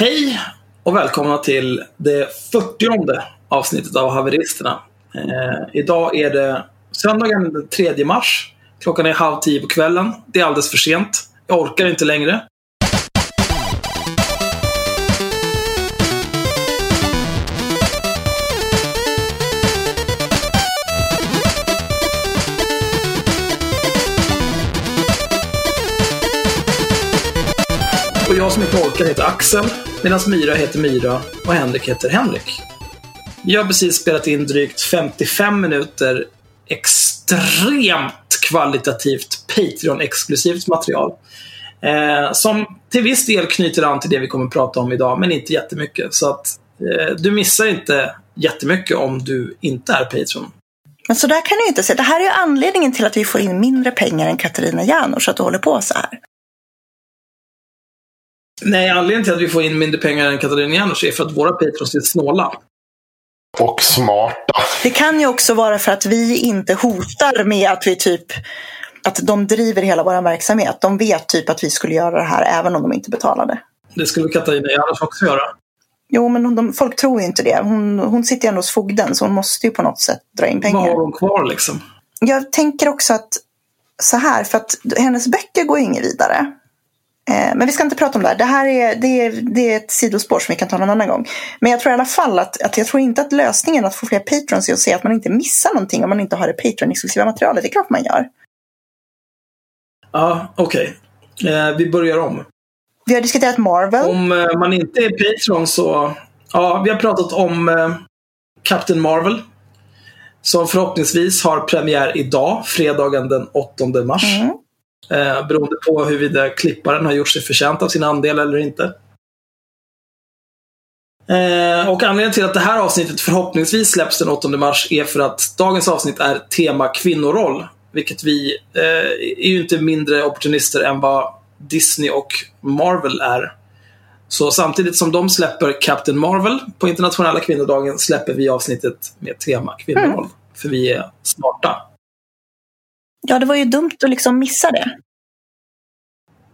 Hej och välkomna till det 40 avsnittet av Haveristerna. Eh, idag är det söndagen den 3 mars. Klockan är halv tio på kvällen. Det är alldeles för sent. Jag orkar inte längre. Och jag som inte orkar heter Axel, medan Myra heter Myra och Henrik heter Henrik. Vi har precis spelat in drygt 55 minuter extremt kvalitativt Patreon-exklusivt material. Eh, som till viss del knyter an till det vi kommer att prata om idag, men inte jättemycket. Så att eh, du missar inte jättemycket om du inte är Patreon. Men så där kan du inte säga. Det här är ju anledningen till att vi får in mindre pengar än Katarina Janouch, att du håller på så här. Nej, anledningen till att vi får in mindre pengar än Katarina Janouch är för att våra patrons är snåla. Och smarta. Det kan ju också vara för att vi inte hotar med att vi typ att de driver hela vår verksamhet. De vet typ att vi skulle göra det här även om de inte betalade. Det skulle Katarina Janouch också göra. Jo, men de, folk tror ju inte det. Hon, hon sitter ju ändå hos fogden så hon måste ju på något sätt dra in pengar. Vad har hon kvar liksom? Jag tänker också att så här, för att hennes böcker går ju inget vidare. Eh, Men vi ska inte prata om det här. Det här är, det är, det är ett sidospår som vi kan ta någon annan gång. Men jag tror i alla fall att, att jag tror inte att lösningen att få fler patrons är att säga att man inte missar någonting om man inte har det Patreon-exklusiva materialet. Det är klart man gör. Ja, okej. Eh, vi börjar om. Vi har diskuterat Marvel. Om eh, man inte är Patreon så... Ja, vi har pratat om eh, Captain Marvel. Som förhoppningsvis har premiär idag, fredagen den 8 mars. Mm. Eh, beroende på huruvida klipparen har gjort sig förtjänt av sin andel eller inte. Eh, och anledningen till att det här avsnittet förhoppningsvis släpps den 8 mars är för att dagens avsnitt är tema kvinnoroll. Vilket vi eh, är ju inte mindre opportunister än vad Disney och Marvel är. Så samtidigt som de släpper Captain Marvel på internationella kvinnodagen släpper vi avsnittet med tema kvinnoroll. För vi är smarta. Ja, det var ju dumt att liksom missa det.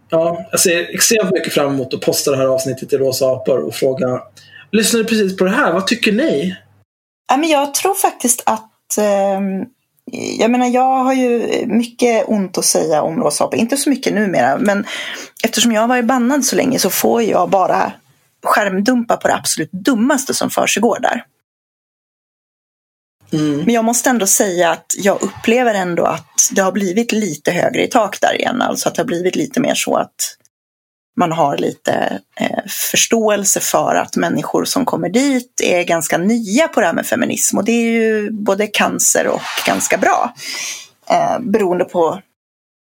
Ja, jag ser extremt mycket fram emot att posta det här avsnittet till Rosa apor och fråga Lyssnade precis på det här, vad tycker ni? Ja, men jag tror faktiskt att ehm, jag menar, jag har ju mycket ont att säga om Rosa apor. Inte så mycket numera, men eftersom jag har varit bannad så länge så får jag bara skärmdumpa på det absolut dummaste som försiggår där. Mm. Men jag måste ändå säga att jag upplever ändå att det har blivit lite högre i tak där igen. Alltså att det har blivit lite mer så att man har lite eh, förståelse för att människor som kommer dit är ganska nya på det här med feminism. Och det är ju både cancer och ganska bra. Eh, beroende på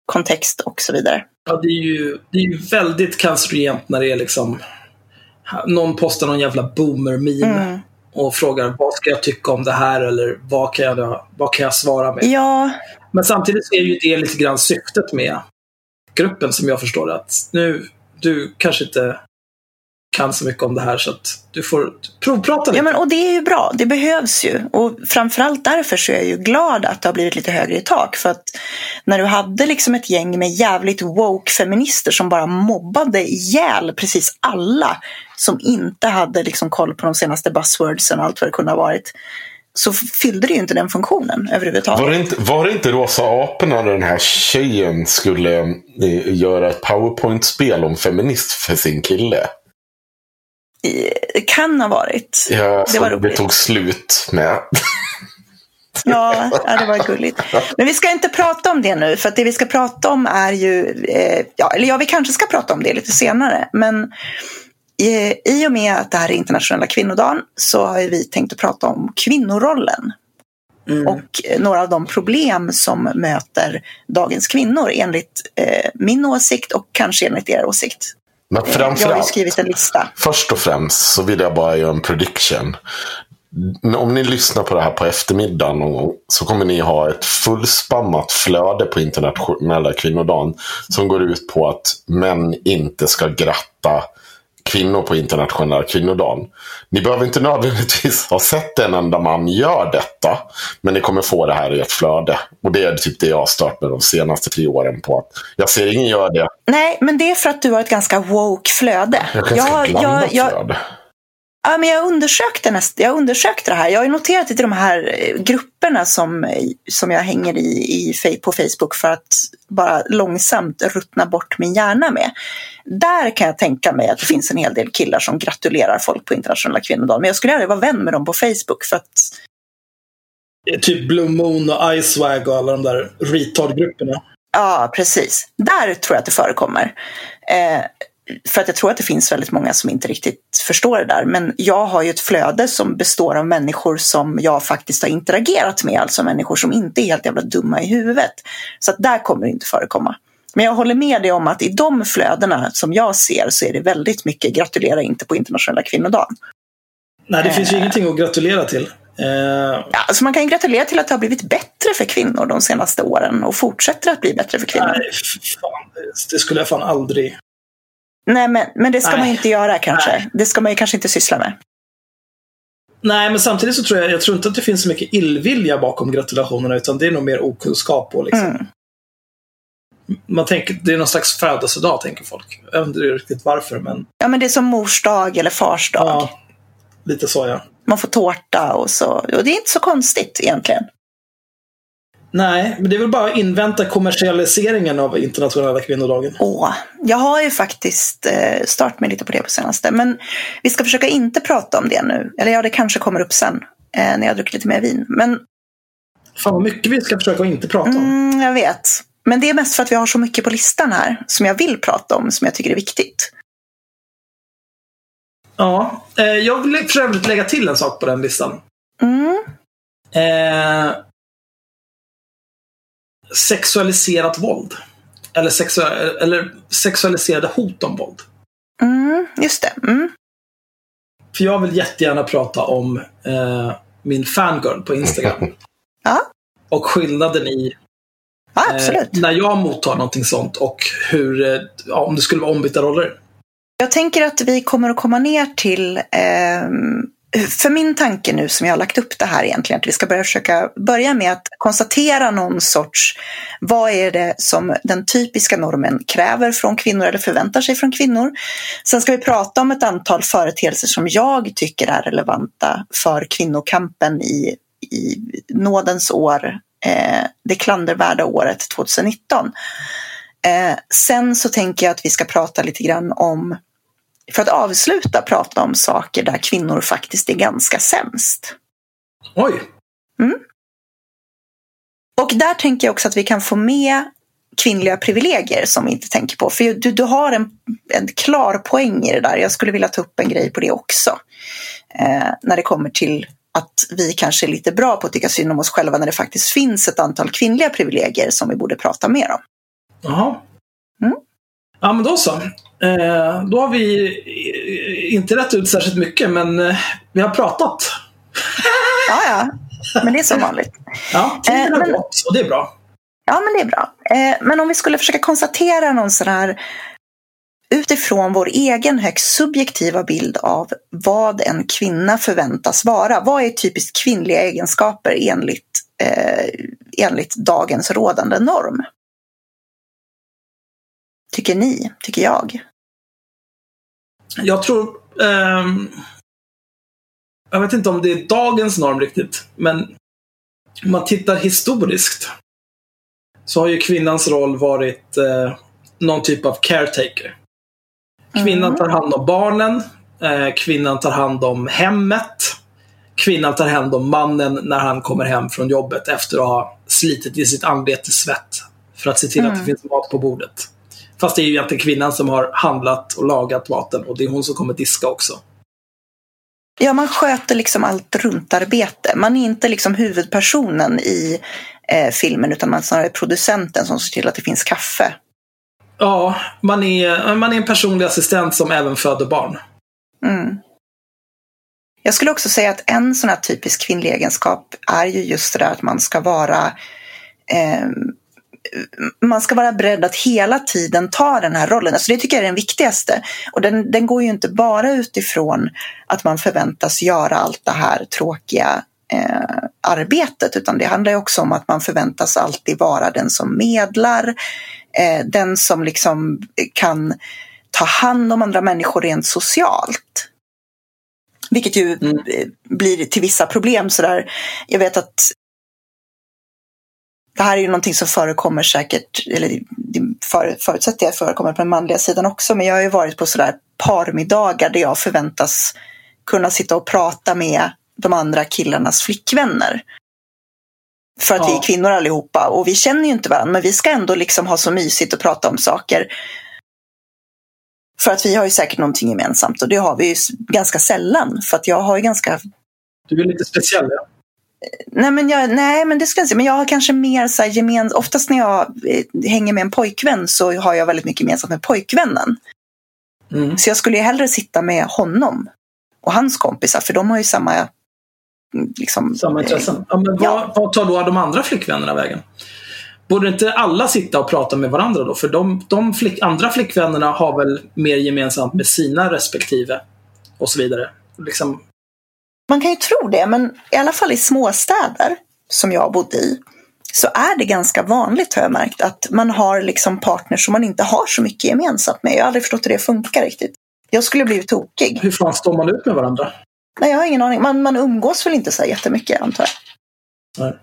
kontext och så vidare. Ja, det är ju, det är ju väldigt cancerogent när det är liksom någon postar någon jävla boomer-meme Mm. Och frågar vad ska jag tycka om det här eller vad kan jag, vad kan jag svara med? Ja, Men samtidigt är ju det lite grann syftet med gruppen som jag förstår. Att nu, du kanske inte kan så mycket om det här så att du får provprata lite. Ja, men, och det är ju bra. Det behövs ju. Och framförallt därför så är jag ju glad att det har blivit lite högre i tak. För att när du hade liksom ett gäng med jävligt woke feminister som bara mobbade ihjäl precis alla som inte hade liksom koll på de senaste buzzwordsen och allt vad det kunde ha varit. Så fyllde det ju inte den funktionen överhuvudtaget. Var det, inte, var det inte Rosa aporna där den här tjejen skulle eh, göra ett powerpoint-spel om feminist för sin kille? Det kan ha varit. Ja, Det var det, tog slut med. Ja, det var gulligt. Men vi ska inte prata om det nu, för att det vi ska prata om är ju, eh, ja, eller ja, vi kanske ska prata om det lite senare, men i och med att det här är internationella kvinnodagen så har vi tänkt att prata om kvinnorollen Mm. och eh, några av de problem som möter dagens kvinnor enligt eh, min åsikt och kanske enligt er åsikt. Men Jag har ju skrivit en lista. först och främst så vill jag bara göra en prediction. Om ni lyssnar på det här på eftermiddagen så kommer ni ha ett fullspammat flöde på internationella kvinnodagen som går ut på att män inte ska gratta kvinnor på internationella kvinnodagen. Ni behöver inte nödvändigtvis ha sett en enda man gör detta. Men ni kommer få det här i ert flöde. Och det är typ det jag har stört med de senaste tre åren på. att Jag ser ingen gör det. Nej, men det är för att du har ett ganska woke flöde. Jag jag, jag, flöde. Ja, men jag, undersökte näst, jag undersökte det här. Jag har ju noterat i de här eh, grupperna som, som jag hänger i, i på Facebook för att bara långsamt ruttna bort min hjärna med. Där kan jag tänka mig att det finns en hel del killar som gratulerar folk på internationella kvinnodagen. Men jag skulle aldrig vara vän med dem på Facebook för att Typ Blue Moon och Icewag och alla de där retard-grupperna. Ja, precis. Där tror jag att det förekommer. Eh, för att jag tror att det finns väldigt många som inte riktigt förstår det där. Men jag har ju ett flöde som består av människor som jag faktiskt har interagerat med. Alltså människor som inte är helt jävla dumma i huvudet. Så att där kommer det inte förekomma. Men jag håller med dig om att i de flödena som jag ser så är det väldigt mycket gratulera inte på internationella kvinnodagen. Nej, det finns ju ingenting att gratulera till. Eh, Ja, alltså man kan ju gratulera till att det har blivit bättre för kvinnor de senaste åren och fortsätter att bli bättre för kvinnor. nej, fan. Det- Det skulle jag fan aldrig... Nej, men, men det ska Nej. man inte göra kanske. Nej. Det ska man ju kanske inte syssla med. Nej, men samtidigt så tror jag, jag tror inte att det finns så mycket illvilja bakom gratulationerna, utan det är nog mer okunskap och liksom. Mm. Man tänker, det är någon slags födelsedag, tänker folk. Jag vet inte riktigt varför, men Ja, men det är som mors dag eller fars dag. ja. Lite så ja. Man får tårta och så. Och det är inte så konstigt egentligen. Nej, men det är väl bara att invänta kommersialiseringen av internationella kvinnodagen. Åh, jag har ju faktiskt eh, startat mig lite på det på senaste. Men vi ska försöka inte prata om det nu. Eller ja, det kanske kommer upp sen. Eh, när jag druckit lite mer vin. Men Fan vad mycket vi ska försöka inte prata om. mm, jag vet. Men det är mest för att vi har så mycket på listan här. Som jag vill prata om. Som jag tycker är viktigt. Ja, eh, jag vill för övrigt lägga till en sak på den listan. Mm. Eh, sexualiserat våld. Eller, sexu- eller sexualiserade hot om våld. Mm, just det. Mm. För jag vill jättegärna prata om eh, min fangirl på Instagram. Ja, och skillnaden i ja eh, när jag mottar någonting sånt och hur, eh, ja, om det skulle vara ombytta roller. Jag tänker att vi kommer att komma ner till, ehm, för min tanke nu som jag har lagt upp det här egentligen, att vi ska börja försöka börja med att konstatera någon sorts, vad är det som den typiska normen kräver från kvinnor eller förväntar sig från kvinnor. Sen ska vi prata om ett antal företeelser som jag tycker är relevanta för kvinnokampen i, i nådens år, eh, det klandervärda året 2019. Eh, sen så tänker jag att vi ska prata lite grann om, för att avsluta, prata om saker där kvinnor faktiskt är ganska sämst. Oj! Och där tänker jag också att vi kan få med kvinnliga privilegier som vi inte tänker på. För du, du har en, en klar poäng i det där. Jag skulle vilja ta upp en grej på det också. Eh, när det kommer till att vi kanske är lite bra på att tycka synd om oss själva när det faktiskt finns ett antal kvinnliga privilegier som vi borde prata mer om. Jaha. Mm. Ja, men då så. Eh, då har vi eh, inte rätt ut särskilt mycket, men eh, vi har pratat. Ja, ja. Men det är som vanligt. Ja, tiden Eh, har men- gått och det är bra. Ja, men det är bra. Men om vi skulle försöka konstatera någon sån här utifrån vår egen högst subjektiva bild av vad en kvinna förväntas vara. Vad är typiskt kvinnliga egenskaper enligt, eh, enligt dagens rådande norm? Tycker ni? Tycker jag? Jag tror... ehm, jag vet inte om det är dagens norm riktigt, men om man tittar historiskt så har ju kvinnans roll varit eh, någon typ av caretaker. Kvinnan Mm. tar hand om barnen, eh, kvinnan tar hand om hemmet, kvinnan tar hand om mannen när han kommer hem från jobbet efter att ha slitit i sitt anlete svett för att se till att Mm. det finns mat på bordet. Fast det är ju egentligen kvinnan som har handlat och lagat maten och det är hon som kommer diska också. Ja, man sköter liksom allt runtarbete. Man är inte liksom huvudpersonen i eh, filmen utan man är snarare producenten som ser till att det finns kaffe. Ja, man är, man är en personlig assistent som även föder barn. Mm. Jag skulle också säga att en sån här typisk kvinnlig egenskap är ju just det där att man ska vara eh, man ska vara beredd att hela tiden ta den här rollen. Alltså det tycker jag är den viktigaste. Och den, den går ju inte bara utifrån att man förväntas göra allt det här tråkiga eh, arbetet, utan det handlar också om att man förväntas alltid vara den som medlar, eh, den som liksom kan ta hand om andra människor rent socialt. Vilket ju mm. blir till vissa problem sådär. Jag vet att det här är ju någonting som förekommer säkert, eller för, förutsätter jag förekommer på den manliga sidan också, men jag har ju varit på sådär parmiddagar där jag förväntas kunna sitta och prata med de andra killarnas flickvänner. För att ja. vi är kvinnor allihopa och vi känner ju inte varandra men vi ska ändå liksom ha så mysigt och prata om saker. För att vi har ju säkert någonting gemensamt och det har vi ju ganska sällan. För att jag har ju ganska... Du är lite speciell ja. Nej men, jag, nej, men det ska jag säga. Men jag har kanske mer så här gemen... Oftast när jag eh, hänger med en pojkvän så har jag väldigt mycket gemensamt med pojkvännen. Mm. Så jag skulle ju hellre sitta med honom och hans kompisar för de har ju samma liksom, Samma intressen. Ja, men ja. vad, tar då de andra flickvännerna vägen? Borde inte alla sitta och prata med varandra då? För de, de flick, andra flickvännerna har väl mer gemensamt med sina respektive och så vidare. Liksom... Man kan ju tro det, men i alla fall i småstäder som jag bodde i så är det ganska vanligt har jag märkt att man har liksom partners som man inte har så mycket gemensamt med. Jag har aldrig förstått hur det funkar riktigt. Jag skulle blivit tokig. Hur fan står man ut med varandra? Nej, jag har ingen aning. Man, man umgås väl inte så jättemycket antar jag. Nej.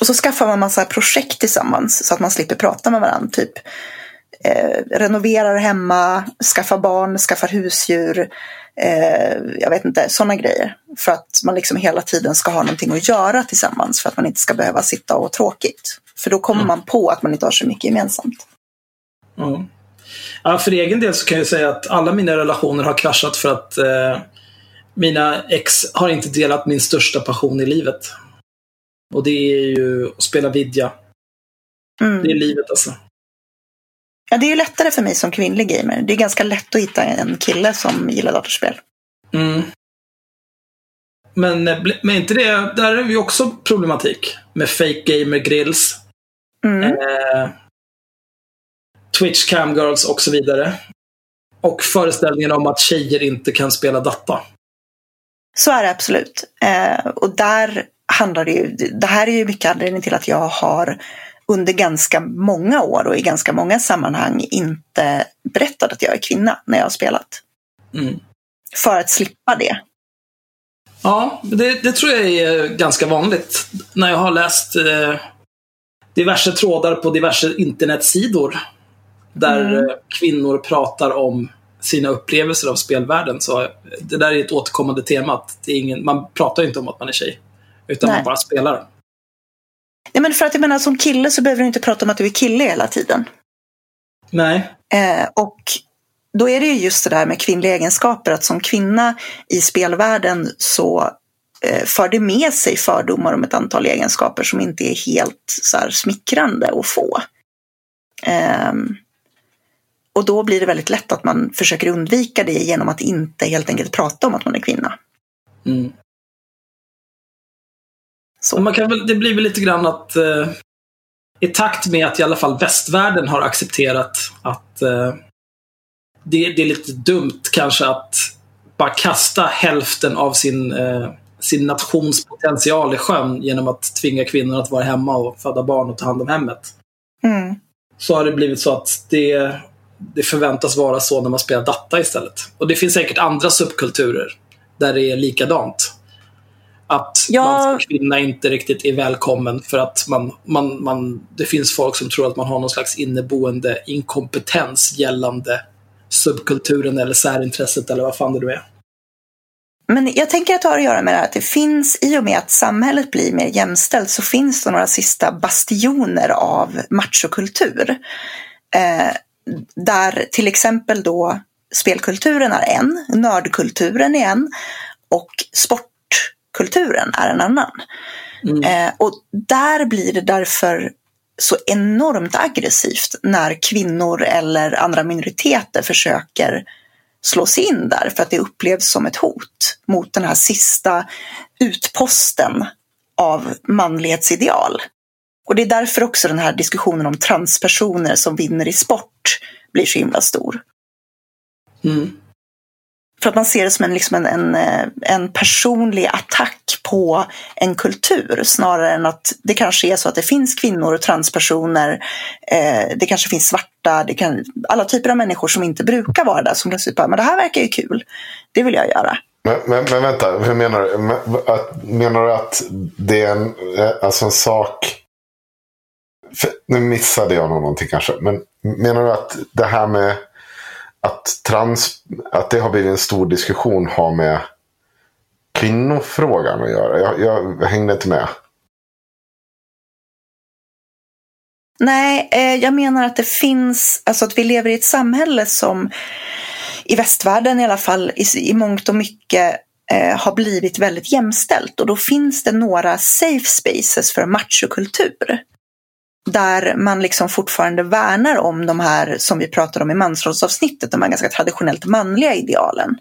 Och så skaffar man massa projekt tillsammans så att man slipper prata med varandra. Typ eh, renoverar hemma, skaffar barn, skaffar husdjur. Eh, jag vet inte, sådana grejer. För att man liksom hela tiden ska ha någonting att göra tillsammans för att man inte ska behöva sitta och ha tråkigt. För då kommer mm. man på att man inte har så mycket gemensamt. Mm. Ja, för egen del så kan jag säga att alla mina relationer har kraschat för att eh, mina ex har inte delat min största passion i livet. Och det är ju att spela vidja. Mm. Det är livet alltså. Ja, det är ju lättare för mig som kvinnlig gamer. Det är ganska lätt att hitta en kille som gillar datorspel. Mm. Men, men inte det, där är vi också problematik. Med fake gamer grills. Mm. Eh, Twitch camgirls och så vidare. Och föreställningen om att tjejer inte kan spela data. Så är det absolut. Eh, och där handlar det ju, det här är ju mycket anledning till att jag har under ganska många år och i ganska många sammanhang inte berättat att jag är kvinna när jag har spelat. Mm. För att slippa det. Ja, det, det, tror jag är ganska vanligt. När jag har läst eh, diverse trådar på diverse internetsidor där mm. Eh, kvinnor pratar om sina upplevelser av spelvärlden. Så det där är ett återkommande tema. Att ingen, man pratar inte om att man är tjej. Utan Nej. man bara spelar. Ja, men för att jag menar, som kille så behöver du inte prata om att du är kille hela tiden. Nej. Eh, och då är det ju just det där med kvinnliga egenskaper. Att som kvinna i spelvärlden så eh, för det med sig fördomar om ett antal egenskaper som inte är helt så här, smickrande att få. Eh, och då blir det väldigt lätt att man försöker undvika det genom att inte helt enkelt prata om att man är kvinna. Mm. Så. Man kan väl, det blir väl lite grann att eh, i takt med att i alla fall västvärlden har accepterat att eh, det, det, är lite dumt kanske att bara kasta hälften av sin, eh, sin nations potential i sjön genom att tvinga kvinnor att vara hemma och föda barn och ta hand om hemmet. Mm. Så har det blivit så att det det förväntas vara så när man spelar data istället. Och det finns säkert andra subkulturer där det är likadant. Att ja. man som kvinna inte riktigt är välkommen för att man, man, man, det finns folk som tror att man har någon slags inneboende inkompetens gällande subkulturen eller särintresset eller vad fan det nu är. Men jag tänker att det har att göra med det här att det finns, i och med att samhället blir mer jämställt, så finns det några sista bastioner av machokultur. Eh, där till exempel då spelkulturen är en, nördkulturen är en och sportkulturen är en annan. Mm. Eh, och där blir det därför så enormt aggressivt när kvinnor eller andra minoriteter försöker slå sig in där för att det upplevs som ett hot mot den här sista utposten av manlighetsideal. Och det är därför också den här diskussionen om transpersoner som vinner i sport blir så himla stor. Mm. För att man ser det som en, liksom en, en, eh, en personlig attack på en kultur snarare än att det kanske är så att det finns kvinnor och transpersoner. Eh, det kanske finns svarta, det kan, alla typer av människor som inte brukar vara där som plötsligt bara, men det här verkar ju kul. Det vill jag göra. Men, men, men vänta, hur menar du? Menar du att det är en, eh, alltså en sak... För, nu missade jag någonting kanske. Men menar du att det här med att, trans, att det har blivit en stor diskussion har med kvinnofrågan att göra? Jag, jag hängde inte med. Nej, eh, jag menar att det finns, alltså att vi lever i ett samhälle som i västvärlden i alla fall i, i mångt och mycket eh, har blivit väldigt jämställt och då finns det några safe spaces för machokultur. Där man liksom fortfarande värnar om de här som vi pratade om i mansrollsavsnittet, de här ganska traditionellt manliga idealen.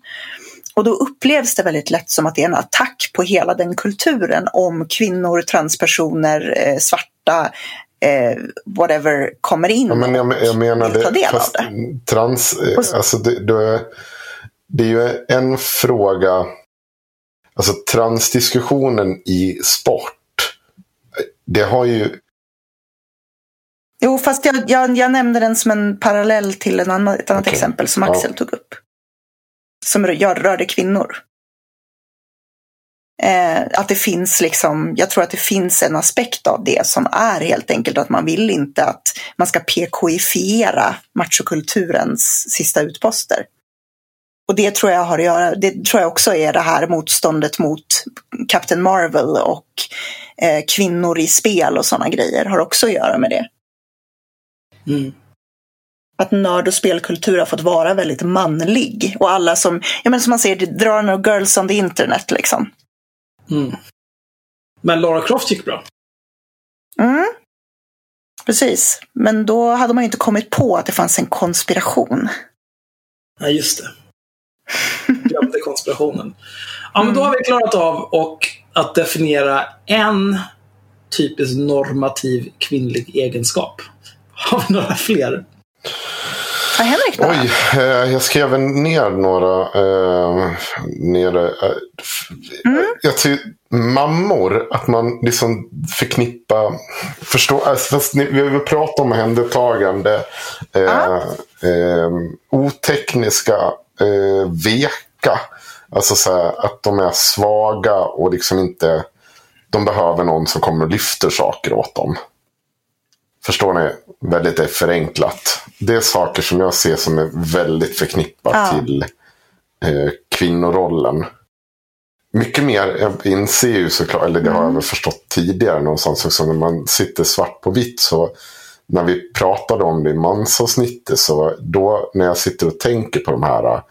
Och då upplevs det väldigt lätt som att det är en attack på hela den kulturen om kvinnor, transpersoner, eh, svarta, eh, whatever kommer in ja, men jag, jag menar och ta del det, av det. Trans, eh, alltså det, det, det är ju en fråga, alltså transdiskussionen i sport, det har ju Jo, fast jag, jag, jag, nämnde den som en parallell till en annan, ett annat okay. exempel som Axel ja. tog upp. Som rör, rörde kvinnor. Eh, att det finns liksom, jag tror att det finns en aspekt av det som är helt enkelt att man vill inte att man ska PKifiera machokulturens sista utposter. Och det tror jag har att göra, det tror jag också är det här motståndet mot Captain Marvel och eh, kvinnor i spel och sådana grejer har också att göra med det. Mm. Att nörd och spelkultur har fått vara väldigt manlig. Och alla som, ja men som man säger, drar några girls on the internet liksom. Mm. Men Lara Croft gick bra. Mm. Precis. Men då hade man ju inte kommit på att det fanns en konspiration. Ja, just det. Glömde konspirationen. Ja, men då har vi klarat av och att definiera en typisk normativ kvinnlig egenskap. Har vi några fler? Ja, Henrik då? Oj, eh, jag skrev ner några. Eh, nere, eh, mm. Jag tycker mammor, att man liksom förknippar, förstår, alltså, fast ni, vi har pratat om omhändertagande, eh, ah. eh, otekniska, eh, veka. Alltså så här, att de är svaga och liksom inte, de behöver någon som kommer och lyfter saker åt dem. Förstår ni? Väldigt förenklat. Det är saker som jag ser som är väldigt förknippat ja. till eh, kvinnorollen. Mycket mer, jag inser ju såklart, eller det har jag mm. väl förstått tidigare någonstans också, när man sitter svart på vitt så när vi pratade om det i mansavsnittet så då när jag sitter och tänker på de här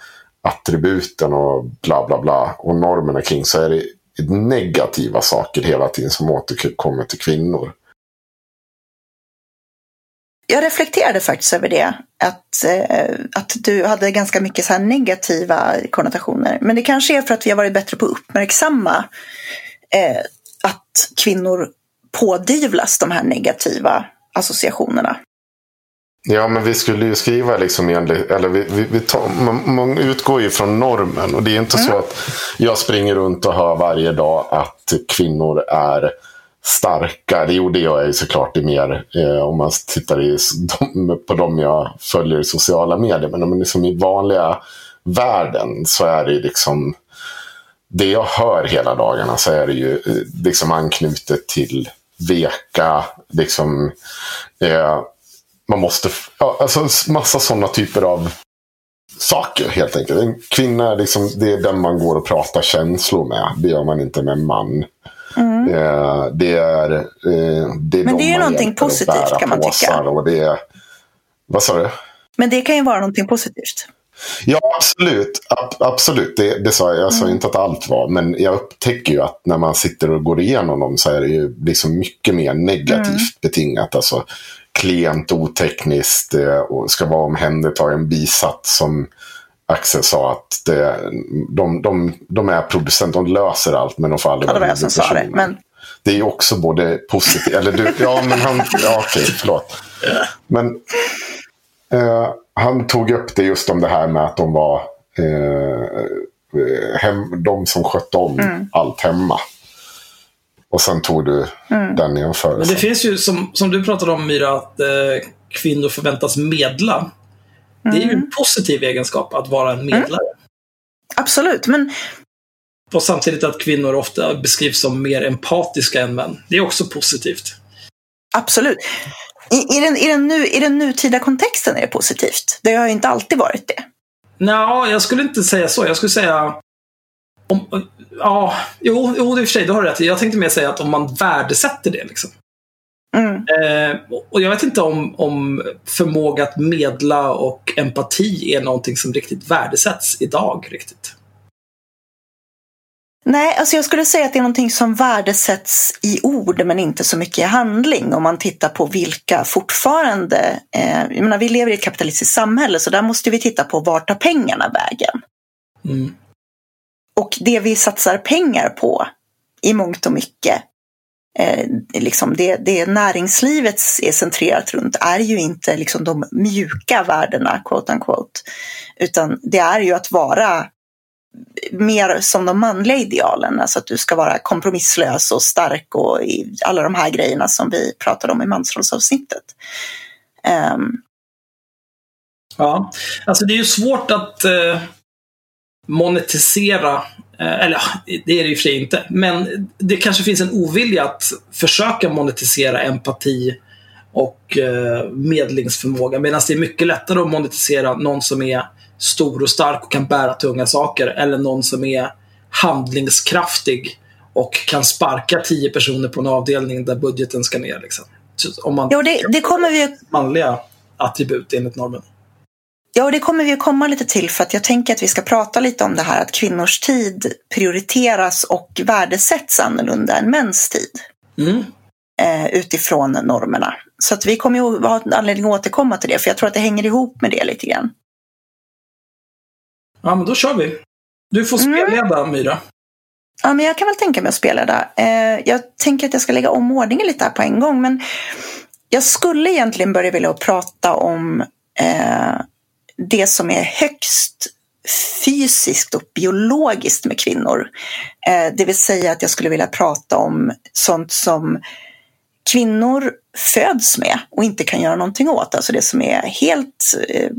attributen och bla bla bla och normerna kring så är det negativa saker hela tiden som återkommer till kvinnor jag reflekterade faktiskt över det. Att, eh, att du hade ganska mycket så negativa konnotationer. Men det kanske är för att vi har varit bättre på att uppmärksamma eh, att kvinnor pådyvlas de här negativa associationerna. Ja, men vi skulle ju skriva liksom enligt, eller vi, vi, vi tar, man, man, utgår ju från normen. Och det är inte mm. så att jag springer runt och hör varje dag att kvinnor är starka. Det gjorde jag ju såklart i mer eh, om man tittar i, de, på dem jag följer i sociala medier. Men om liksom i vanliga världen så är det liksom det jag hör hela dagarna så är det ju eh, liksom anknutet till veka, liksom eh, man måste, ja, alltså massa sådana typer av saker helt enkelt. En kvinna, liksom, det är den man går och pratar känslor med. Det gör man inte med en man. Mm. Eh, det är, eh, det är Men det är ju någonting positivt kan man tycka. Och det vad sa du? Men det kan ju vara någonting positivt. Ja, absolut. Ab absolut. Det, det sa jag. Jag sa mm. inte att allt var. Men jag upptäcker ju att när man sitter och går igenom dem så är det ju liksom mycket mer negativt mm. betingat. Alltså klient, otekniskt, eh, och ska vara omhändertagen, bisatt som Axel sa att det, de, de, de är producenter, de löser allt men de får aldrig ja, det var jag som sa det. Men... Det är också både positivt, eller du, ja men han, ja okej, förlåt. Men eh, han tog upp det just om det här med att de var eh, hem, de som skötte om Mm. allt hemma. Och sen tog du Mm. den Men jämförelsen. det finns ju, som, som du pratade om Myra, att eh, kvinnor förväntas medla. Det är ju Mm. en positiv egenskap att vara en medlare. Absolut, men Och samtidigt att kvinnor ofta beskrivs som mer empatiska än män. Det är också positivt. absolut. I, i, den, i, den nu, I den nutida kontexten är det positivt. Det har ju inte alltid varit det. Nå, jag skulle inte säga så. Jag skulle säga... Om, ja, jo, jo, i och för sig, du har rätt. Jag tänkte mer säga att om man värdesätter det. Liksom. Mm. Eh, och jag vet inte om, om förmåga att medla och empati är någonting som riktigt värdesätts idag. riktigt. Nej, alltså jag skulle säga att det är någonting som värdesätts i ord men inte så mycket i handling. Om man tittar på vilka fortfarande, eh, jag menar, vi lever i ett kapitalistiskt samhälle så där måste vi titta på vart tar pengarna vägen. Mm. Och det vi satsar pengar på i mångt och mycket, eh, liksom det, det näringslivet är centrerat runt är ju inte liksom de mjuka värdena, quote unquote, utan det är ju att vara mer som de manliga idealen, alltså att du ska vara kompromisslös och stark och i alla de här grejerna som vi pratade om i mansrollsavsnittet. Um, ehm. Ja, alltså det är ju svårt att eh, monetisera, eh, eller det är det och för sig inte, men det kanske finns en ovilja att försöka monetisera empati och eh, medlingsförmåga. Medan det är mycket lättare att monetisera någon som är stor och stark och kan bära tunga saker. Eller någon som är handlingskraftig och kan sparka tio personer på en avdelning där budgeten ska ner. Liksom. Om man jo, det, det kommer vi manliga attribut enligt normen. Ja, och det kommer vi att komma lite till för att jag tänker att vi ska prata lite om det här att kvinnors tid prioriteras och värdesätts annorlunda än mäns tid Mm. eh, utifrån normerna. Så att vi kommer ju ha anledning att återkomma till det för jag tror att det hänger ihop med det lite grann. Ja, men då kör vi. Du får Mm. spelleda, Myra. Ja, men jag kan väl tänka mig att spela där. Eh, jag tänker att jag ska lägga om ordningen lite här på en gång, men jag skulle egentligen börja vilja prata om eh, det som är högst fysiskt och biologiskt med kvinnor. Eh, det vill säga att jag skulle vilja prata om sånt som kvinnor föds med och inte kan göra någonting åt. Alltså det som är helt eh,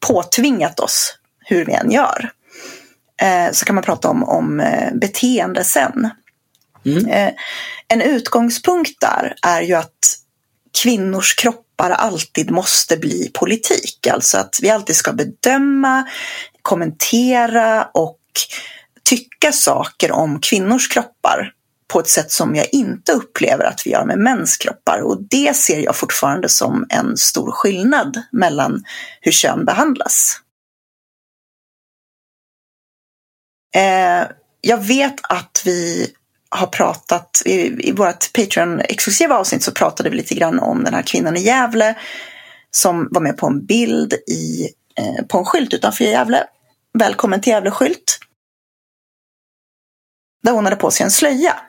påtvingat oss hur vi än gör. Eh, så kan man prata om, om beteende sen. Mm. En utgångspunkt där är ju att kvinnors kroppar alltid måste bli politik. Alltså att vi alltid ska bedöma, kommentera och tycka saker om kvinnors kroppar på ett sätt som jag inte upplever att vi gör med mäns kroppar. Och det ser jag fortfarande som en stor skillnad mellan hur kön behandlas. Eh, jag vet att vi har pratat, i, i vårt Patreon-exklusiva avsnitt så pratade vi lite grann om den här kvinnan i Gävle som var med på en bild i, eh, på en skylt utanför Gävle. Välkommen till Gävle-skylt. Där hon hade på sig en slöja.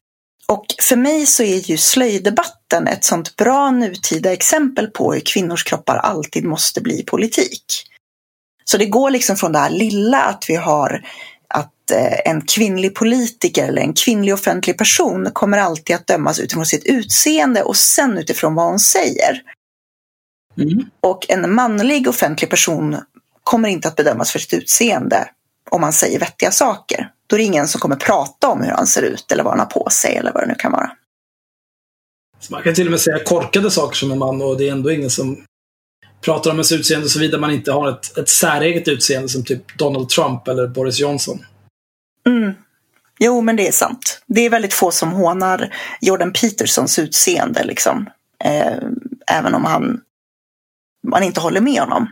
Och för mig så är ju slöjdebatten ett sånt bra nutida exempel på hur kvinnors kroppar alltid måste bli politik. Så det går liksom från det här lilla att vi har en kvinnlig politiker eller en kvinnlig offentlig person kommer alltid att dömas utifrån sitt utseende och sen utifrån vad hon säger. Mm. Och en manlig offentlig person kommer inte att bedömas för sitt utseende om man säger vettiga saker. Då är det ingen som kommer prata om hur han ser ut eller vad han har på sig eller vad det nu kan vara. Så man kan till och med säga korkade saker som en man och det är ändå ingen som pratar om ens utseende såvida man inte har ett, ett säreget utseende som typ Donald Trump eller Boris Johnson. Mm. Jo, men det är sant. Det är väldigt få som hånar Jordan Petersons utseende, liksom. Eh, även om han, man inte håller med honom.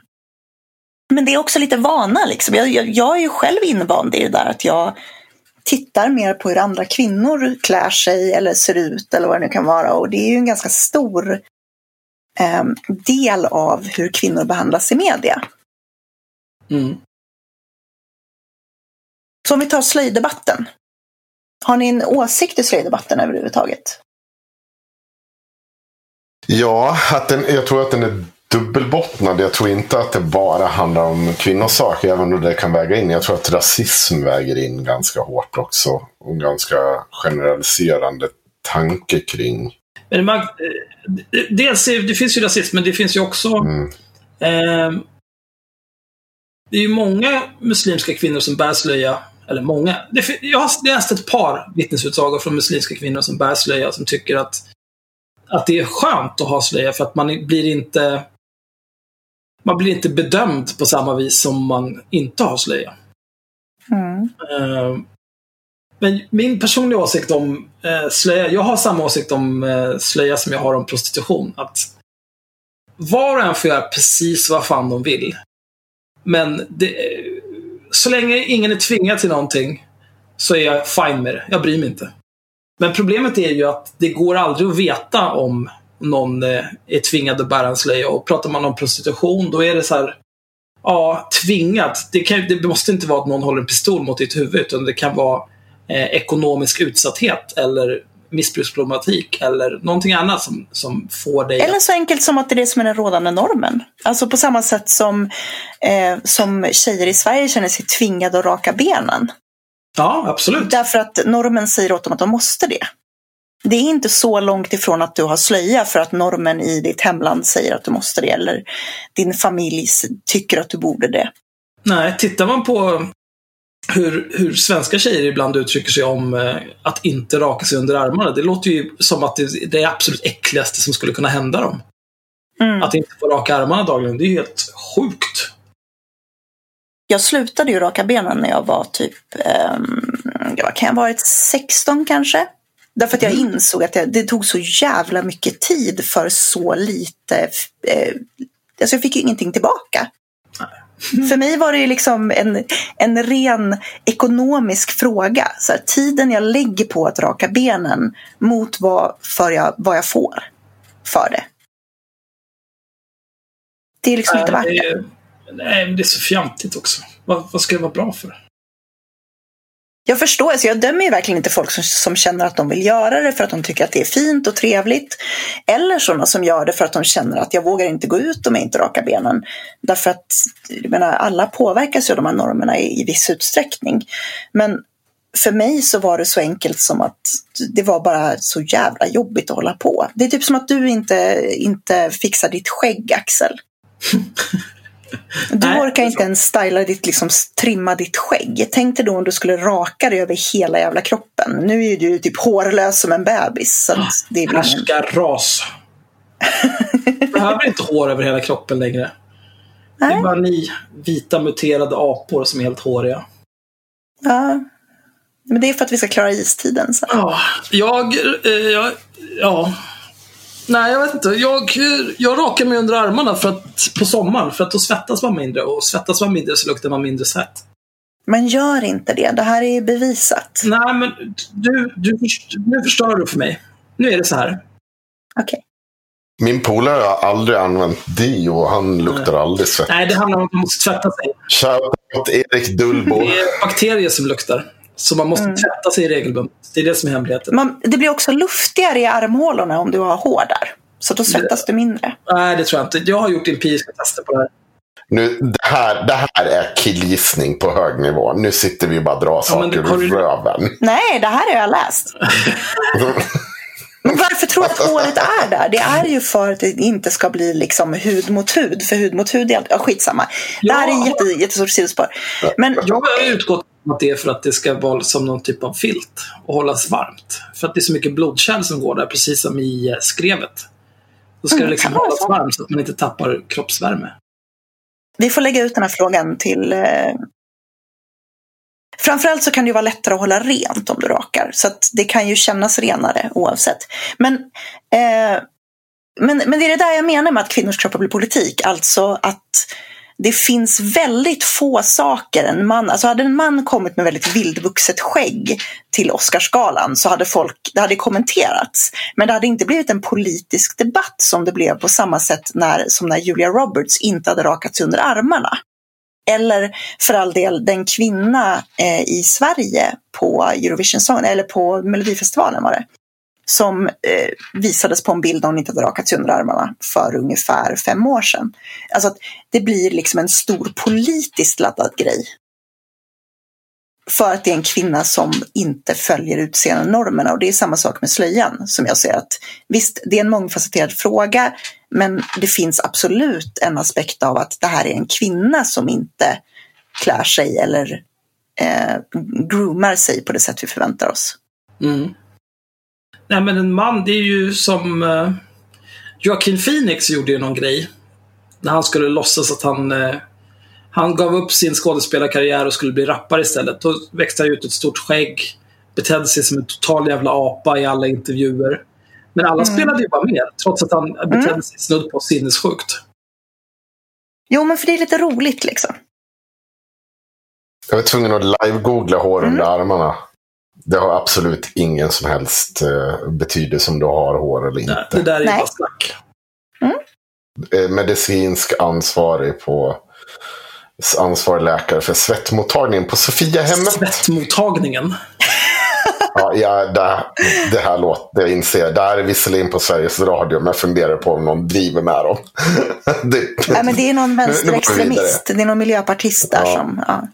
Men det är också lite vana, liksom. Jag, jag, jag är ju själv invand i det där att jag tittar mer på hur andra kvinnor klär sig eller ser ut eller vad det nu kan vara. Och det är ju en ganska stor eh, del av hur kvinnor behandlas i media. Mm. Så om vi tar slöjdebatten. Har ni en åsikt i slöjdebatten överhuvudtaget? Ja, att den, jag tror att den är dubbelbottnad. Jag tror inte att det bara handlar om kvinnors sak, även om det kan väga in. Jag tror att rasism väger in ganska hårt också. Och en ganska generaliserande tanke kring. Men man, eh, dels, det finns ju rasism, men det finns ju också Mm. eh, Det är ju många muslimska kvinnor som bär slöja. Eller många. Det, jag har läst ett par vittnesutsagor från muslimska kvinnor som bär slöja som tycker att, att det är skönt att ha slöja för att man blir inte man blir inte bedömd på samma vis som man inte har slöja. Mm. Eh, Men min personliga åsikt om eh, slöja, jag har samma åsikt om eh, slöja som jag har om prostitution. Att var och en får göra precis vad fan de vill. Men det, så länge ingen är tvingad till någonting så är jag fine med det. Jag bryr mig inte. Men problemet är ju att det går aldrig att veta om någon eh, är tvingad att bära en slöja. Och pratar man om prostitution, då är det så här Ja, tvingat. Det, kan, det måste inte vara att någon håller en pistol mot ditt huvud, utan det kan vara eh, ekonomisk utsatthet eller missbruksproblematik eller någonting annat som, som får dig Eller så enkelt som att det är det som är den rådande normen. Alltså på samma sätt som, eh, som tjejer i Sverige känner sig tvingade att raka benen. Ja, absolut. Därför att normen säger åt dem att de måste det. Det är inte så långt ifrån att du har slöja för att normen i ditt hemland säger att du måste det. Eller din familj tycker att du borde det. Nej, tittar man på hur, hur svenska tjejer ibland uttrycker sig om eh, att inte raka sig under armarna. Det låter ju som att det, det är absolut äckligaste som skulle kunna hända dem. Mm. Att inte få raka armarna dagligen, det är helt sjukt. Jag slutade ju raka benen när jag var typ, um, vad kan jag ha varit, 16 kanske? Därför att jag insåg att jag, det tog så jävla mycket tid för så lite. Eh, alltså jag fick ju ingenting tillbaka. För mig var det ju liksom en, en ren ekonomisk fråga. Så här, tiden jag lägger på att raka benen mot vad, för jag, vad jag får för det. Det är liksom inte värt det. är, nej, men det är så fjantigt också. Vad, vad ska det vara bra för? Jag förstår, alltså jag dömer ju verkligen inte folk som, som känner att de vill göra det för att de tycker att det är fint och trevligt. Eller sådana som gör det för att de känner att jag vågar inte gå ut om jag inte rakar benen. Därför att jag menar, alla påverkas ju av de här normerna i, i viss utsträckning. Men för mig så var det så enkelt som att det var bara så jävla jobbigt att hålla på. Det är typ som att du inte, inte fixar ditt skägg, Axel. Du Nej, orkar det inte ens styla ditt, liksom trimma ditt skägg. Tänk dig då om du skulle raka dig över hela jävla kroppen. Nu är du typ hårlös som en bebis. Så att det är väl ingen... Härska-ras. Behöver inte hår över hela kroppen längre. Det Nej. är bara ni vita muterade apor som är helt håriga. Ja. Men det är för att vi ska klara istiden. Så. Ja, jag, eh, jag, ja. Nej, jag vet inte. Jag, jag rakar mig under armarna för att, på sommaren för att då svettas man mindre. Och svettas man mindre så luktar man mindre svett. Men gör inte det. Det här är bevisat. Nej, men du, du, nu förstör du för mig. Nu är det så här. Okej. Min polare har aldrig använt deo och han luktar aldrig svett. Nej, det handlar om att man måste tvätta sig. Shoutout Erik Dullbo. Det är bakterier som luktar. Så man måste tvätta sig regelbundet. Det är det som är hemligheten. Man, det blir också luftigare i armhålorna om du har hår där. Så då svettas du mindre. Nej, det tror jag inte. Jag har gjort empiriska tester på det här. Nu, det, här, det här är killgissning på hög nivå. Nu sitter vi och bara drar Ja, saker har ur röven. Nej, det här har jag läst. Men varför tror du att håret är där? Det är ju för att det inte ska bli liksom hud mot hud. För hud mot hud är. Ja, skitsamma. Det här är Ja. jätte, jättestort sidospår. Men Jag har utgått att det är för att det ska vara som någon typ av filt och hållas varmt. För att det är så mycket blodkärl som går där, precis som i eh, skrevet. Då ska Mm, det liksom hållas så. varmt så att man inte tappar kroppsvärme. vi får lägga ut den här frågan till... Eh... Framförallt så kan det ju vara lättare att hålla rent om du rakar. Så att det kan ju kännas renare oavsett. Men, eh... men, men det är det där jag menar med att kvinnors kroppar blir politik. Alltså att det finns väldigt få saker en man, alltså hade en man kommit med väldigt vildvuxet skägg till Oscarsgalan så hade folk, det hade kommenterats. Men det hade inte blivit en politisk debatt som det blev på samma sätt när, som när Julia Roberts inte hade rakat sig under armarna. Eller för all del den kvinna eh, i Sverige på Eurovision Song, eller på Melodifestivalen var det som eh, visades på en bild när hon inte hade rakat sig under armarna för ungefär fem år sedan. Alltså att det blir liksom en stor politiskt laddad grej. För att det är en kvinna som inte följer utseendenormerna och det är samma sak med slöjan som jag ser att visst, det är en mångfacetterad fråga men det finns absolut en aspekt av att det här är en kvinna som inte klär sig eller eh, groomar sig på det sätt vi förväntar oss. Mm. Nej men en man, det är ju som uh, Joaquin Phoenix gjorde ju någon grej. När han skulle låtsas att han uh, han gav upp sin skådespelarkarriär och skulle bli rappare istället. Då växte han ut ett stort skägg. Betedde sig som en total jävla apa i alla intervjuer. Men alla mm. spelade ju bara med, trots att han mm. betedde sig snudd på sinnessjukt. Jo, men för det är lite roligt liksom. Jag var tvungen att live-googla hår under mm. armarna. Det har absolut ingen som helst uh, betydelse om du har hår eller inte. Nej, det där är Nej. bara snack. Mm. Eh, medicinsk ansvarig på ansvarig läkare för svettmottagningen på Sofiahemmet. Svettmottagningen? Ja, ja det, det här låter, jag inser, det här är visserligen på Sveriges Radio, men jag funderar på om någon driver med dem. det, ja, men det är någon vänsterextremist, det är någon miljöpartist där ja. som... Ja.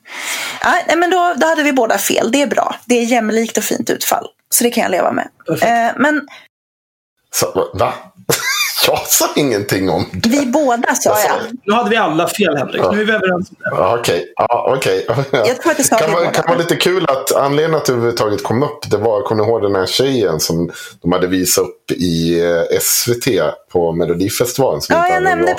Ja, men då, då hade vi båda fel, det är bra. Det är jämlikt och fint utfall. Så det kan jag leva med. Eh, men... Så, va? Jag sa ingenting om det. Vi båda sa jag. Nu hade vi alla fel Henrik. Ja. Nu är vi överens om det. Okej. Ja, okay. Jag tror att det kan, vara, kan vara lite kul att anledningen att det överhuvudtaget kom upp. Det var, kommer ni ihåg den här tjejen som de hade visat upp i eh, SVT på Melodifestivalen? Som ja, jag nämnde.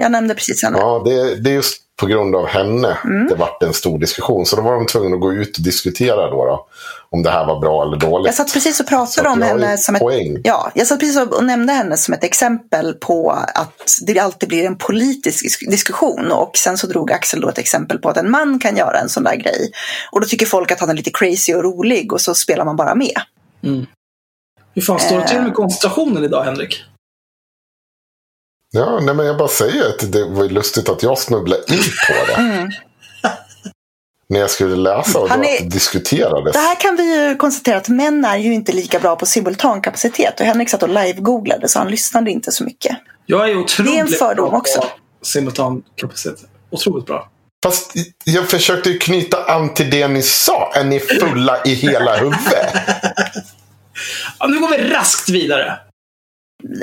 Jag nämnde precis henne. Ja, det, det är just på grund av henne mm. det vart en stor diskussion. Så då var de tvungna att gå ut och diskutera då. då om det här var bra eller dåligt. Jag satt precis och pratade om henne som ett, ja, jag satt precis och nämnde henne som ett exempel på att det alltid blir en politisk diskussion. Och sen så drog Axel då ett exempel på att en man kan göra en sån där grej. Och då tycker folk att han är lite crazy och rolig och så spelar man bara med. Mm. Hur fan står det till med koncentrationen idag, Henrik? Ja, nej men jag bara säger att det var lustigt att jag snubblade in på det. Mm. När jag skulle läsa och är, diskuterades. Det här kan vi ju konstatera att män är ju inte lika bra på simultankapacitet. Och Henrik satt och live-googlade så han lyssnade inte så mycket. Jag är otroligt Det är en fördom också. Simultankapacitet. Otroligt bra. Fast jag försökte ju knyta an till det ni sa. Är ni fulla i hela huvudet? ja, nu går vi raskt vidare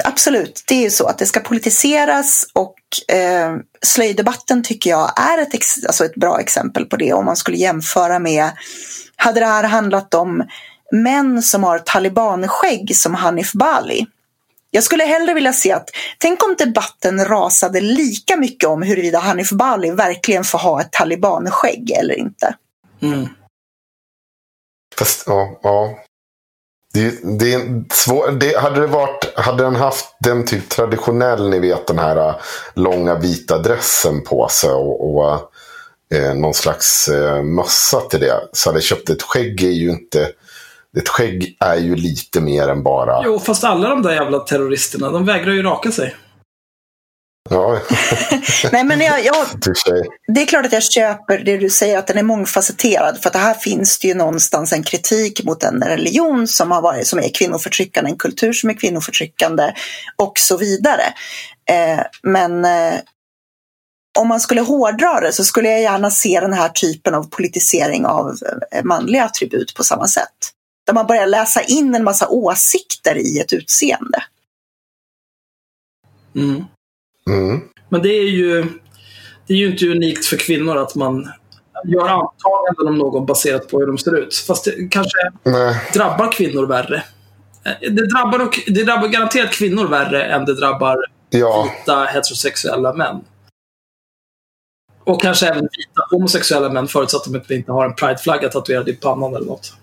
absolut, det är ju så att det ska politiseras och eh, slöjdebatten tycker jag är ett, alltså ett bra exempel på det. Om man skulle jämföra med, hade det här handlat om män som har talibanskägg som Hanif Bali. Jag skulle hellre vilja se att, tänk om debatten rasade lika mycket om huruvida Hanif Bali verkligen får ha ett talibanskägg eller inte. Mm. Fast, ja, ja, det, det är svår, det, hade, det varit, hade den haft den typ traditionell, ni vet den här äh, långa vita dressen på sig och, och eh, någon slags eh, mössa till det. Så hade jag köpt ett skägg är ju inte ett skägg är ju lite mer än bara... Jo, fast alla de där jävla terroristerna, de vägrar ju raka sig. Ja. Nej, men jag, jag, det är klart att jag köper det du säger, att den är mångfacetterad. För att här finns det ju någonstans en kritik mot en religion som, har varit, som är kvinnoförtryckande, en kultur som är kvinnoförtryckande och så vidare. Eh, men eh, om man skulle hårdra det så skulle jag gärna se den här typen av politisering av eh, manliga attribut på samma sätt. Där man börjar läsa in en massa åsikter i ett utseende. Mm. Mm. Men det är ju det är ju inte unikt för kvinnor att man gör antaganden om någon baserat på hur de ser ut. Fast det kanske Nej. drabbar kvinnor värre. Eh, det drabbar, det drabbar garanterat kvinnor värre än det drabbar ja. vita heterosexuella män. Och kanske även vita homosexuella män förutsatt att de inte har en prideflagga tatuerad i pannan eller något.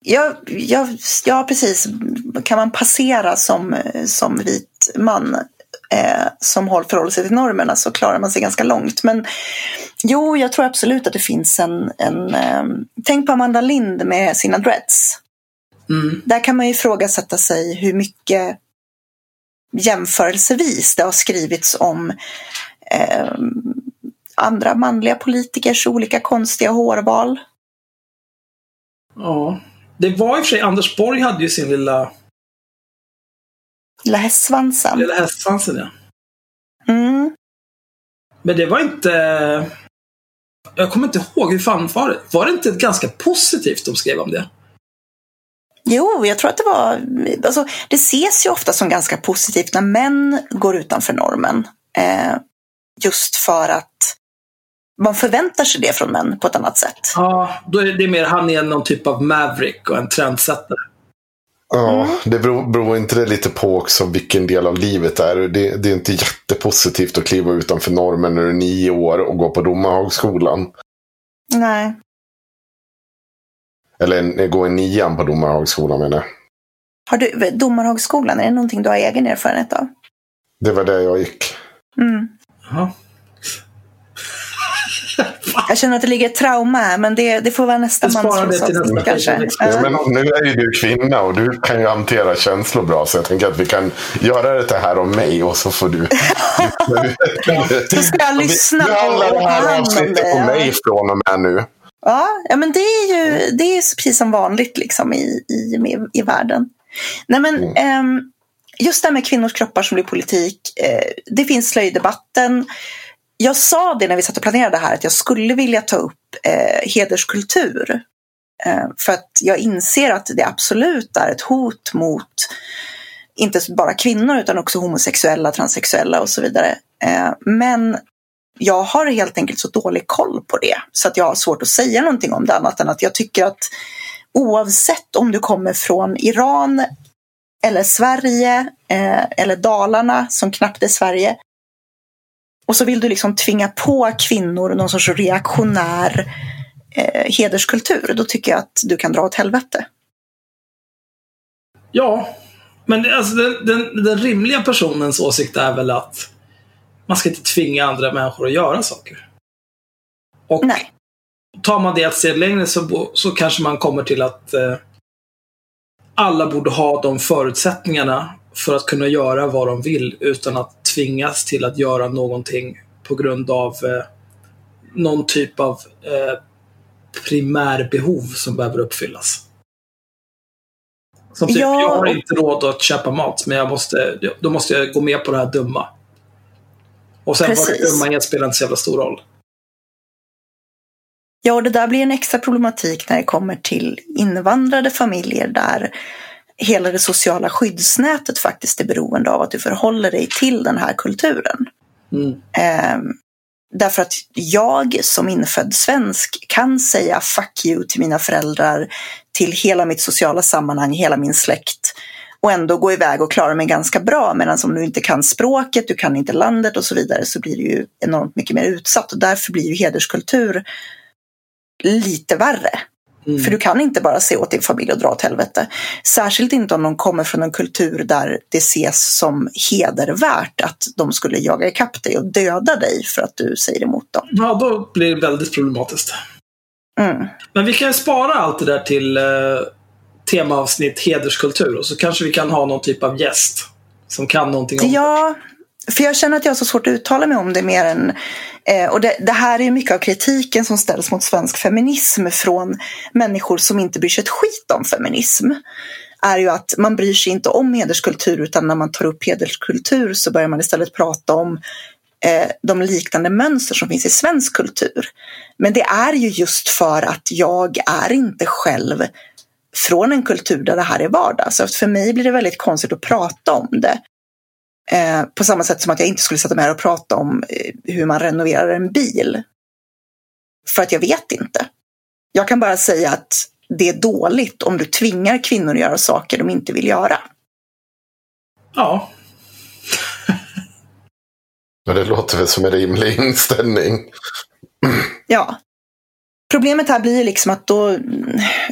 Ja, ja, ja, precis. Kan man passera som, som vit man eh, som förhåller sig till normerna så klarar man sig ganska långt. Men jo, jag tror absolut att det finns en... en eh, tänk på Amanda Lind med sina dreads. Mm. Där kan man ju ifrågasätta sig hur mycket jämförelsevis det har skrivits om eh, andra manliga politikers olika konstiga hårval. Ja, Det var i och för sig, Anders Borg hade ju sin lilla, Lilla hästsvansen. lilla hästsvansen ja. Mm. Men det var inte... Jag kommer inte ihåg, hur fan var det? Var det inte ganska positivt de skrev om det? Jo, jag tror att det var... Alltså, det ses ju ofta som ganska positivt när män går utanför normen. Eh, just för att man förväntar sig det från män på ett annat sätt. Ja, då är det mer han är någon typ av maverick och en trendsättare. Ja, det beror, beror inte det lite på också vilken del av livet det är. Det, det är inte jättepositivt att kliva utanför normen när du är nio år och gå på domarhögskolan. Nej. Eller gå i nian på domarhögskolan menar jag. Har du, domarhögskolan, är det någonting du har egen erfarenhet av? Det var där jag gick. Mm. Ja. Jag känner att det ligger ett trauma här, men det, det får vara nästa nästa kanske. Ja, men nu är ju du kvinna och du kan ju hantera känslor bra. Så jag tänker att vi kan göra det här om mig och så får du... Så ska jag lyssna Nu på handlar det här avsnittet om ja. mig från och med nu. Ja, ja men det är ju det är precis som vanligt liksom i, i, i världen. Nej, men, Mm. ehm, just det här med kvinnors kroppar som blir politik. Eh, det finns slöjdebatten. Jag sa det när vi satt och planerade det här att jag skulle vilja ta upp eh, hederskultur. Eh, för att jag inser att det absolut är ett hot mot inte bara kvinnor utan också homosexuella, transsexuella och så vidare. Eh, men jag har helt enkelt så dålig koll på det så att jag har svårt att säga någonting om det annat än att jag tycker att oavsett om du kommer från Iran eller Sverige eh, eller Dalarna som knappt är Sverige och så vill du liksom tvinga på kvinnor någon sorts reaktionär eh, hederskultur, då tycker jag att du kan dra åt helvete. Ja, men det- alltså, den, den, den rimliga personens åsikt är väl att man ska inte tvinga andra människor att göra saker. Och Nej. tar man det ett steg längre så, så kanske man kommer till att eh, alla borde ha de förutsättningarna för att kunna göra vad de vill utan att tvingas till att göra någonting på grund av eh, någon typ av eh, primärbehov som behöver uppfyllas. Som typ, Ja, jag har inte råd att köpa mat, men jag måste, då måste jag gå med på det här dumma. Och sen var det Precis. dumma är spelar inte så jävla stor roll. Ja, och det där blir en extra problematik när det kommer till invandrade familjer där hela det sociala skyddsnätet faktiskt är beroende av att du förhåller dig till den här kulturen. Mm. Ehm, därför att jag som infödd svensk kan säga fuck you till mina föräldrar, till hela mitt sociala sammanhang, hela min släkt och ändå gå iväg och klara mig ganska bra. Medan om du inte kan språket, du kan inte landet och så vidare så blir du ju enormt mycket mer utsatt och därför blir ju hederskultur lite värre. Mm. För du kan inte bara se åt din familj och dra åt helvete. Särskilt inte om de kommer från en kultur där det ses som hedervärt att de skulle jaga ikapp dig och döda dig för att du säger emot dem. Ja, då blir det väldigt problematiskt. Mm. Men vi kan ju spara allt det där till eh, temaavsnitt hederskultur och så kanske vi kan ha någon typ av gäst som kan någonting om det. För jag känner att jag har så svårt att uttala mig om det mer än... Eh, och det, det här är ju mycket av kritiken som ställs mot svensk feminism från människor som inte bryr sig ett skit om feminism. Är ju att man bryr sig inte om hederskultur utan när man tar upp hederskultur så börjar man istället prata om eh, de liknande mönster som finns i svensk kultur. Men det är ju just för att jag är inte själv från en kultur där det här är vardag. Så för mig blir det väldigt konstigt att prata om det. Eh, på samma sätt som att jag inte skulle sätta mig här och prata om eh, hur man renoverar en bil. För att jag vet inte. Jag kan bara säga att det är dåligt om du tvingar kvinnor att göra saker de inte vill göra. Ja, Men det låter väl som en rimlig inställning. Ja. Problemet här blir liksom att då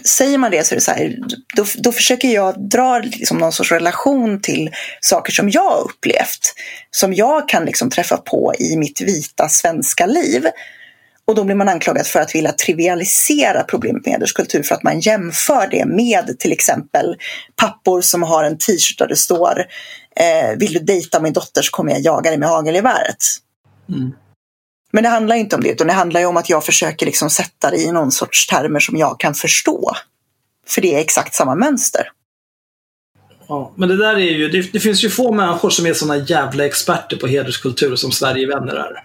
säger man det så är det så här, då, då försöker jag dra liksom någon sorts relation till saker som jag har upplevt. Som jag kan liksom träffa på i mitt vita svenska liv. Och då blir man anklagad för att vilja trivialisera problemet med hederskultur för att man jämför det med till exempel pappor som har en t-shirt där det står eh, Vill du dejta min dotter så kommer jag jaga dig med hagelgeväret. Mm. Men det handlar inte om det, utan det handlar ju om att jag försöker liksom sätta det i någon sorts termer som jag kan förstå. För det är exakt samma mönster. Ja, men det där är ju, det, det finns ju få människor som är såna jävla experter på hederskultur som Sverigevänner är.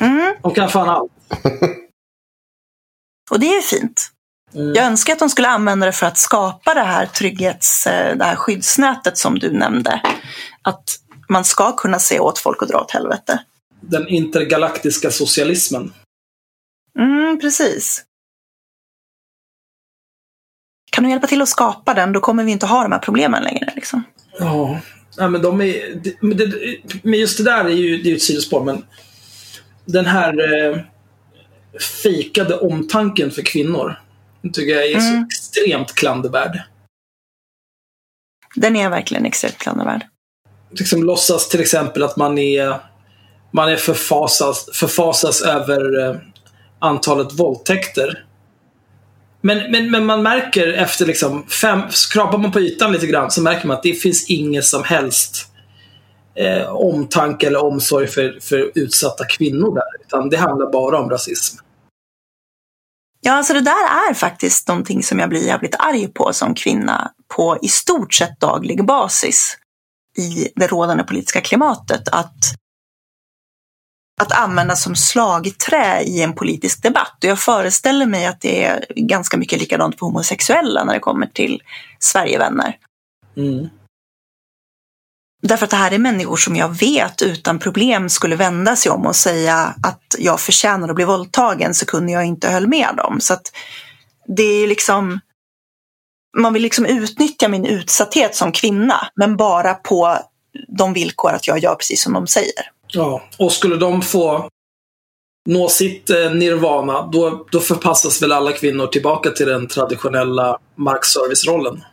Mm. De kan fan allt. Och det är ju fint. Mm. Jag önskar att de skulle använda det för att skapa det här trygghets, eh, det här skyddsnätet som du nämnde. Att man ska kunna se åt folk och dra åt helvete. Den intergalaktiska socialismen. Mm, precis. Kan du hjälpa till att skapa den, då kommer vi inte ha de här problemen längre. Liksom. Ja, ja men de är... det- Men, just det där är ju, det är ett sidospår, men den här eh, fejkade omtanken för kvinnor den tycker jag är så Mm. extremt klandervärd. Den är verkligen extremt klandervärd. Liksom låtsas till exempel att man är man är förfasas, förfasas över eh, antalet våldtäkter. Men, men, men man märker efter liksom fem, skrapar man på ytan lite grann så märker man att det finns inget som helst eh, omtanke eller omsorg för, för utsatta kvinnor där. Utan det handlar bara om rasism. Ja, alltså det där är faktiskt någonting som jag blir jävligt arg på som kvinna på i stort sett daglig basis i det rådande politiska klimatet. Att, att använda som slagträ i en politisk debatt. Och jag föreställer mig att det är ganska mycket likadant för homosexuella när det kommer till Sverigevänner. Mm. Därför att det här är människor som jag vet utan problem skulle vända sig om och säga att jag förtjänar att bli våldtagen så kunde jag inte höll med dem. Så att det är liksom, man vill liksom utnyttja min utsatthet som kvinna, men bara på de villkor att jag gör precis som de säger. Ja, och skulle de få nå sitt eh, nirvana, då, då förpassas väl alla kvinnor tillbaka till den traditionella markservicerollen.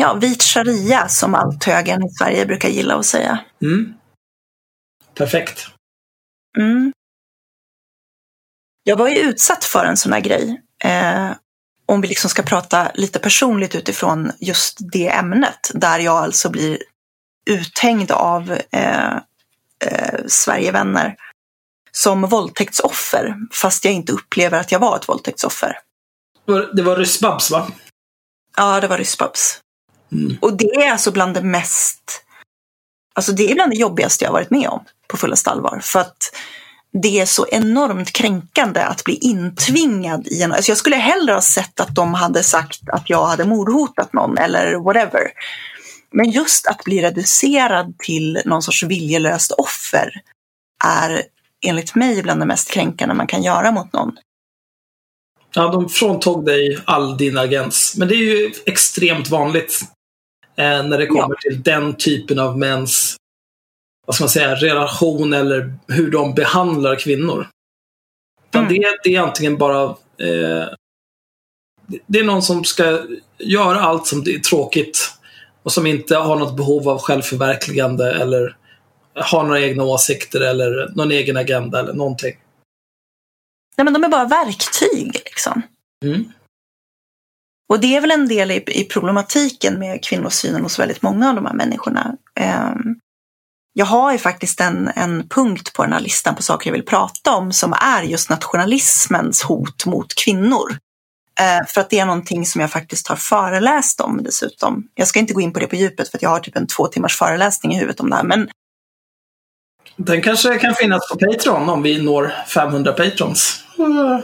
Ja, vit sharia som allt högern i Sverige brukar gilla att säga. Mm. Perfekt. Mm. Jag var ju utsatt för en sån här grej. Eh, om vi liksom ska prata lite personligt utifrån just det ämnet. Där jag alltså blir uthängd av eh, eh, Sverigevänner som våldtäktsoffer. Fast jag inte upplever att jag var ett våldtäktsoffer. Det var- Ryssbabs, va? Ja, det var Ryssbabs. Mm. Och det är alltså bland det mest, alltså det är bland det jobbigaste jag varit med om på fullaste allvar. För att det är så enormt kränkande att bli intvingad i en, alltså jag skulle hellre ha sett att de hade sagt att jag hade mordhotat någon eller whatever. Men just att bli reducerad till någon sorts viljelöst offer är enligt mig bland det mest kränkande man kan göra mot någon. Ja, de fråntog dig all din agens. Men det är ju extremt vanligt eh, när det kommer till den typen av mäns vad ska man säga, relation eller hur de behandlar kvinnor. Mm. Det, det är antingen bara eh, det- det är någon som ska göra allt som det är tråkigt och som inte har något behov av självförverkligande eller har några egna åsikter eller någon egen agenda eller någonting. Nej men de är bara verktyg liksom. Mm. Och det är väl en del i, i problematiken med kvinnosynen hos väldigt många av de här människorna. Ehm, jag har ju faktiskt en, en punkt på den här listan på saker jag vill prata om som är just nationalismens hot mot kvinnor. Eh, för att det är någonting som jag faktiskt har föreläst om dessutom. Jag ska inte gå in på det på djupet för att jag har typ en två timmars föreläsning i huvudet om det här. Men Den kanske kan finnas på Patreon om vi når 500 patrons. ja,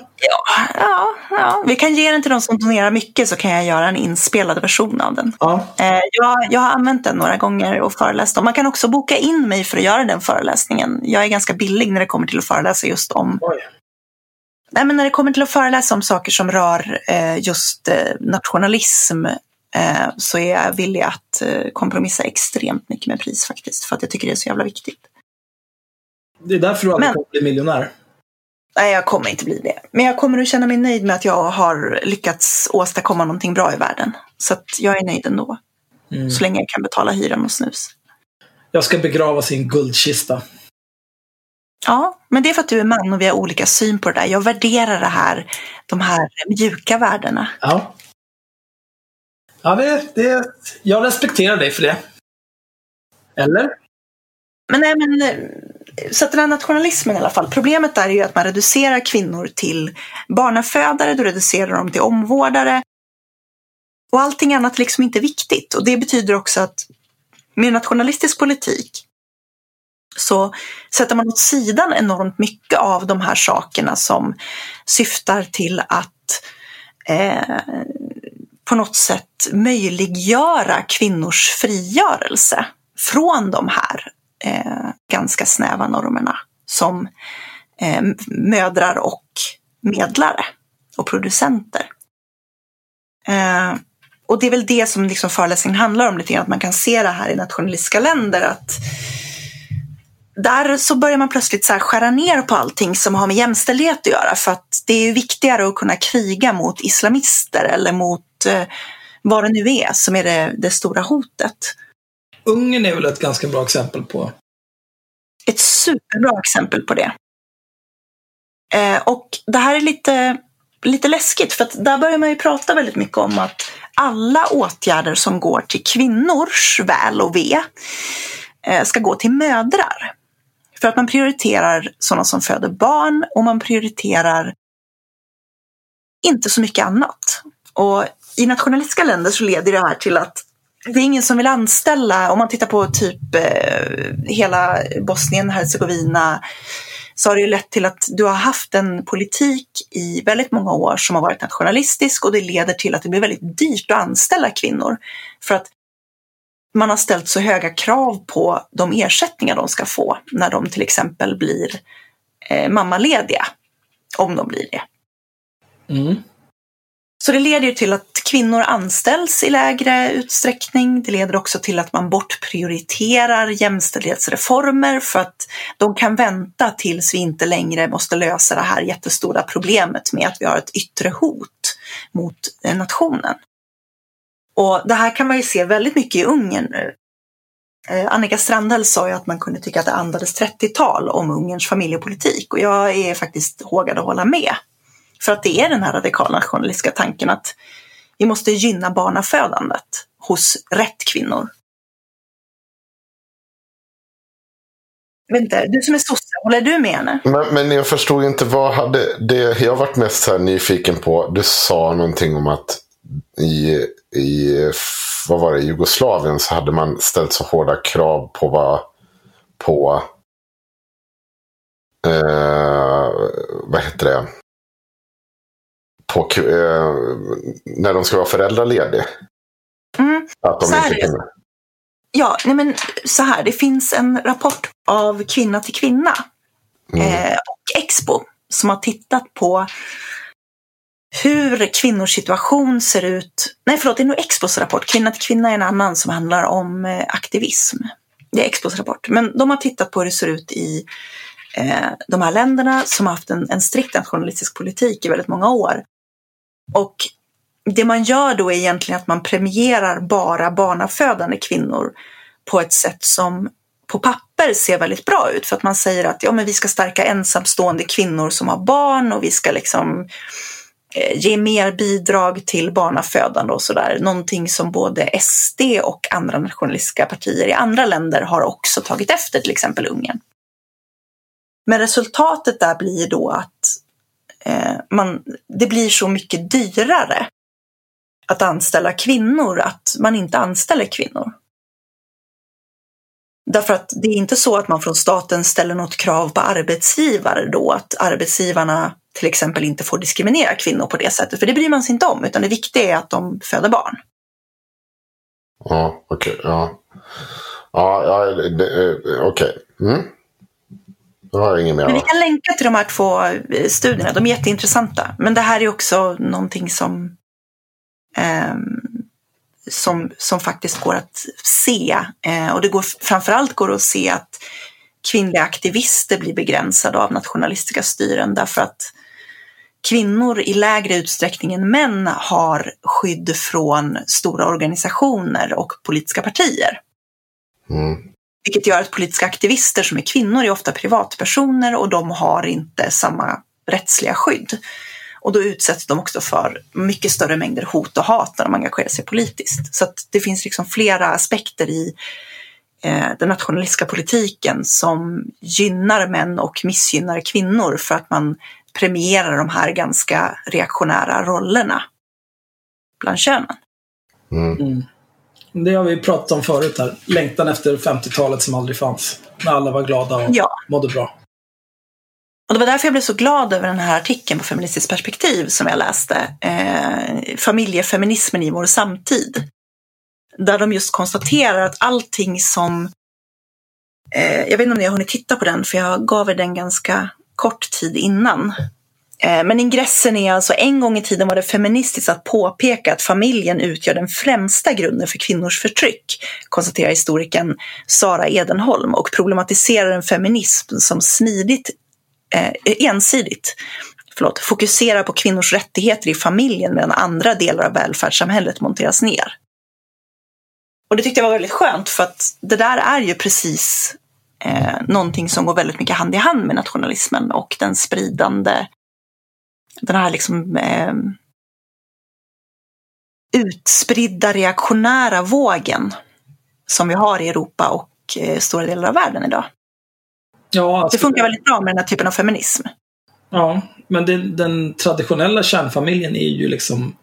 ja, ja, vi kan ge den till de som donerar mycket så kan jag göra en inspelad version av den. Ja. Eh, jag, jag har använt den några gånger och föreläst om. Man kan också boka in mig för att göra den föreläsningen. Jag är ganska billig när det kommer till att föreläsa just om Oj. Nej, men när det kommer till att föreläsa om saker som rör eh, just eh, nationalism eh, så är jag villig att eh, kompromissa extremt mycket med pris faktiskt. För att jag tycker det är så jävla viktigt. Det är därför du aldrig Men- kommer bli miljonär. Nej, jag kommer inte bli det. Men jag kommer att känna mig nöjd med att jag har lyckats åstadkomma någonting bra i världen. Så att jag är nöjd ändå. Mm. Så länge jag kan betala hyran och snus. Jag ska begravas i en guldkista. Ja, men det är för att du är man och vi har olika syn på det där. Jag värderar det här, de här mjuka värdena. Ja. Ja, det, det, jag respekterar dig för det. Eller? Men nej, men eh, så att den här nationalismen i alla fall. Problemet där är ju att man reducerar kvinnor till barnafödare, du reducerar dem till omvårdare. och allting annat liksom inte viktigt. Och det betyder också att med nationalistisk politik så sätter man åt sidan enormt mycket av de här sakerna som syftar till att eh, på något sätt möjliggöra kvinnors frigörelse från de här eh, ganska snäva normerna som eh, mödrar och medlare och producenter. Eh, och det är väl det som liksom föreläsningen handlar om lite grann, att man kan se det här i nationalistiska länder, att där så börjar man plötsligt så skära ner på allting som har med jämställdhet att göra för att det är viktigare att kunna kriga mot islamister eller mot eh, vad det nu är som är det, det stora hotet. Ungern är väl ett ganska bra exempel på? Ett superbra exempel på det. Eh, och det här är lite, lite läskigt för att där börjar man ju prata väldigt mycket om att alla åtgärder som går till kvinnors väl och ve eh, ska gå till mödrar. För att man prioriterar sådana som föder barn och man prioriterar inte så mycket annat. Och i nationalistiska länder så leder det här till att det är ingen som vill anställa, om man tittar på typ eh, hela Bosnien, Hercegovina, så har det ju lett till att du har haft en politik i väldigt många år som har varit nationalistisk och det leder till att det blir väldigt dyrt att anställa kvinnor. För att man har ställt så höga krav på de ersättningar de ska få när de till exempel blir eh, mammalediga. Om de blir det. Mm. Så det leder ju till att kvinnor anställs i lägre utsträckning. Det leder också till att man bortprioriterar jämställdhetsreformer för att de kan vänta tills vi inte längre måste lösa det här jättestora problemet med att vi har ett yttre hot mot nationen. Och det här kan man ju se väldigt mycket i Ungern nu. Eh, Annika Strandhäll sa ju att man kunde tycka att det andades 30-tal om Ungerns familjepolitik och jag är faktiskt hågad att hålla med. För att det är den här radikala nationalistiska tanken att vi måste gynna barnafödandet hos rätt kvinnor. Vänta, du som är sosse, håller du med henne? Men, men jag förstod inte, vad hade det jag varit mest så nyfiken på? Du sa någonting om att i, i vad var det, Jugoslavien så hade man ställt så hårda krav på vad på eh, vad heter det? På, eh, när de ska vara föräldralediga. Mm. Att de Så inte kunde. Ja, nej men så här, det finns en rapport av Kvinna till kvinna Mm. eh, och Expo som har tittat på hur kvinnors situation ser ut. Nej, förlåt, det är nog Expos rapport. Kvinna till kvinna är en annan som handlar om eh, aktivism. Det är Expos rapport. Men de har tittat på hur det ser ut i eh, de här länderna som har haft en, en strikt nationalistisk politik i väldigt många år. Och det man gör då är egentligen att man premierar bara barnafödande kvinnor på ett sätt som på papper ser väldigt bra ut för att man säger att ja, men vi ska stärka ensamstående kvinnor som har barn och vi ska liksom Eh, ge mer bidrag till barnafödande och sådär. Någonting som både SD och andra nationalistiska partier i andra länder har också tagit efter, till exempel Ungern. Men resultatet där blir då att eh, man, det blir så mycket dyrare att anställa kvinnor att man inte anställer kvinnor. Därför att det är inte så att man från staten ställer något krav på arbetsgivare då, att arbetsgivarna till exempel inte får diskriminera kvinnor på det sättet, för det bryr man sig inte om, utan det viktiga är att de föder barn. Ja, okej. ja. Ja, ja det- eh, okej. Mm. Då har jag inget mer. Men vi kan länka till de här två eh, studierna, de är jätteintressanta. Men det här är också någonting som, ehm, som, som faktiskt går att se. Eh, och det går, framförallt går att se att kvinnliga aktivister blir begränsade av nationalistiska styren därför att kvinnor i lägre utsträckning än män har skydd från stora organisationer och politiska partier. Mm. Vilket gör att politiska aktivister som är kvinnor är ofta privatpersoner och de har inte samma rättsliga skydd. Och då utsätts de också för mycket större mängder hot och hat när de engagerar sig politiskt. Så att det finns liksom flera aspekter i den nationalistiska politiken som gynnar män och missgynnar kvinnor för att man premierar de här ganska reaktionära rollerna bland könen. Mm. Det har vi pratat om förut här. Längtan efter 50-talet som aldrig fanns. När alla var glada och Ja. mådde bra. Och det var därför jag blev så glad över den här artikeln på Feministiskt perspektiv som jag läste. Eh, familjefeminismen i vår samtid. Där de just konstaterar att allting som... Eh, jag vet inte om ni har hunnit titta på den, för jag gav er den ganska kort tid innan. Eh, men ingressen är alltså en gång i tiden var det feministiskt att påpeka att familjen utgör den främsta grunden för kvinnors förtryck, konstaterar historikern Sara Edenholm och problematiserar en feminism som smidigt eh, ensidigt förlåt, fokuserar på kvinnors rättigheter i familjen medan andra delar av välfärdssamhället monteras ner. Och det tyckte jag var väldigt skönt för att det där är ju precis eh, någonting som går väldigt mycket hand i hand med nationalismen och den spridande, den här liksom eh, utspridda reaktionära vågen som vi har i Europa och eh, stora delar av världen idag. Ja, alltså, Det funkar väldigt bra med den här typen av feminism. Ja, men det, den traditionella kärnfamiljen är ju liksom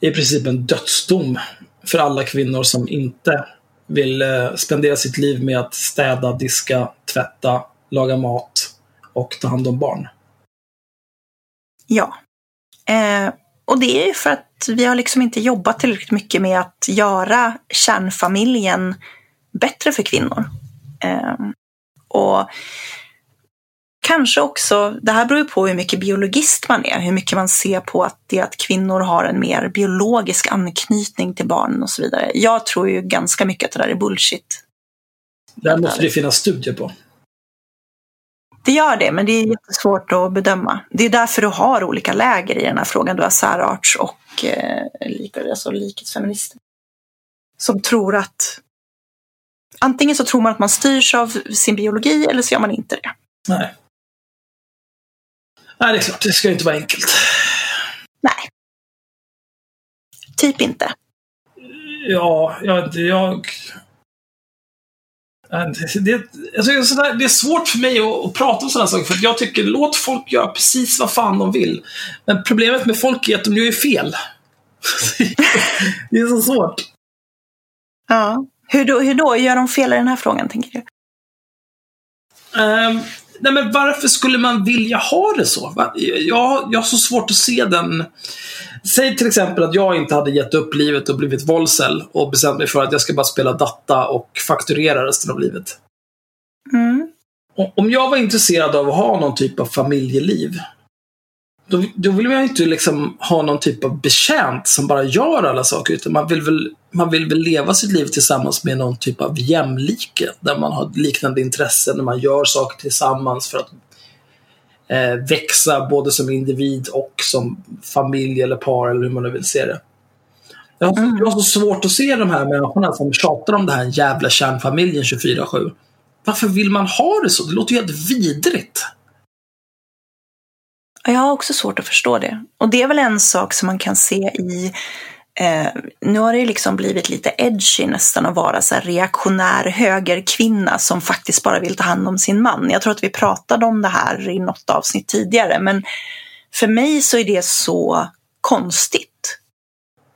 i princip en dödsdom för alla kvinnor som inte vill eh, spendera sitt liv med att städa, diska, tvätta, laga mat och ta hand om barn. Ja. Eh, och det är ju för att vi har liksom inte jobbat tillräckligt mycket med att göra kärnfamiljen bättre för kvinnor. Eh, och kanske också, det här beror ju på hur mycket biologist man är, hur mycket man ser på att det att kvinnor har en mer biologisk anknytning till barnen och så vidare. Jag tror ju ganska mycket att det där är bullshit. Det här måste det finnas studier på. Det gör det, men det är jättesvårt att bedöma. Det är därför du har olika läger i den här frågan. Du har särarts och eh, alltså likhetsfeminister. Som tror att antingen så tror man att man styrs av sin biologi eller så gör man inte det. Nej. Nej, det är klart. Det ska ju inte vara enkelt. Nej. Typ inte. Ja, jag... jag Ja, det, alltså, det är svårt för mig att, att prata om sådana saker, för jag tycker låt folk göra precis vad fan de vill. Men problemet med folk är att de gör ju fel. det är så svårt. Ja. Hur då, hur då? Gör de fel i den här frågan, tänker du? Ehm, nej men varför skulle man vilja ha det så? Jag, jag har så svårt att se den... Säg till exempel att jag inte hade gett upp livet och blivit våldsel och bestämt mig för att jag ska bara spela data och fakturera resten av livet. Mm. Om jag var intresserad av att ha någon typ av familjeliv, då, då vill jag inte liksom ha någon typ av betjänt som bara gör alla saker, utan man vill, väl, man vill väl leva sitt liv tillsammans med någon typ av jämlike, där man har liknande intressen, där man gör saker tillsammans för att eh, växa både som individ och som familj eller par, eller hur man nu vill se det. Jag har, jag har så svårt att se de här människorna som tjatar om den här jävla kärnfamiljen 24-7. Varför vill man ha det så? Det låter ju helt vidrigt. Ja, Jag har också svårt att förstå det. Och det är väl en sak som man kan se i Eh, nu har det liksom blivit lite edgy nästan att vara så här reaktionär högerkvinna som faktiskt bara vill ta hand om sin man. Jag tror att vi pratade om det här i något avsnitt tidigare, men för mig så är det så konstigt.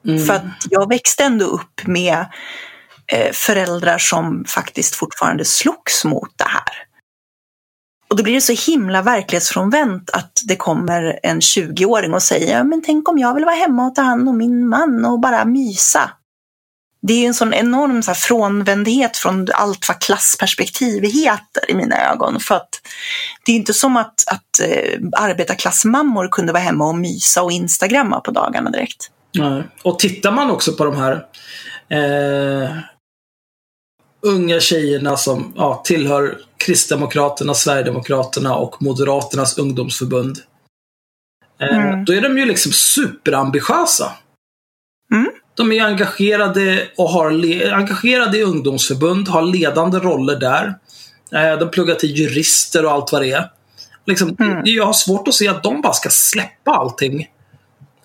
Mm. För att jag växte ändå upp med eh, föräldrar som faktiskt fortfarande slogs mot det här. Och då blir det så himla verklighetsfrånvänt att det kommer en 20-åring och säger ja, men tänk om jag vill vara hemma och ta hand om min man och bara mysa. Det är ju en sån enorm så här, frånvändhet från allt vad klassperspektiv heter i mina ögon. För att det är inte som att, att eh, arbetarklassmammor kunde vara hemma och mysa och instagramma på dagarna direkt. Nej. Och tittar man också på de här eh, unga tjejerna som ja, tillhör Kristdemokraterna, Sverigedemokraterna och Moderaternas ungdomsförbund. Eh, Mm. Då är de ju liksom superambitiösa. Mm. De är engagerade och har engagerade i ungdomsförbund, har ledande roller där. Eh, de pluggar till jurister och allt vad det är. Liksom, Mm. Jag har svårt att se att de bara ska släppa allting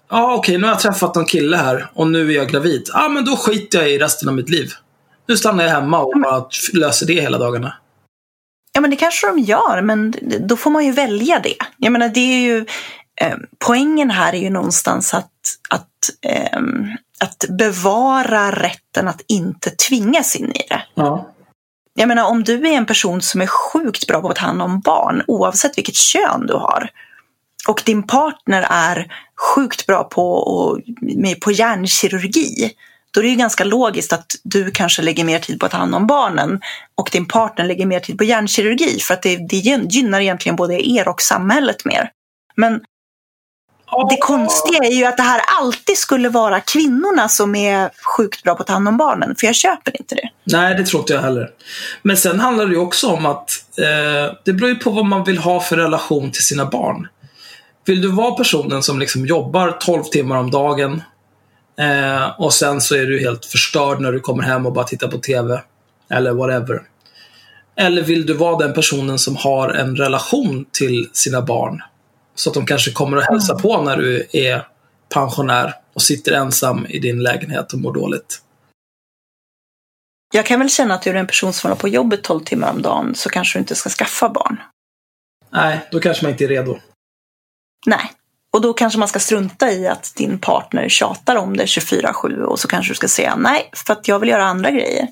Ja, okej, nu har jag träffat någon kille här och nu är jag gravid. Ja, men då skiter jag i resten av mitt liv. Nu stannar jag hemma och bara löser det hela dagarna. Ja, men det kanske de gör, men då får man ju välja det. Jag menar, det är ju... eh, poängen här är ju någonstans att, att, eh, att bevara rätten att inte tvingas in i det. Ja. Jag menar om du är en person som är sjukt bra på att ta hand om barn oavsett vilket kön du har och din partner är sjukt bra på, och, med, på hjärnkirurgi då är det ju ganska logiskt att du kanske lägger mer tid på att ta hand om barnen och din partner lägger mer tid på hjärnkirurgi för att det, det gynnar egentligen både er och samhället mer. Men det konstiga är ju att det här alltid skulle vara kvinnorna som är sjukt bra på att ta hand om barnen, för jag köper inte det. Nej, det tror inte jag heller. Men sen handlar det ju också om att eh, det beror ju på vad man vill ha för relation till sina barn. Vill du vara personen som liksom jobbar 12 timmar om dagen eh, och sen så är du helt förstörd när du kommer hem och bara tittar på TV eller whatever. Eller vill du vara den personen som har en relation till sina barn så att de kanske kommer och hälsar på när du är pensionär och sitter ensam i din lägenhet och mår dåligt. Jag kan väl känna att du är en person som håller på jobbet 12 timmar om dagen så kanske du inte ska skaffa barn. Nej, då kanske man inte är redo. Nej. Och då kanske man ska strunta i att din partner tjatar om det 24-7 och så kanske du ska säga nej, för att jag vill göra andra grejer.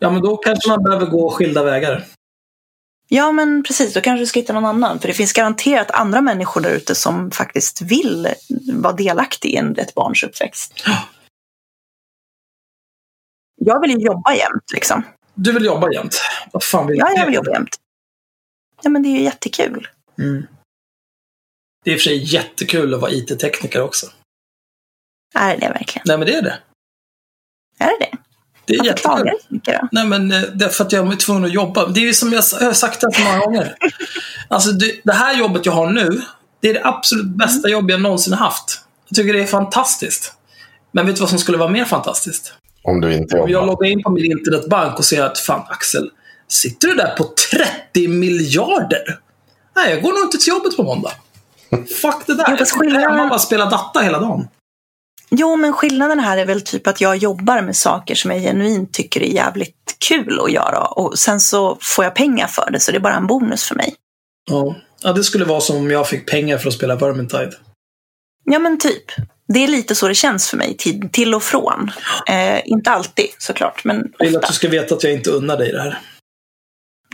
Ja, men då kanske man behöver gå skilda vägar. Ja, men precis. Då kanske du ska hitta någon annan. För det finns garanterat andra människor där ute som faktiskt vill vara delaktig i ett barns uppväxt. Jag vill ju jobba jämt, liksom. Du vill jobba jämt? Vad fan vill Ja, du? jag vill jobba jämt. Ja, men det är ju jättekul. Mm. Det är i och för sig jättekul att vara IT-tekniker också. Är det verkligen? Nej, men det är det. Är det det? Det är Varför klagar jättekul. du så mycket då? Nej, men eh, det är för att jag är tvungen att jobba. Det är ju som jag har sagt det så många gånger. Alltså, det, det här jobbet jag har nu, det är det absolut bästa jobb jag någonsin har haft. Jag tycker det är fantastiskt. Men vet du vad som skulle vara mer fantastiskt? Om du inte Om jag jobbar. loggar in på min internetbank och ser att fan Axel, sitter du där på 30 miljarder? Nej, jag går nog inte till jobbet på måndag. Fuck det där. Jag skillnaden- och bara spelar datta hela dagen. Jo, men skillnaden här är väl typ att jag jobbar med saker som jag genuint tycker är jävligt kul att göra. Och sen så får jag pengar för det, så det är bara en bonus för mig. Ja. ja, det skulle vara som om jag fick pengar för att spela Vermintide. Ja, men typ. Det är lite så det känns för mig, till, till och från. Eh, inte alltid såklart, men Jag vill ofta. att du ska veta att jag inte unnar dig det här.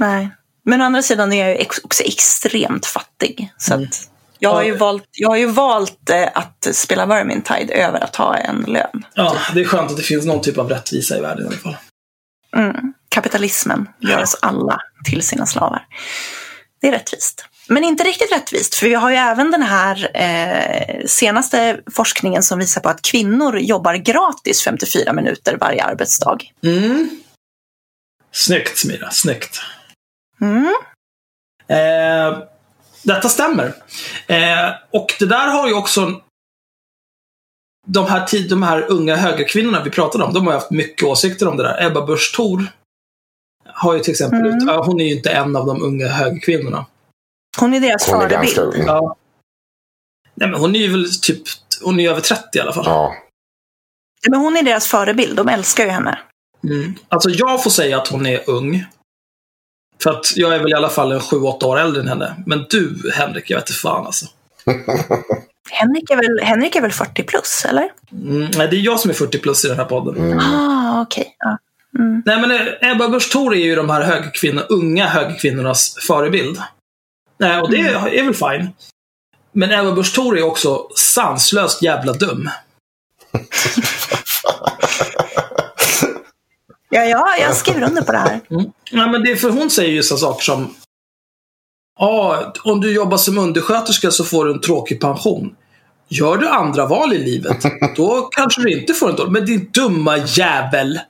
Nej. Men å andra sidan är jag ju också extremt fattig. Så Mm. att jag, har ju valt, jag har ju valt eh, att spela Vermintide över att ha en lön. Ja, det är skönt att det finns någon typ av rättvisa i världen i alla fall. Mm. Kapitalismen gör oss alla till sina slavar. Det är rättvist. Men inte riktigt rättvist, för vi har ju även den här eh, senaste forskningen som visar på att kvinnor jobbar gratis 54 minuter varje arbetsdag. Mm. Snyggt Smira, snyggt. Mm. Eh, detta stämmer. Eh, och det där har ju också de här, tid, de här unga högerkvinnorna vi pratade om, de har ju haft mycket åsikter om det där. Ebba Busch Thor har ju till exempel, Mm. ut, ja, hon är ju inte en av de unga högerkvinnorna. Hon är deras Hon är ganska förebild. ung. Ja. Nej, men hon är ju väl typ, hon är ju över 30 i alla fall. Ja. Men hon är deras förebild, de älskar ju henne. Mm. Alltså jag får säga att hon är ung. För att jag är väl i alla fall en 7-8 år äldre än henne. Men du, Henrik, jag vet inte fan alltså. Henrik är väl, Henrik är väl 40 plus, eller? Mm, nej, det är jag som är 40 plus i den här podden. Mm. Ah, okej. Ja. Mm. Nej, men eh, Ebba Busch Thor är ju de här högerkvinnor, unga högerkvinnornas förebild. Nej, och det är, är väl fine. Men Ebba Busch Thor är också sanslöst jävla dum. Ja, ja, jag skriver under på det här. Mm. Nej, men det är för hon säger ju så saker som Ja, om du jobbar som undersköterska så får du en tråkig pension. Gör du andra val i livet, då kanske du inte får en dålig. Men din dumma jävel!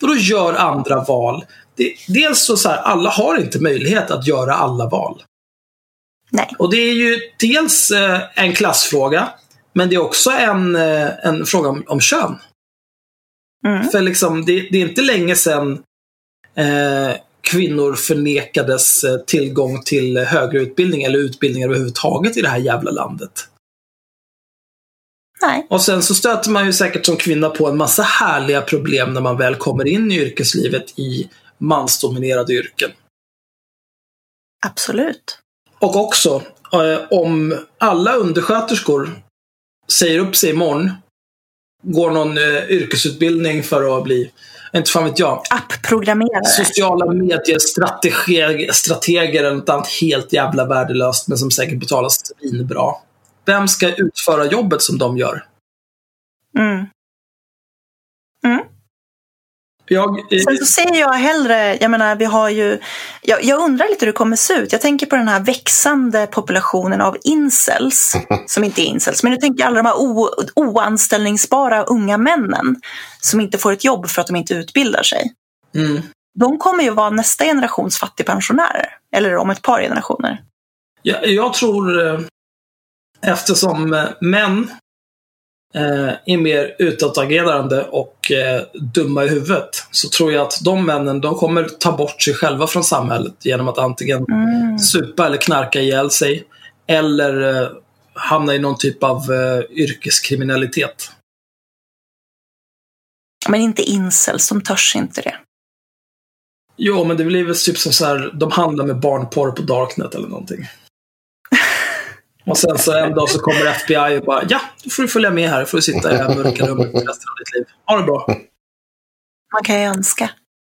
Vadå gör andra val? Det, dels så, så här, alla har inte möjlighet att göra alla val. Nej. Och det är ju dels eh, en klassfråga, men det är också en, eh, en fråga om, om kön. Mm. För liksom, det, det är inte länge sedan eh, kvinnor förnekades eh, tillgång till högre utbildning eller utbildning överhuvudtaget i det här jävla landet. Nej. Och sen så stöter man ju säkert som kvinna på en massa härliga problem när man väl kommer in i yrkeslivet i mansdominerade yrken. Absolut. Och också eh, om alla undersköterskor säger upp sig imorgon, går någon eh, yrkesutbildning för att bli, inte fan vet jag, Appprogrammerare. sociala mediestrateger strateger eller något annat helt jävla värdelöst men som säkert betalas svinbra. Vem ska utföra jobbet som de gör? Mm. Mm. Jag, eh, Sen så ser jag hellre, jag menar vi har ju, jag, jag undrar lite hur det kommer se ut. Jag tänker på den här växande populationen av incels, som inte är incels, men nu tänker jag alla de här o, oanställningsbara unga männen som inte får ett jobb för att de inte utbildar sig. mm. De kommer ju vara nästa generations fattigpensionärer, eller om ett par generationer. Jag, jag tror, eh, eftersom eh, män är mer utåtagerande och eh, dumma i huvudet, så tror jag att de männen de kommer ta bort sig själva från samhället genom att antingen Mm. supa eller knarka ihjäl sig, eller eh, hamna i någon typ av eh, yrkeskriminalitet. Men inte incels, de törs inte det. Jo, men det blir väl typ som så här, de handlar med barnporr på Darknet eller någonting. Och sen så en dag så kommer FBI och bara, ja, då får du följa med här. Då får du sitta i det här mörka rummet resten av ditt liv. Ha det bra. Man kan ju önska.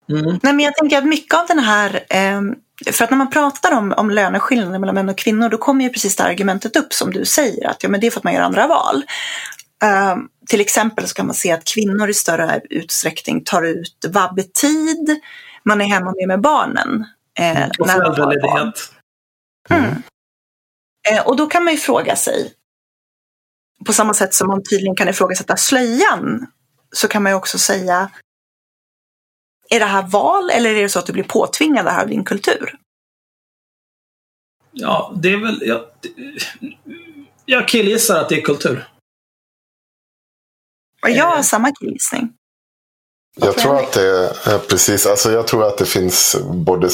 Mm. Nej, men jag tänker att mycket av den här, ehm, för att när man pratar om, om löneskillnader mellan män och kvinnor, då kommer ju precis det argumentet upp som du säger, att ja, men det är för att man gör andra val. Ehm, till exempel så kan man se att kvinnor i större utsträckning tar ut vabbetid, man är hemma mer med barnen. eh, Och har barn. föräldraledighet. Mm. Eh, och då kan man ju fråga sig, på samma sätt som man tydligen kan ifrågasätta slöjan, så kan man ju också säga, är det här val eller är det så att du blir påtvingad det här av din kultur? Ja, det är väl... Jag, jag killgissar att det är kultur. Och jag har Eh. samma killgissning. Jag tror att det är precis, alltså jag tror att det finns både,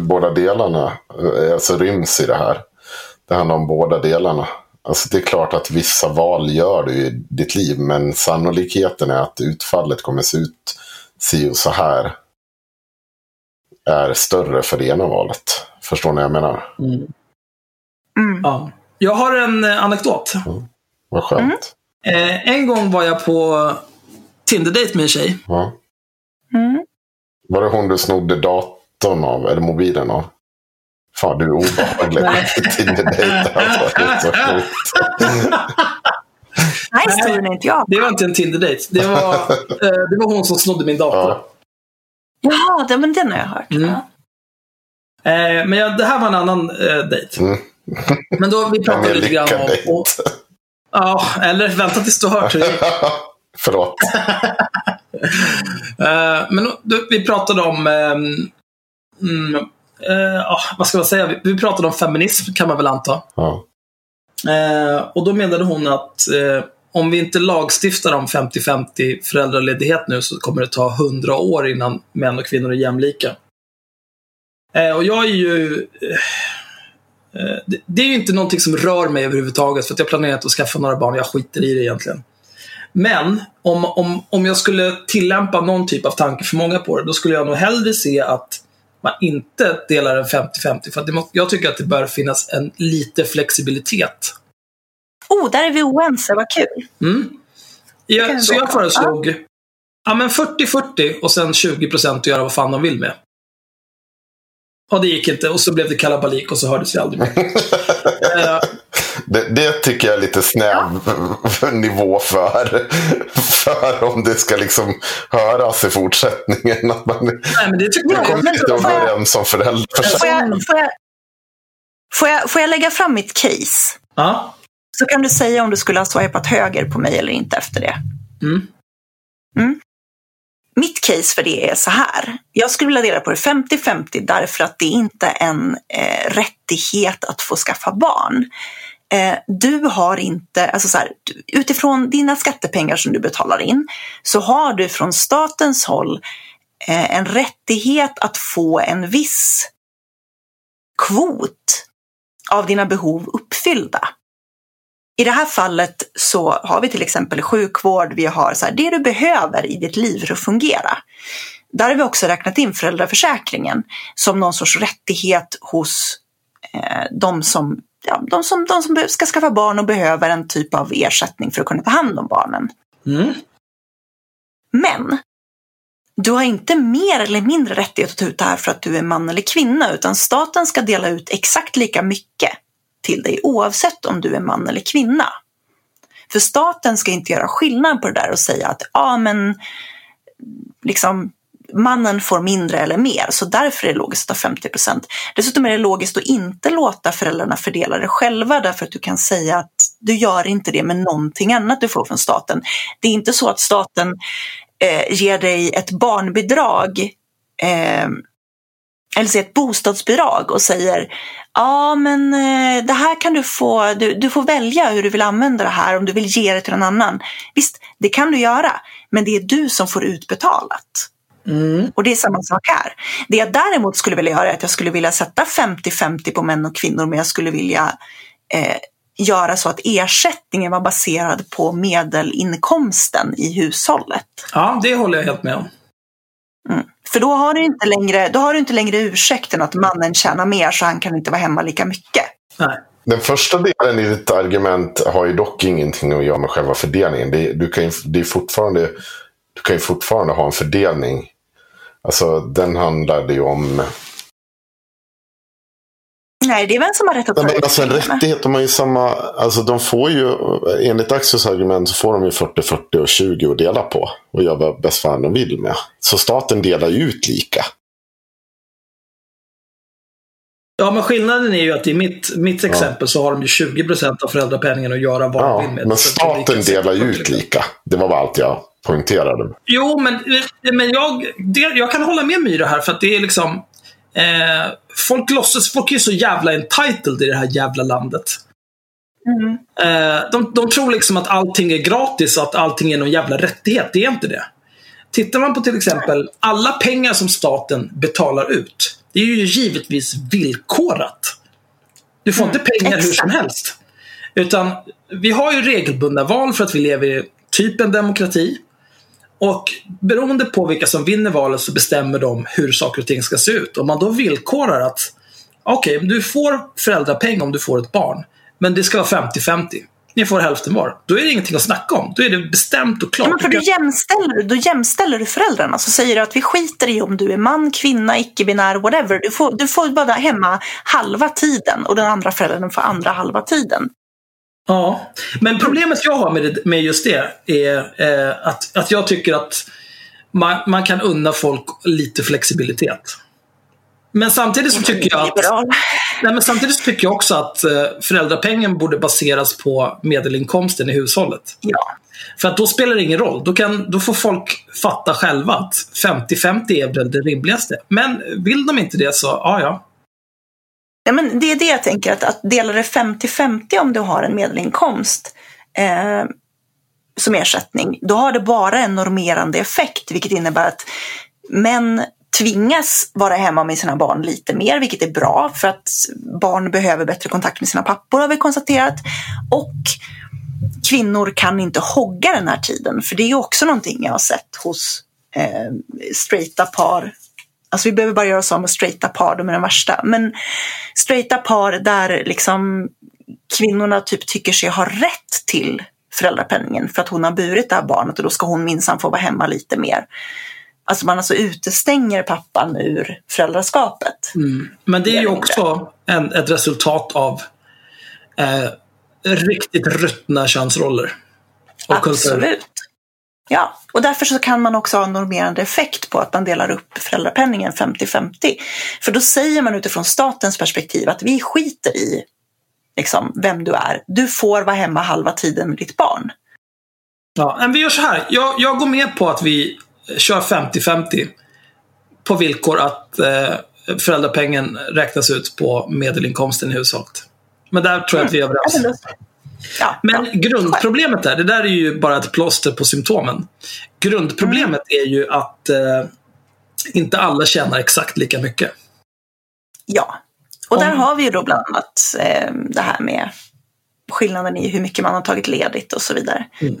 båda delarna, eh, alltså ryms i det här. Det handlar om båda delarna. Alltså det är klart att vissa val gör du i ditt liv, men sannolikheten är att utfallet kommer se ut si och så här är större för det ena valet. Förstår ni vad jag menar? Mm. Mm. Ja. Jag har en eh, anekdot. Vad skönt. Eh, en gång var jag på Tinder-date med en tjej. Ja. Mm. Var det hon du snodde datorn av, eller mobilen av? Fan, du är obehaglig. Nej. Tinder-dejt, alltså. Det är så sjukt. Nej, historien är inte jag. Det var inte en Tinder-date. Det var, eh, det var hon som snodde min dator. Ja. Jaha, det, men den har jag hört. Mm. Ja. Eh, men jag, det här var en annan eh, dejt. Mm. Men då vi pratade lite grann om... Och, ja, eller vänta tills du har hört hur det. Förlåt. Eh, men då, vi pratade om... mm, eh, ah, vad ska man säga? Vi, vi pratade om feminism, kan man väl anta. Ja. Eh, och då menade hon att eh, om vi inte lagstiftar om 50-50 föräldraledighet nu så kommer det ta 100 år innan män och kvinnor är jämlika. Eh, och jag är ju... Eh, eh, det, det är ju inte någonting som rör mig överhuvudtaget för att jag planerar inte att skaffa några barn. Jag skiter i det egentligen. Men om, om, om jag skulle tillämpa någon typ av tankeförmåga på det, då skulle jag nog hellre se att man inte delar en 50-50. För det må, jag tycker att det bör finnas en lite flexibilitet. Oh, där är vi oense, vad kul. Mm. jag så jag föreslog ja, men 40-40 och sen 20% att göra vad fan de vill med. Och det gick inte och så blev det kalabalik och så hördes vi aldrig mer. Eh, Det, det tycker jag är lite snäv nivå för, för om det ska liksom höras i fortsättningen. Att man nej, men det tycker Ja, jag. kommer inte får jag- överens om Får föräldraförsäkring. jag, får, jag, får, jag, får jag lägga fram mitt case? Ja. Så kan du säga om du skulle ha swipat höger på mig eller inte efter det. Mm. Mitt case för det är så här. Jag skulle vilja dela på det 50-50 därför att det är inte en eh, rättighet att få skaffa barn. Eh, du har inte, alltså så här, du- utifrån dina skattepengar som du betalar in så har du från statens håll eh, en rättighet att få en viss kvot av dina behov uppfyllda. I det här fallet så har vi till exempel sjukvård, vi har så här, det du behöver i ditt liv för att fungera. Där har vi också räknat in föräldraförsäkringen som någon sorts rättighet hos eh, de som ja, de, som, de som ska skaffa barn och behöver en typ av ersättning för att kunna ta hand om barnen. Mm. Men du har inte mer eller mindre rättighet att ta ut det här för att du är man eller kvinna, utan staten ska dela ut exakt lika mycket till dig oavsett om du är man eller kvinna. För staten ska inte göra skillnad på det där och säga att ja, men liksom mannen får mindre eller mer, så därför är det logiskt att ta 50 procent. Dessutom är det logiskt att inte låta föräldrarna fördela det själva därför att du kan säga att du gör inte det med någonting annat du får från staten. Det är inte så att staten eh, ger dig ett barnbidrag eh, eller säger ett bostadsbidrag och säger ja men eh, det här kan du få, du, du får välja hur du vill använda det här om du vill ge det till någon annan. Visst, det kan du göra, men det är du som får utbetalat. Mm. Och det är samma sak här. Det jag däremot skulle vilja göra är att jag skulle vilja sätta 50-50 på män och kvinnor, men jag skulle vilja eh, göra så att ersättningen var baserad på medelinkomsten i hushållet. Ja, det håller jag helt med om. Mm. För då har, du inte längre, då har du inte längre ursäkten att mannen tjänar mer så han kan inte vara hemma lika mycket. Nej. Den första delen i ditt argument har ju dock ingenting att göra med själva fördelningen. Det, du kan ju, det är fortfarande, du kan ju fortfarande ha en fördelning. Alltså den handlade ju om... Nej, det är vem som har rätt att Ja, ta men alltså rättighet, de har ju samma... Alltså de får ju, enligt Axios argument så får de ju 40, 40 och 20 att dela på. Och göra vad bäst fan de vill med. Så staten delar ju ut lika. Ja, men skillnaden är ju att i mitt, mitt exempel så har de ju 20 procent av föräldrapenningen att göra vad de Ja, vill med. men staten delar ju ut lika. Det var bara allt jag poängterade. Jo, men, men jag, det, jag kan hålla med Myra här för att det är liksom eh, Folk låtsas, folk är så jävla entitled i det här jävla landet. Mm. Eh, de, de tror liksom att allting är gratis och att allting är någon jävla rättighet. Det är inte det. Tittar man på till exempel alla pengar som staten betalar ut. Det är ju givetvis villkorat. Du får inte pengar hur som exakt. helst. Utan vi har ju regelbundna val för att vi lever i typ en demokrati. Och beroende på vilka som vinner valet så bestämmer de hur saker och ting ska se ut. Om man då villkorar att okej, du får föräldrapeng om du får ett barn. Men det ska vara 50-50. Ni får hälften var. Då är det ingenting att snacka om. Då är det bestämt och klart. Ja, men för Du kan- jämställer, då jämställer du föräldrarna. Så säger du att vi skiter i om du är man, kvinna, icke-binär, whatever. Du får, du får bara hemma halva tiden och den andra föräldern får andra halva tiden. Ja, men problemet jag har med, det, med just det är eh, att, att jag tycker att man, man kan unna folk lite flexibilitet. Men samtidigt så tycker jag att, nej, men samtidigt så tycker jag också att eh, föräldrapengen borde baseras på medelinkomsten i hushållet. Ja. För att då spelar det ingen roll. Då, kan, då får folk fatta själva att 50-50 är väl det rimligaste. Men vill de inte det så, ja ja. Ja, men det är det jag tänker, att, att dela det 50-50 om du har en medelinkomst eh, som ersättning, då har det bara en normerande effekt, vilket innebär att män tvingas vara hemma med sina barn lite mer, vilket är bra för att barn behöver bättre kontakt med sina pappor har vi konstaterat. Och kvinnor kan inte hogga den här tiden, för det är också någonting jag har sett hos eh, straighta par Alltså vi behöver bara göra oss av med straighta par, de är de värsta. Men straighta par där liksom kvinnorna typ tycker sig ha rätt till föräldrapenningen för att hon har burit det här barnet och då ska hon minsann få vara hemma lite mer. Alltså man alltså utestänger pappan ur föräldraskapet. Men det är ju också en, ett resultat av eh, riktigt ruttna könsroller. Och kulturer. Ja, och därför så kan man också ha en normerande effekt på att man delar upp föräldrapenningen 50-50. För då säger man utifrån statens perspektiv att vi skiter i liksom, vem du är. Du får vara hemma halva tiden med ditt barn. Ja, men vi gör så här. Jag, jag går med på att vi kör 50-50. På villkor att eh, föräldrapengen räknas ut på medelinkomsten i hushållet. Men där tror jag att vi är överens. Ja, Men ja. grundproblemet där, det där är ju bara ett plåster på symptomen. Grundproblemet är ju att eh, inte alla tjänar exakt lika mycket. Ja, och där Om- har vi ju då bland annat eh, det här med skillnaden i hur mycket man har tagit ledigt och så vidare. Mm.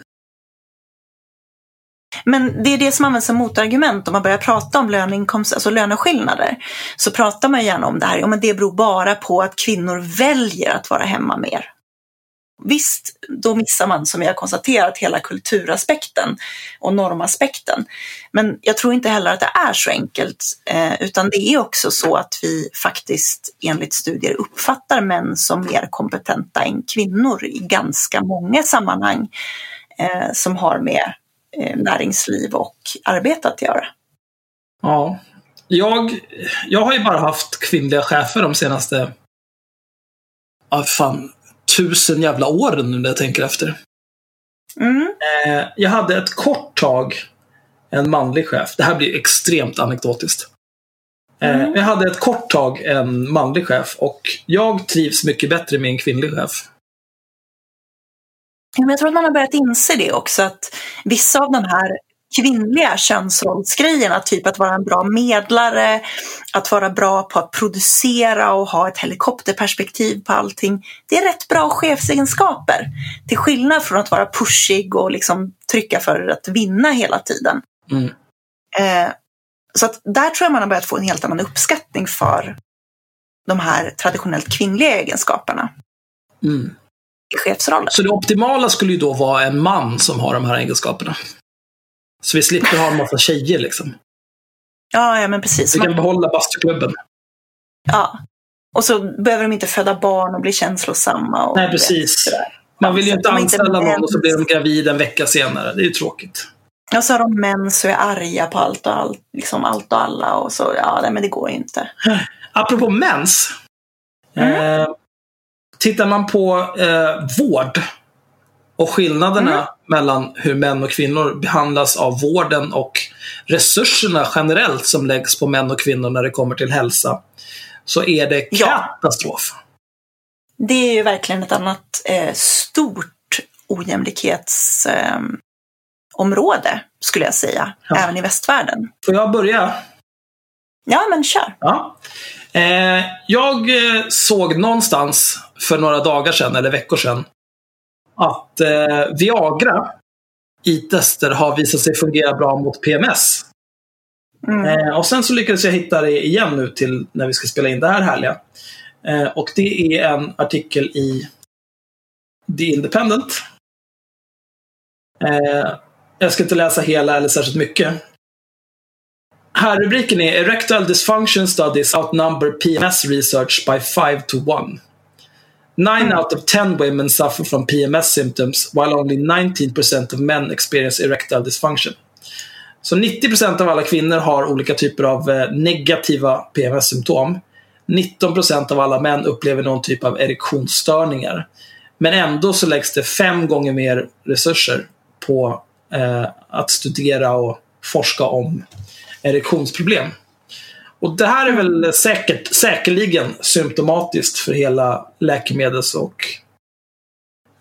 Men det är det som används som motargument om man börjar prata om löneinkomst, alltså löneskillnader. Så pratar man gärna om det här, ja men det beror bara på att kvinnor väljer att vara hemma mer. Visst, då missar man som vi har konstaterat hela kulturaspekten och normaspekten. Men jag tror inte heller att det är så enkelt, eh, utan det är också så att vi faktiskt enligt studier uppfattar män som mer kompetenta än kvinnor i ganska många sammanhang eh, som har med eh, näringsliv och arbete att göra. Ja. Jag, jag har ju bara haft kvinnliga chefer de senaste ja, fan, tusen jävla åren nu när jag tänker efter. Mm. Eh, jag hade ett kort tag en manlig chef. Det här blir extremt anekdotiskt. Eh, Mm. Jag hade ett kort tag en manlig chef och jag trivs mycket bättre med en kvinnlig chef. Jag tror att man har börjat inse det också, att vissa av de här kvinnliga könsrollsgrejerna, typ att vara en bra medlare, att vara bra på att producera och ha ett helikopterperspektiv på allting, det är rätt bra chefsegenskaper. Till skillnad från att vara pushig och liksom trycka för att vinna hela tiden. Mm. Eh, så att där tror jag man har börjat få en helt annan uppskattning för de här traditionellt kvinnliga egenskaperna Mm. i chefsrollen. Så det optimala skulle ju då vara en man som har de här egenskaperna. Så vi slipper ha en massa tjejer liksom. Ja, ja men precis. Vi kan behålla bastuklubben. ja. Och så behöver de inte föda barn och bli känslosamma. Och Nej, precis. Man vill ju inte är inte anställa någon och så blir de gravid en vecka senare. Det är ju tråkigt. Och så har de mens och är arga på allt och allt, liksom allt och alla. Och så, ja, nej, men det går ju inte. Apropå mens. Mm. Eh, tittar man på eh, vård och skillnaderna Mm. mellan hur män och kvinnor behandlas av vården och resurserna generellt som läggs på män och kvinnor när det kommer till hälsa. Så är det Ja. katastrof. Det är ju verkligen ett annat eh, stort ojämlikhetsområde, eh, skulle jag säga, Ja. även i västvärlden. Får jag börja? Ja, men kör. Ja. Eh, jag eh, såg någonstans för några dagar sedan, eller veckor sedan, att eh, Viagra i tester har visat sig fungera bra mot PMS. Mm. Eh, och sen så lyckades jag hitta det igen nu till när vi ska spela in det här härliga. Eh, och det är en artikel i The Independent. Eh, jag ska inte läsa hela eller särskilt mycket. Här rubriken är Erectile Dysfunction Studies Outnumber PMS Research by 5 to 1. 9 out of 10 women suffer from PMS symptoms while only 19% of men experience erectile dysfunction. Så 90% av alla kvinnor har olika typer av eh, negativa PMS-symptom. 19% av alla män upplever någon typ av erektionsstörningar. Men ändå så läggs det fem gånger mer resurser på eh, att studera och forska om erektionsproblem. Och det här är väl säkert, säkerligen symptomatiskt för hela läkemedels och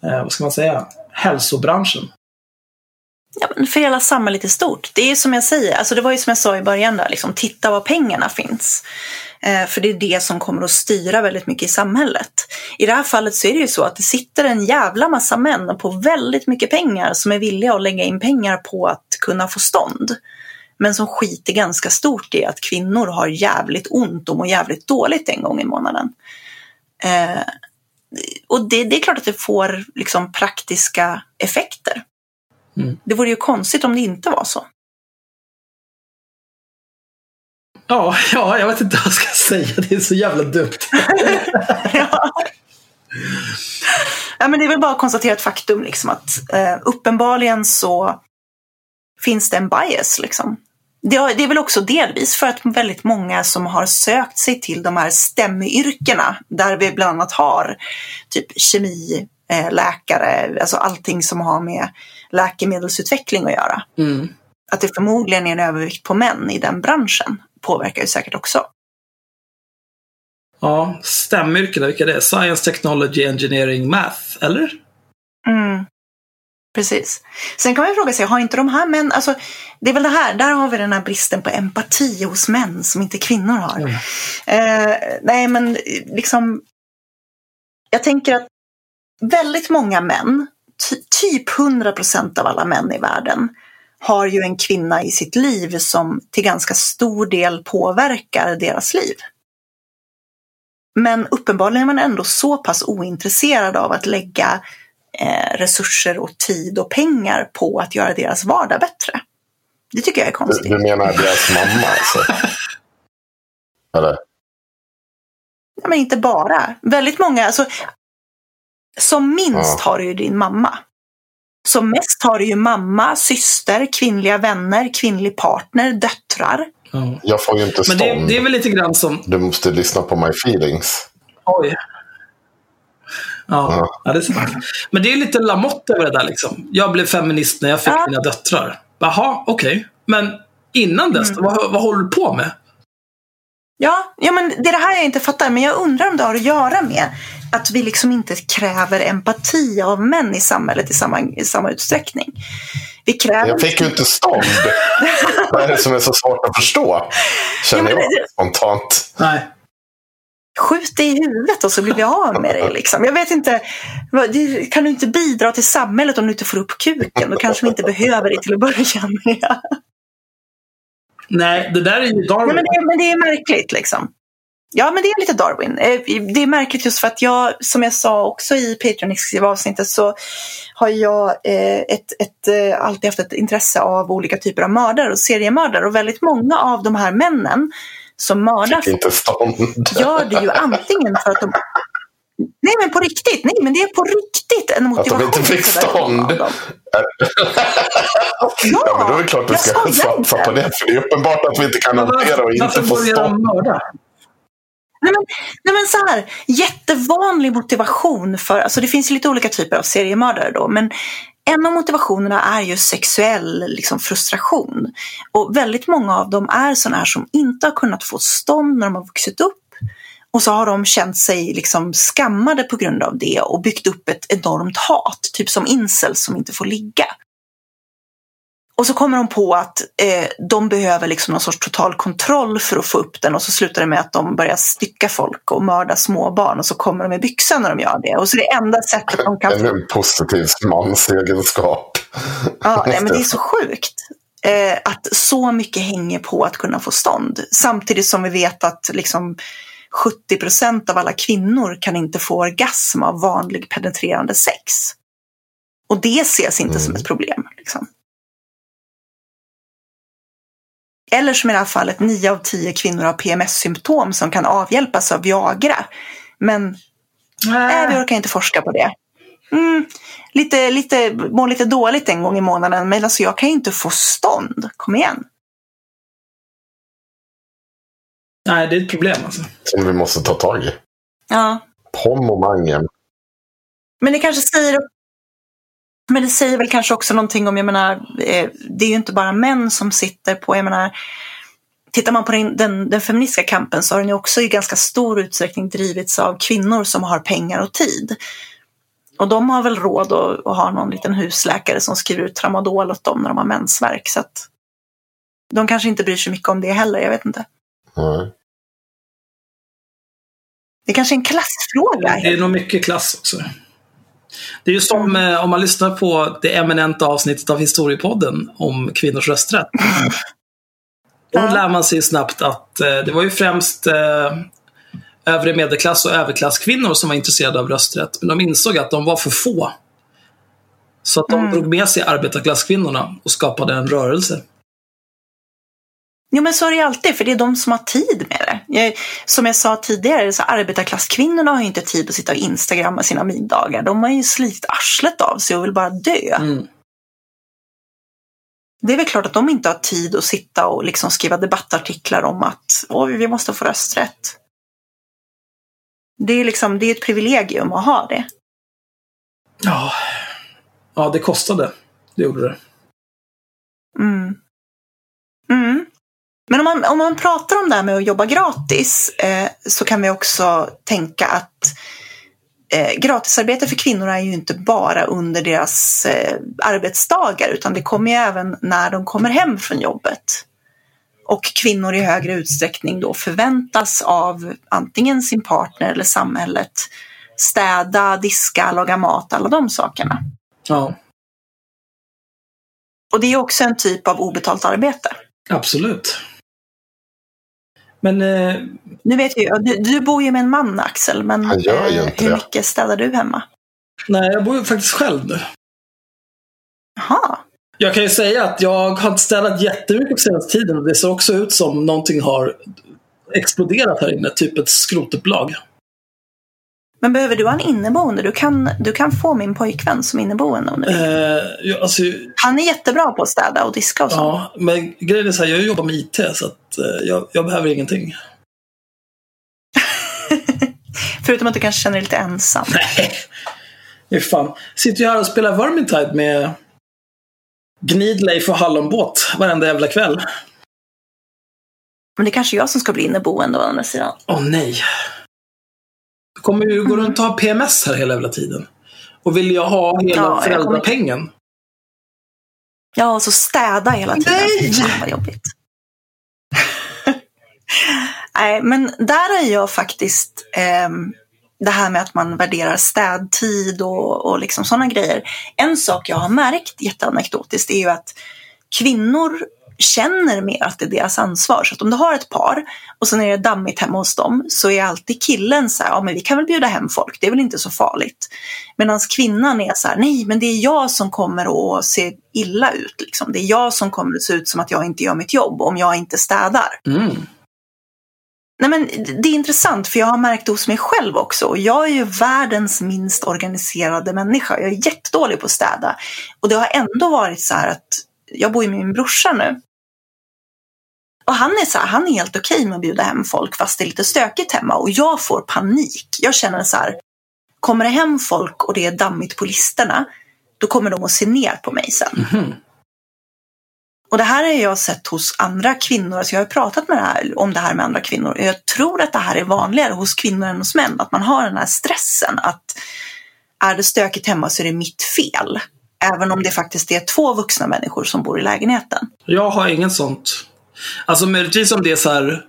eh, vad ska man säga, hälsobranschen. Ja, men för hela samhället i stort. Det är som jag säger, alltså det var ju som jag sa i början där, liksom, titta var pengarna finns. Eh, för det är det som kommer att styra väldigt mycket i samhället. I det här fallet så är det ju så att det sitter en jävla massa män på väldigt mycket pengar som är villiga att lägga in pengar på att kunna få stånd. Men som skiter ganska stort i att kvinnor har jävligt ont och mår jävligt dåligt en gång i månaden. Eh, och det, det är klart att det får liksom praktiska effekter. Mm. Det vore ju konstigt om det inte var så. Ja, ja, jag vet inte vad jag ska säga. Det är så jävla dumt. ja. ja, men det är väl bara att konstatera ett faktum, liksom, att eh, uppenbarligen så finns det en bias. Liksom. Det, är väl också delvis för att väldigt många som har sökt sig till de här stämyrkena, där vi bland annat har typ kemi, eh, läkare, alltså allting som har med läkemedelsutveckling att göra. Mm. Att det förmodligen är en övervikt på män i den branschen påverkar ju säkert också. Ja, stämyrkena, vilka det är? Science, Technology, Engineering, Math, eller? Mm. Precis. Sen kan man ju fråga sig, har inte de här män, alltså det är väl det här, där har vi den här bristen på empati hos män som inte kvinnor har. Mm. Eh, nej men liksom, jag tänker att väldigt många män, ty- typ 100% av alla män i världen, har ju en kvinna i sitt liv som till ganska stor del påverkar deras liv. Men uppenbarligen är man ändå så pass ointresserad av att lägga eh, resurser och tid och pengar på att göra deras vardag bättre. Det tycker jag är konstigt. Du, du menar deras mamma alltså? Eller? Ja, men inte bara. Väldigt många, alltså, som minst Ja. har du ju din mamma. Som mest har du ju mamma, syster, kvinnliga vänner, kvinnlig partner, döttrar. Ja. Jag får ju inte Men stånd. det, det är väl lite grann som... Du måste lyssna på my feelings. Oj. Ja, Ja. det är sant. Men det är lite Lamotte över det där liksom. Jag blev feminist när jag fick Ja. mina döttrar. Jaha, okej. Men innan dess, Mm. vad, vad håller du på med? Ja, ja, men det är det här jag inte fattar. Men jag undrar om det har att göra med att vi liksom inte kräver empati av män i samhället i samma, i samma utsträckning. Vi kräver... Jag fick ju inte stånd. Vad är det som är så svårt att förstå? Känner Ja, men jag det- spontant. Nej. Skjut dig i huvudet och så blir vi av med dig. Liksom. Jag vet inte, det- kan du inte bidra till samhället om du inte får upp kuken? Då kanske vi inte behöver dig till att börja med. Nej, det där är ju Nej, Darwin. men, det, är- men det är märkligt liksom. Ja, men det är lite Darwin. Eh, Det är märkligt just för att jag, som jag sa också i Patreon-exklusiva avsnittet, så har jag eh, ett, ett, eh, alltid haft ett intresse av olika typer av mördare och seriemördare. Och väldigt många av de här männen som mördar Fick inte stånd. gör det ju antingen för att de... Nej men på riktigt, nej men det är på riktigt en Att motivation. de inte fick stånd. dem. Ja, men då är det klart du jag ska satsa på det. För det är uppenbart att vi inte kan hantera och inte få stånd. Nej men, nej men så här, jättevanlig motivation för, alltså det finns lite olika typer av seriemördare då, men en av motivationerna är ju sexuell liksom, frustration. Och väldigt många av dem är sådana här som inte har kunnat få stånd när de har vuxit upp. Och så har de känt sig liksom skammade på grund av det och byggt upp ett enormt hat, typ som incels som inte får ligga. Och så kommer de på att eh, de behöver liksom någon sorts total kontroll för att få upp den och så slutar det med att de börjar stycka folk och mörda småbarn och så kommer de i byxan när de gör det. Och så det enda sättet de kan Ännu en positiv mansegenskap. Ja, nej, men det är så sjukt. Eh, att så mycket hänger på att kunna få stånd. Samtidigt som vi vet att liksom 70 procent av alla kvinnor kan inte få orgasm av vanlig penetrerande sex. Och det ses inte som ett problem. Liksom. Eller som i det här fallet, 9 av 10 kvinnor har PMS-symptom som kan avhjälpas av Viagra. Men Nej, vi orkar inte forska på det. Mm, lite, lite, mår lite dåligt en gång i månaden, men alltså jag kan ju inte få stånd. Kom igen. Nej, det är ett problem alltså. Som vi måste ta tag i. Ja. Pomomangen. Men det kanske säger men det säger väl kanske också någonting om, jag menar, eh, det är ju inte bara män som sitter på, jag menar, tittar man på den, den, den feministiska kampen så har den ju också i ganska stor utsträckning drivits av kvinnor som har pengar och tid. Och de har väl råd att, att ha någon liten husläkare som skriver ut tramadol åt dem när de har mensvärk. Så att de kanske inte bryr sig mycket om det heller, jag vet inte. Nej. Det är kanske är en klassfråga. Det är nog mycket klass också. Det är ju som eh, om man lyssnar på det eminenta avsnittet av Historiepodden om kvinnors rösträtt. Då lär man sig snabbt att eh, det var ju främst eh, övre medelklass och överklasskvinnor som var intresserade av rösträtt. Men de insåg att de var för få. Så att de Mm. drog med sig arbetarklasskvinnorna och skapade en rörelse. Jo men så är det alltid, för det är de som har tid med det. Jag, som jag sa tidigare, så arbetarklasskvinnorna har ju inte tid att sitta och instagramma sina middagar. De har ju slitit arslet av sig och vill bara dö. Mm. Det är väl klart att de inte har tid att sitta och liksom skriva debattartiklar om att Oj, vi måste få rösträtt. Det är, liksom, det är ett privilegium att ha det. Ja. ja, det kostade. Det gjorde det. Mm. Men om man, om man pratar om det här med att jobba gratis eh, så kan vi också tänka att eh, gratisarbete för kvinnor är ju inte bara under deras eh, arbetsdagar utan det kommer ju även när de kommer hem från jobbet. Och kvinnor i högre utsträckning då förväntas av antingen sin partner eller samhället städa, diska, laga mat, alla de sakerna. Ja. Och det är också en typ av obetalt arbete. Absolut. Men eh, Nu vet jag, du, du bor ju med en man Axel, men ju eh, inte hur mycket städar du hemma? nej, jag bor ju faktiskt själv nu. Jaha. Jag kan ju säga att jag har städat jättemycket på senaste tiden och det ser också ut som någonting har exploderat här inne, typ ett skrotupplag. Men behöver du ha en inneboende? Du kan, du kan få min pojkvän som inneboende om du vill. Eh, jag, alltså, Han är jättebra på att städa och diska och sånt. ja, men grejen är så här, jag jobbar med IT så att eh, jag, jag behöver ingenting. Förutom att du kanske känner dig lite ensam. Nej, fy fan. Sitter ju här och spelar Vermintide med Gnidleif och Hallonbåt varenda jävla kväll. Men det är kanske jag som ska bli inneboende å andra sidan. Åh nej. Kommer ju gå runt och ha PMS här hela jävla tiden. Och vill jag ha hela Ja, föräldrapengen. Ja, och så städa hela tiden. Nej! Fan vad jobbigt. Nej, men där är jag faktiskt ehm, det här med att man värderar städtid och, och liksom sådana grejer. En sak jag har märkt jätteanekdotiskt är ju att kvinnor känner mer att det är deras ansvar. Så att om du har ett par och sen är det dammigt hemma hos dem så är alltid killen så här, ja men vi kan väl bjuda hem folk, det är väl inte så farligt. Medan kvinnan är så här, nej men det är jag som kommer att se illa ut. Liksom. Det är jag som kommer att se ut som att jag inte gör mitt jobb om jag inte städar. Mm. Nej, men det är intressant för jag har märkt det hos mig själv också. Och jag är ju världens minst organiserade människa. Jag är jättedålig på att städa. Och det har ändå varit så här att jag bor ju med min brorsa nu. Och han är så här, han är helt okej med att bjuda hem folk fast det är lite stökigt hemma. Och jag får panik. Jag känner så här, kommer det hem folk och det är dammigt på listerna, då kommer de att se ner på mig sen. Mhm. Och det här har jag sett hos andra kvinnor. Alltså jag har pratat med det här, om det här med andra kvinnor. Och jag tror att det här är vanligare hos kvinnor än hos män. Att man har den här stressen att är det stökigt hemma så är det mitt fel. Även om det faktiskt är två vuxna människor som bor i lägenheten. Jag har inget sånt. Alltså möjligtvis om det är så här,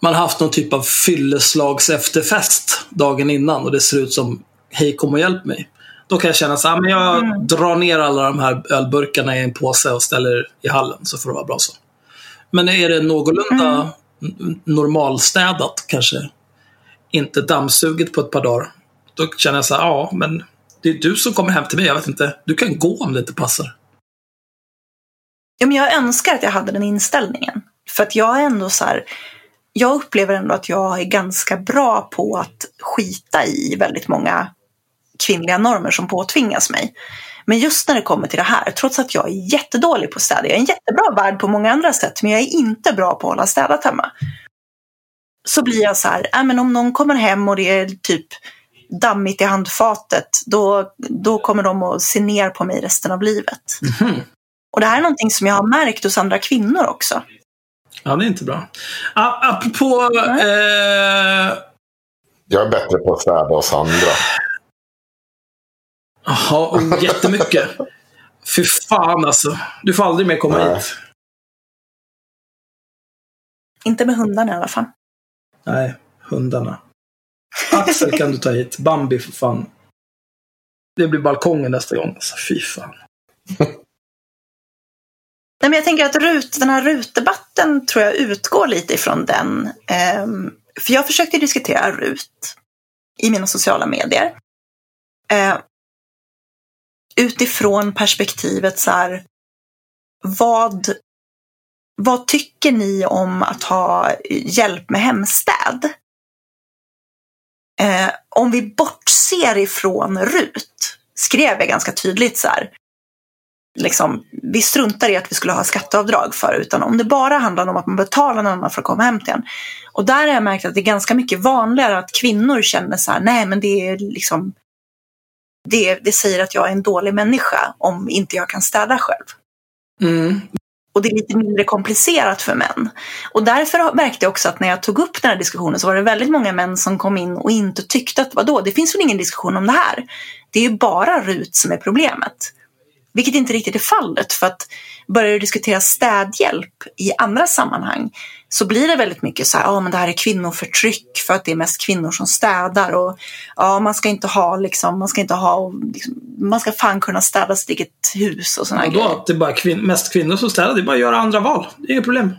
man haft någon typ av fylleslags efterfest dagen innan och det ser ut som hej kom och hjälp mig. Då kan jag känna så här, men jag drar ner alla de här ölburkarna i en påse och ställer i hallen så får det vara bra så. Men är det någorlunda n- normalstädat, kanske inte dammsuget på ett par dagar, då känner jag så här, ja men det är du som kommer hem till mig, jag vet inte. Du kan gå om det inte passar. Ja, men jag önskar att jag hade den inställningen. För att jag är ändå så här, jag upplever ändå att jag är ganska bra på att skita i väldigt många kvinnliga normer som påtvingas mig. Men just när det kommer till det här, trots att jag är jättedålig på att städa, jag är en jättebra värd på många andra sätt, men jag är inte bra på att hålla städat hemma. Så blir jag så här, äh, men om någon kommer hem och det är typ dammigt i handfatet, då, då kommer de att se ner på mig resten av livet. Mhm. Och det här är någonting som jag har märkt hos andra kvinnor också. Ja, det är inte bra. Apropå... Eh, Jag är bättre på att städa hos andra. Jaha, oh, jättemycket. Fy fan alltså. Du får aldrig mer komma Nej. hit. Inte med hundarna i alla fall. Nej, hundarna. Axel kan du ta hit. Bambi för fan. Det blir balkongen nästa gång. Alltså, fy fan. Nej, men jag tänker att RUT, den här RUT-debatten tror jag utgår lite ifrån den. Ehm, för jag försökte diskutera RUT i mina sociala medier. Eh, utifrån perspektivet så här, vad, vad tycker ni om att ha hjälp med hemstäd? Eh, om vi bortser ifrån RUT, skrev jag ganska tydligt så här, liksom, vi struntar i att vi skulle ha skatteavdrag för utan om det bara handlar om att man betalar någon annan för att komma hem till en. Och där har jag märkt att det är ganska mycket vanligare att kvinnor känner så här, nej men det är liksom det, det säger att jag är en dålig människa om inte jag kan städa själv. Mm. Och det är lite mindre komplicerat för män. Och därför märkte jag också att när jag tog upp den här diskussionen så var det väldigt många män som kom in och inte tyckte att vadå, det finns väl ingen diskussion om det här. Det är ju bara RUT som är problemet. Vilket inte riktigt är fallet för att börjar du diskutera städhjälp i andra sammanhang så blir det väldigt mycket så här, ja ah, men det här är kvinnoförtryck för att det är mest kvinnor som städar och ja man ska inte ha liksom, man ska inte ha, liksom, man ska fan kunna städa sitt eget hus och sådana Ja, grejer. att det är bara kvin- mest kvinnor som städar. Det är bara att göra andra val. Det är inget problem.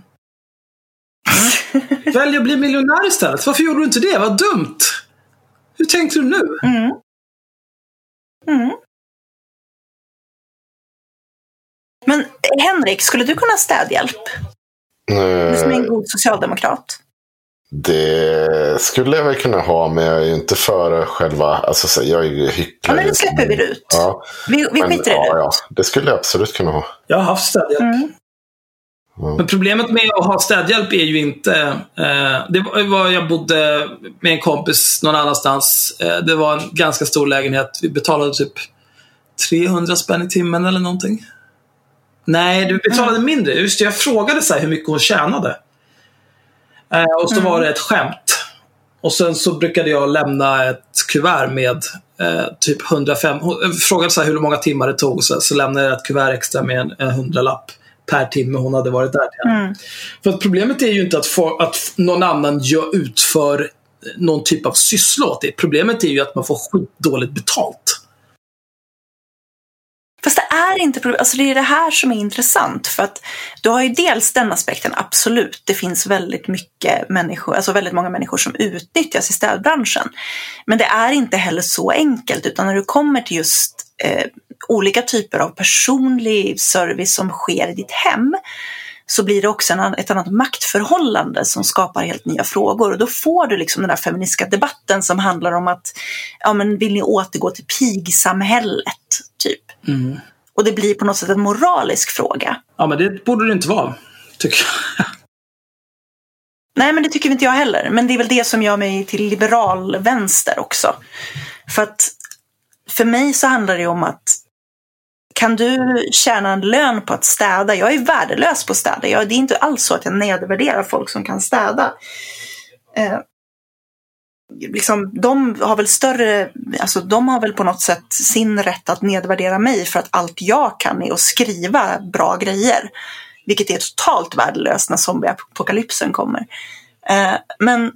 Välj att bli miljonär istället. Varför gjorde du inte det? Vad dumt! Hur tänkte du nu? Mm. Mm. Men Henrik, skulle du kunna ha städhjälp? Du som är en Eh, god socialdemokrat. det skulle jag väl kunna ha, men jag är ju inte för själva... Alltså, så, jag är ju Ja, hycklare. men det släpper vi ut. Ja, Vi, vi men, skiter i ja, det. ja, det skulle jag absolut kunna ha. Jag har haft städhjälp. Mm. Men problemet med att ha städhjälp är ju inte... Eh, det var, var jag bodde med en kompis någon annanstans. Eh, det var en ganska stor lägenhet. Vi betalade typ 300 spänn i timmen eller någonting. Nej, du betalade mindre. Just det, jag frågade så hur mycket hon tjänade. Eh, och så var det ett skämt. Och sen så brukade jag lämna ett kuvert med eh, typ 105. Hon frågade så här hur många timmar det tog. Så, så lämnade jag ett kuvert extra med en, en hundralapp per timme hon hade varit där. Mm. För att problemet är ju inte att, få, att någon annan gör, utför någon typ av syssla åt det. Problemet är ju att man får skitdåligt betalt. Det är inte problem. Alltså det är det här som är intressant. För att du har ju dels den aspekten, absolut. Det finns väldigt mycket människor, alltså väldigt många människor som utnyttjas i städbranschen. Men det är inte heller så enkelt, utan när du kommer till just eh, olika typer av personlig service som sker i ditt hem så blir det också en, ett annat maktförhållande som skapar helt nya frågor. Och då får du liksom den här feministiska debatten som handlar om att ja, men vill ni återgå till pigsamhället? Typ. Mm. Och det blir på något sätt en moralisk fråga. Ja, men det borde det inte vara. Tycker jag. Nej, men det tycker inte jag heller. Men det är väl det som gör mig till liberal vänster också. För att för mig så handlar det om att kan du tjäna en lön på att städa? Jag är värdelös på att städa. Jag, det är inte alls så att jag nedvärderar folk som kan städa. Liksom, de har väl större, alltså de har väl på något sätt sin rätt att nedvärdera mig för att allt jag kan är att skriva bra grejer. Vilket är totalt värdelöst när zombieapokalypsen kommer. Eh, men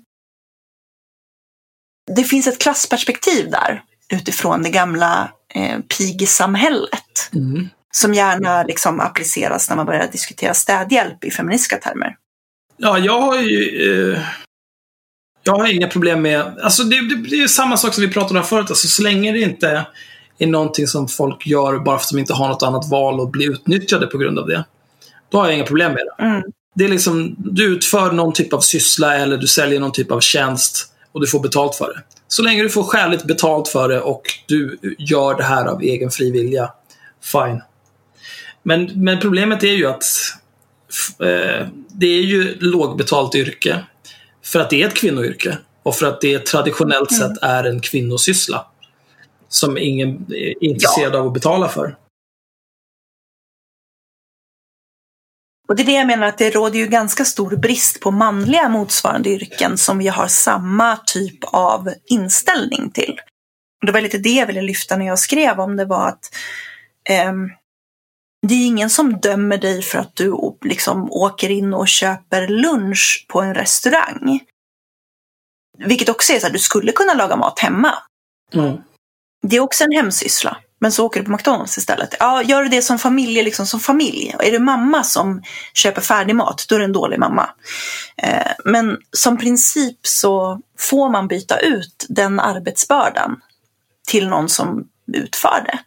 det finns ett klassperspektiv där utifrån det gamla eh, pigsamhället Mm. som gärna liksom appliceras när man börjar diskutera städhjälp i feministiska termer. Ja, jag har ju... Eh, jag har inga problem med... Alltså det, det, det är ju samma sak som vi pratade om förut. Alltså, så länge det inte är någonting som folk gör bara för att de inte har något annat val och blir utnyttjade på grund av det. Då har jag inga problem med det. Mm. Det är liksom, du utför någon typ av syssla eller du säljer någon typ av tjänst och du får betalt för det. Så länge du får skäligt betalt för det och du gör det här av egen fri vilja, fine. Men, men problemet är ju att eh, det är ju lågbetalt yrke. För att det är ett kvinnoyrke. Och för att det traditionellt sett är en kvinnosyssla. Som ingen är intresserad av att betala för. Och det är det jag menar att det råder ju ganska stor brist på manliga motsvarande yrken som vi har samma typ av inställning till. Och det var lite det jag ville lyfta när jag skrev om det var att ehm, det är ingen som dömer dig för att du liksom åker in och köper lunch på en restaurang. Vilket också är så att du skulle kunna laga mat hemma. Mm. Det är också en hemsyssla. Men så åker du på McDonalds istället. Ja, gör du det som familj, liksom som familj. Är det mamma som köper färdig mat, då är det en dålig mamma. Eh, men som princip så får man byta ut den arbetsbördan till någon som utför det.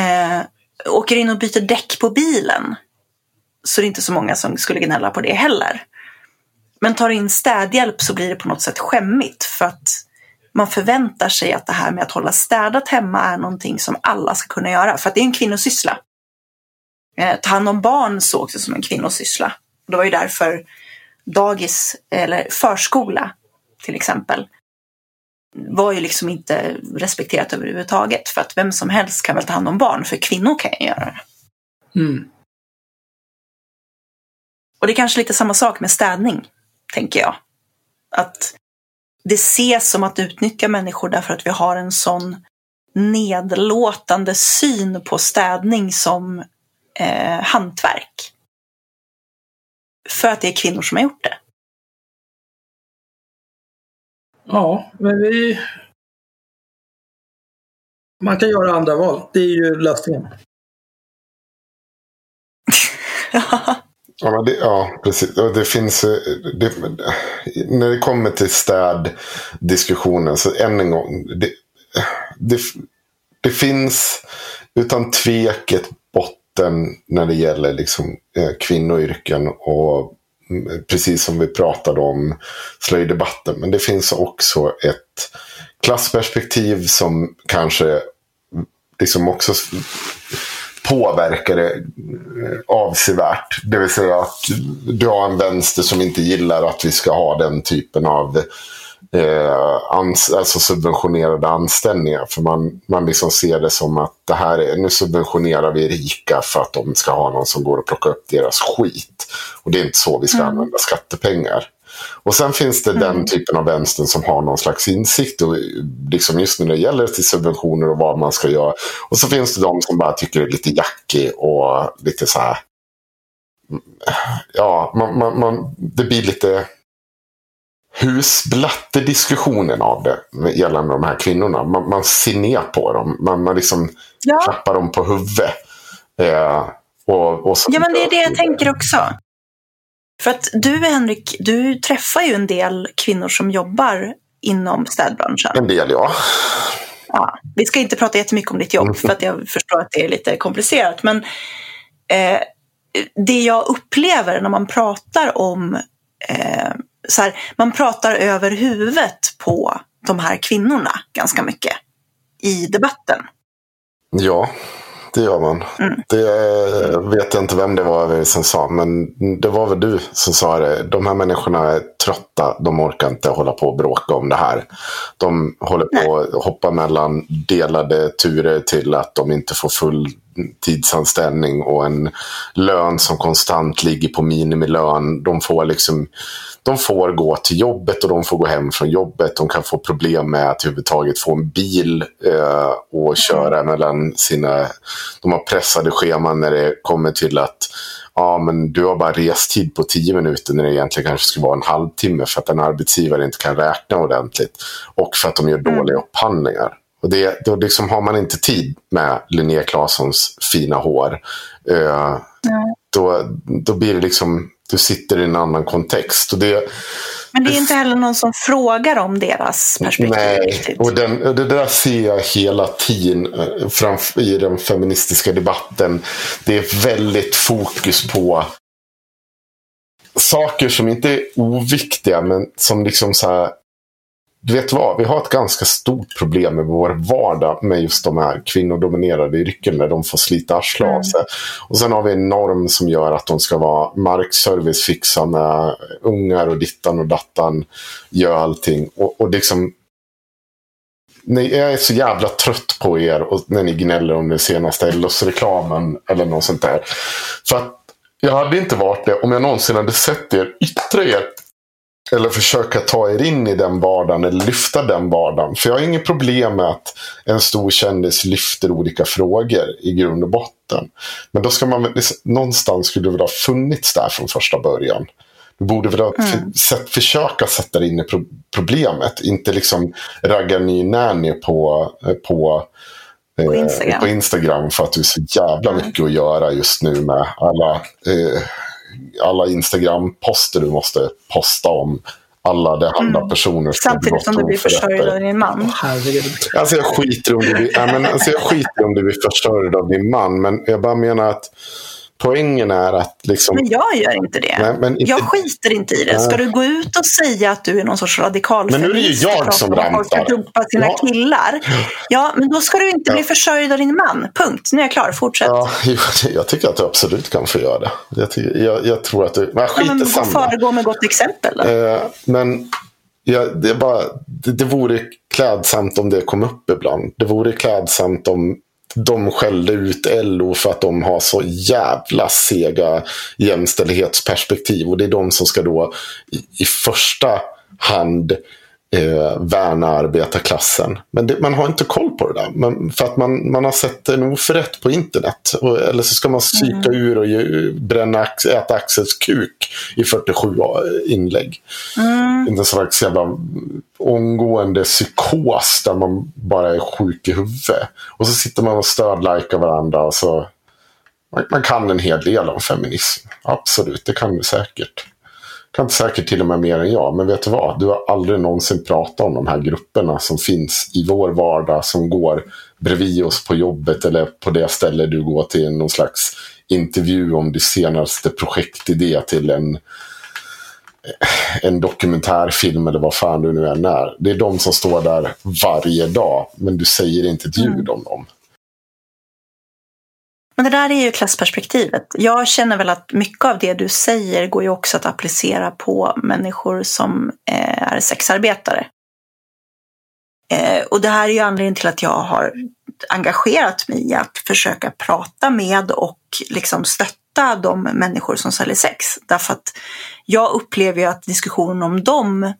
Eh, åker in och byter däck på bilen så det är inte så många som skulle gnälla på det heller. Men tar du in städhjälp så blir det på något sätt skämmigt för att man förväntar sig att det här med att hålla städat hemma är någonting som alla ska kunna göra. För att det är en kvinnosyssla. Eh, ta hand om barn sågs det som en kvinnosyssla. Det var ju därför dagis, eller förskola till exempel, var ju liksom inte respekterat överhuvudtaget. För att vem som helst kan väl ta hand om barn, för kvinnor kan ju göra det. Mm. Och det är kanske lite samma sak med städning, tänker jag. Att det ses som att utnyttja människor därför att vi har en sån nedlåtande syn på städning som eh, hantverk. För att det är kvinnor som har gjort det. Ja, men vi... Man kan göra andra val. Det är ju lösningen. Ja, men det, ja precis. Och det finns, eh, det, när det kommer till städdiskussionen, så än en gång. Det, det, det finns utan tveket botten när det gäller liksom, eh, kvinnoyrken. Och precis som vi pratade om slöjdebatten. Men det finns också ett klassperspektiv som kanske liksom också påverkar det eh, avsevärt. Det vill säga att du har en vänster som inte gillar att vi ska ha den typen av eh, ans alltså subventionerade anställningar. För man, man liksom ser det som att det här är, nu subventionerar vi rika för att de ska ha någon som går och plockar upp deras skit. Och det är inte så vi ska mm. använda skattepengar. Och sen finns det mm. den typen av vänstern som har någon slags insikt. Och liksom just när det gäller till subventioner och vad man ska göra. Och så finns det de som bara tycker det är lite jackig och lite så här. Ja, man, man, man, det blir lite husblatte-diskussionen av det gällande de här kvinnorna. Man, man ser ner på dem. Man, man liksom ja. klappar dem på huvudet. Eh, och, och ja, men det är det jag tänker också. För att du, Henrik, du träffar ju en del kvinnor som jobbar inom städbranschen. En del, ja. ja. Vi ska inte prata jättemycket om ditt jobb, för att jag förstår att det är lite komplicerat. Men eh, det jag upplever när man pratar om eh, så här, man pratar över huvudet på de här kvinnorna ganska mycket i debatten. Ja, det gör man. Mm. Det vet jag inte vem det var som sa, men det var väl du som sa det. De här människorna är trötta, de orkar inte hålla på och bråka om det här. De håller på att hoppa mellan delade turer till att de inte får full tidsanställning och en lön som konstant ligger på minimilön. De får liksom de får gå till jobbet och de får gå hem från jobbet. De kan få problem med att överhuvudtaget få en bil eh, och köra mellan sina... De har pressade scheman när det kommer till att ja, men du har bara restid på tio minuter när det egentligen kanske skulle vara en halvtimme för att en arbetsgivare inte kan räkna ordentligt. Och för att de gör mm. dåliga upphandlingar. Och det, då liksom har man inte tid med Linnea Claessons fina hår. Eh, då, då blir det liksom du sitter i en annan kontext. Och det, men det är inte heller någon som frågar om deras perspektiv. Nej, och den, det där ser jag hela tiden eh, i den feministiska debatten. Det är väldigt fokus på saker som inte är oviktiga, men som liksom så du vet vad, vi har ett ganska stort problem med vår vardag med just de här kvinnodominerade yrken när de får slita arslet av mm. sig. Och sen har vi en norm som gör att de ska vara markservice, fixa med ungar och dittan och dattan, gör allting. Och, och liksom, nej, jag är så jävla trött på er och när ni gnäller om den senaste Ellos-reklamen eller något sånt där. För att jag hade inte varit det om jag någonsin hade sett er yttra er eller försöka ta er in i den vardagen eller lyfta den vardagen. För jag har inget problem med att en stor kändis lyfter olika frågor i grund och botten. Men då ska man någonstans skulle det väl ha funnits där från första början. Du borde väl ha mm. för, försöka sätta dig in i pro problemet. Inte liksom ragga ny nanny på, på, på, eh, Instagram. på Instagram för att du har så jävla mm. mycket att göra just nu med alla eh, alla Instagram-poster du måste posta om alla det handlar mm. personer som Samtidigt som du blir försörjd av din man. Oh, alltså jag skiter om du blir, ja, men, alltså jag skiter om du blir försörjd av din man. Men jag bara menar att poängen är att... Liksom, men jag gör inte det. Nej, men inte, jag skiter inte i det. Ska du gå ut och säga att du är någon sorts radikal Men nu är det ju jag som rantar. Folk ska dumpa sina ja. killar. Ja, men då ska du inte ja. bli försörjd av din man. Punkt. Nu är jag klar. Fortsätt. Ja, jag tycker att du absolut kan få göra det. Jag, tycker, jag, jag tror att du... Men skit ja, men föregå med gott exempel. Eh, men ja, det, bara, det, det vore klädsamt om det kom upp ibland. Det vore klädsamt om de skällde ut LO för att de har så jävla sega jämställdhetsperspektiv. Och det är de som ska då i, i första hand eh, värna arbetarklassen. Men det, man har inte koll på det där. Men, för att man, man har sett en oförrätt på internet. Och, eller så ska man psyka mm. ur och ge, bränna, äta Axels kuk i 47 inlägg. Mm. En slags jävla omgående psykos där man bara är sjuk i huvudet. Och så sitter man och stödlikar varandra. Och så, man, man kan en hel del om feminism. Absolut, det kan du säkert kan säkert till och med mer än jag. Men vet du vad? Du har aldrig någonsin pratat om de här grupperna som finns i vår vardag. Som går bredvid oss på jobbet eller på det ställe du går till någon slags intervju om din senaste projektidé till en, en dokumentärfilm eller vad fan du nu än är. Det är de som står där varje dag. Men du säger inte ett ljud mm. om dem. Men det där är ju klassperspektivet. Jag känner väl att mycket av det du säger går ju också att applicera på människor som eh, är sexarbetare. Eh, och det här är ju anledningen till att jag har engagerat mig i att försöka prata med och liksom stötta de människor som säljer sex. Därför att jag upplever ju att diskussionen om dem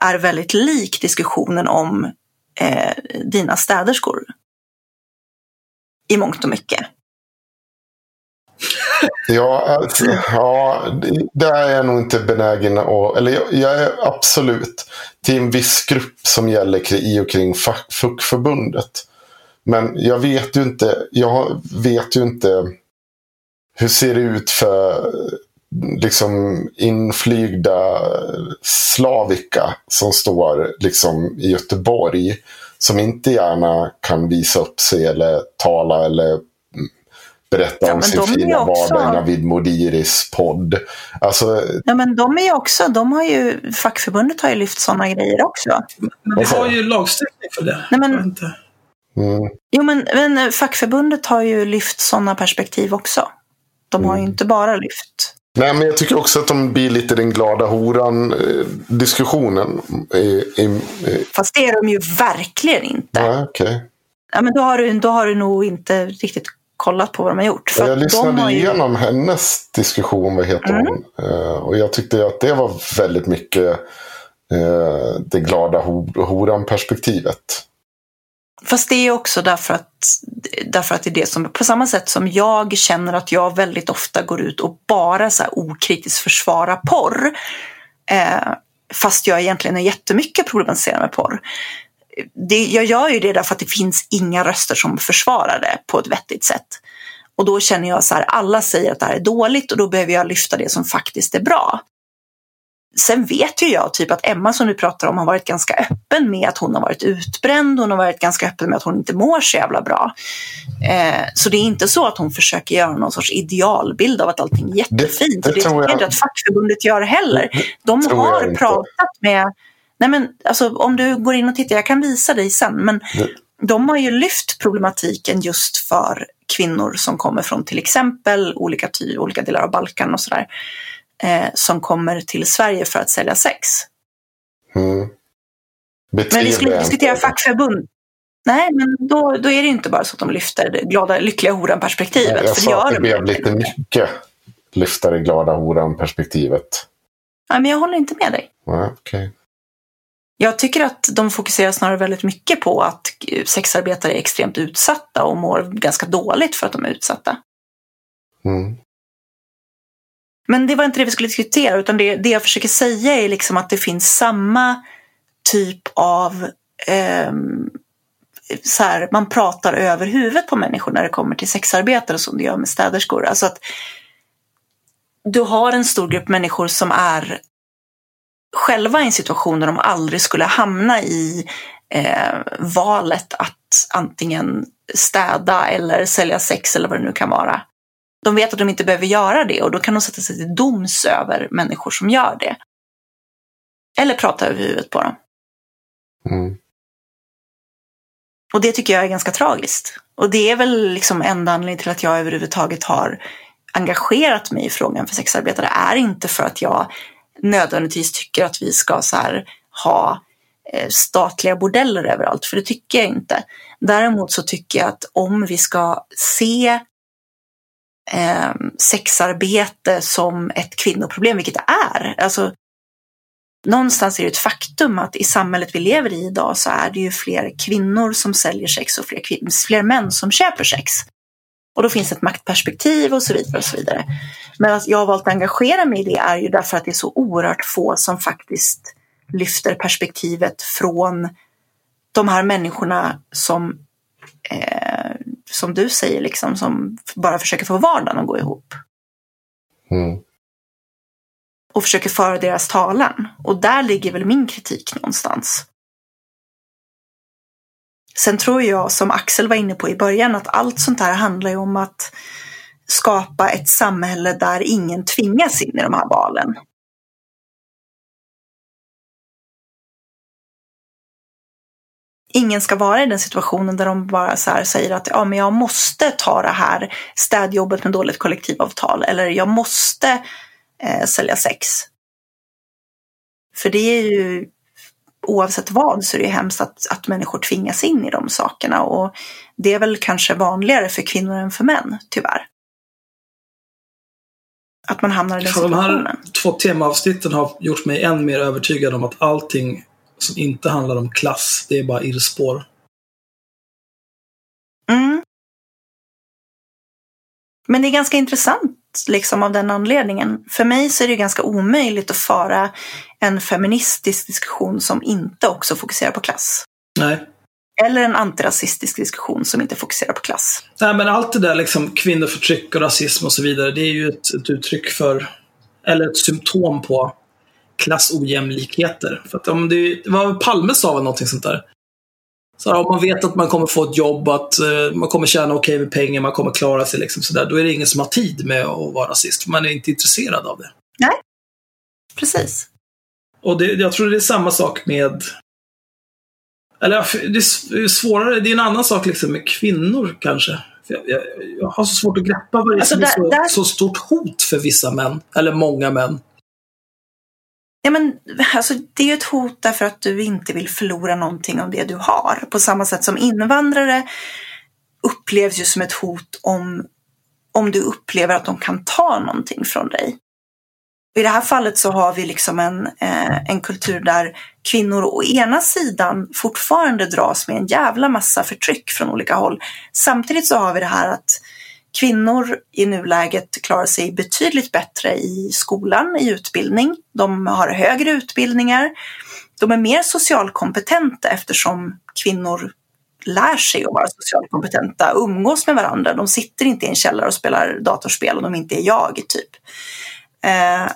är väldigt lik diskussionen om eh, dina städerskor. I mångt och mycket. Ja, alltså, ja, där är jag nog inte benägen att... Eller jag, jag, är absolut till en viss grupp som gäller i och kring fackförbundet. Men jag vet ju inte, jag vet ju inte hur ser det ut för liksom inflygda slavika som står liksom i Göteborg. Som inte gärna kan visa upp sig eller tala eller berätta ja, om sin fina också... vardag i Navid Modiris podd. Alltså... Ja, men de är ju också, de har ju, fackförbundet har ju lyft sådana grejer också. Men vi har ju lagstiftning för det. Nej, men... Mm. Jo, men, men fackförbundet har ju lyft sådana perspektiv också. De har ju mm. inte bara lyft Nej, men jag tycker också att de blir lite den glada horan-diskussionen. Fast det är de ju verkligen inte. Ja, okay. ja, men då, har du, då har du nog inte riktigt kollat på vad de har gjort. För jag lyssnade ju... igenom hennes diskussion, vad heter mm. hon? Uh, och jag tyckte att det var väldigt mycket uh, det glada horan-perspektivet. Fast det är också därför att, därför att det är det som, på samma sätt som jag känner att jag väldigt ofta går ut och bara så här okritiskt försvarar porr. Eh, fast jag egentligen är jättemycket problematiserad med porr det, jag gör ju det därför att det finns inga röster som försvarar det på ett vettigt sätt. Och då känner jag så här, alla säger att det här är dåligt och då behöver jag lyfta det som faktiskt är bra. Sen vet ju jag typ att Emma som du pratar om har varit ganska öppen med att hon har varit utbränd. Hon har varit ganska öppen med att hon inte mår så jävla bra. Eh, så det är inte så att hon försöker göra någon sorts idealbild av att allting är jättefint. Det, det, det tror jag inte att fackförbundet gör heller. De har pratat med Nej men alltså om du går in och tittar, jag kan visa dig sen, men mm. de har ju lyft problematiken just för kvinnor som kommer från till exempel olika, ty olika delar av Balkan och sådär. Eh, som kommer till Sverige för att sälja sex. Mm. Men vi skulle inte diskutera fackförbund. Nej, men då, då är det inte bara så att de lyfter det glada, lyckliga horan-perspektivet. Jag sa att det blev lite mycket lyfta det glada horan-perspektivet. Nej, men jag håller inte med dig. Nej, okay. Jag tycker att de fokuserar snarare väldigt mycket på att sexarbetare är extremt utsatta och mår ganska dåligt för att de är utsatta. Mm. Men det var inte det vi skulle diskutera, utan det, det jag försöker säga är liksom att det finns samma typ av eh, så här, man pratar över huvudet på människor när det kommer till sexarbetare som det gör med städerskor. Alltså att du har en stor grupp människor som är själva i en situation där de aldrig skulle hamna i eh, valet att antingen städa eller sälja sex eller vad det nu kan vara. De vet att de inte behöver göra det och då kan de sätta sig till doms över människor som gör det. Eller prata över huvudet på dem. Mm. Och det tycker jag är ganska tragiskt. Och det är väl liksom enda anledningen till att jag överhuvudtaget har engagerat mig i frågan för sexarbetare är inte för att jag nödvändigtvis tycker att vi ska så här, ha eh, statliga bordeller överallt, för det tycker jag inte. Däremot så tycker jag att om vi ska se eh, sexarbete som ett kvinnoproblem, vilket det är, alltså någonstans är det ett faktum att i samhället vi lever i idag så är det ju fler kvinnor som säljer sex och fler, fler män som köper sex. Och då finns ett maktperspektiv och så vidare. och så vidare. Men att jag har valt att engagera mig i det är ju därför att det är så oerhört få som faktiskt lyfter perspektivet från de här människorna som, eh, som du säger, liksom, som bara försöker få vardagen att gå ihop. Mm. Och försöker föra deras talan. Och där ligger väl min kritik någonstans. Sen tror jag, som Axel var inne på i början, att allt sånt här handlar ju om att skapa ett samhälle där ingen tvingas in i de här valen. Ingen ska vara i den situationen där de bara så säger att ja, men jag måste ta det här städjobbet med dåligt kollektivavtal eller jag måste eh, sälja sex. För det är ju oavsett vad så är det hemskt att, att människor tvingas in i de sakerna och det är väl kanske vanligare för kvinnor än för män, tyvärr. Att man hamnar i den situationen. De här två temaavsnitten har gjort mig än mer övertygad om att allting som inte handlar om klass, det är bara irrspår. Mm. Men det är ganska intressant liksom av den anledningen. För mig så är det ganska omöjligt att föra en feministisk diskussion som inte också fokuserar på klass. Nej. Eller en antirasistisk diskussion som inte fokuserar på klass. Nej, men allt det där liksom kvinnoförtryck och rasism och så vidare, det är ju ett, ett uttryck för, eller ett symptom på klassojämlikheter. För att om det, vad Palme sa väl någonting sånt där. Så om man vet att man kommer få ett jobb, att uh, man kommer tjäna okej okay med pengar, man kommer klara sig, liksom sådär, då är det ingen som har tid med att vara rasist. För man är inte intresserad av det. Nej, precis. Och det, jag tror det är samma sak med eller det är svårare, det är en annan sak liksom med kvinnor kanske. Jag, jag, jag, har så svårt att greppa vad det är alltså, är så, där... så stort hot för vissa män, eller många män. Ja, men, alltså, det är ett hot därför att du inte vill förlora någonting av det du har. På samma sätt som invandrare upplevs ju som ett hot om, om du upplever att de kan ta någonting från dig. I det här fallet så har vi liksom en, eh, en kultur där kvinnor å ena sidan fortfarande dras med en jävla massa förtryck från olika håll. Samtidigt så har vi det här att Kvinnor i nuläget klarar sig betydligt bättre i skolan, i utbildning. De har högre utbildningar. De är mer socialkompetenta eftersom kvinnor lär sig att vara socialkompetenta, umgås med varandra. De sitter inte i en källare och spelar datorspel om de inte är jag, typ. Eh,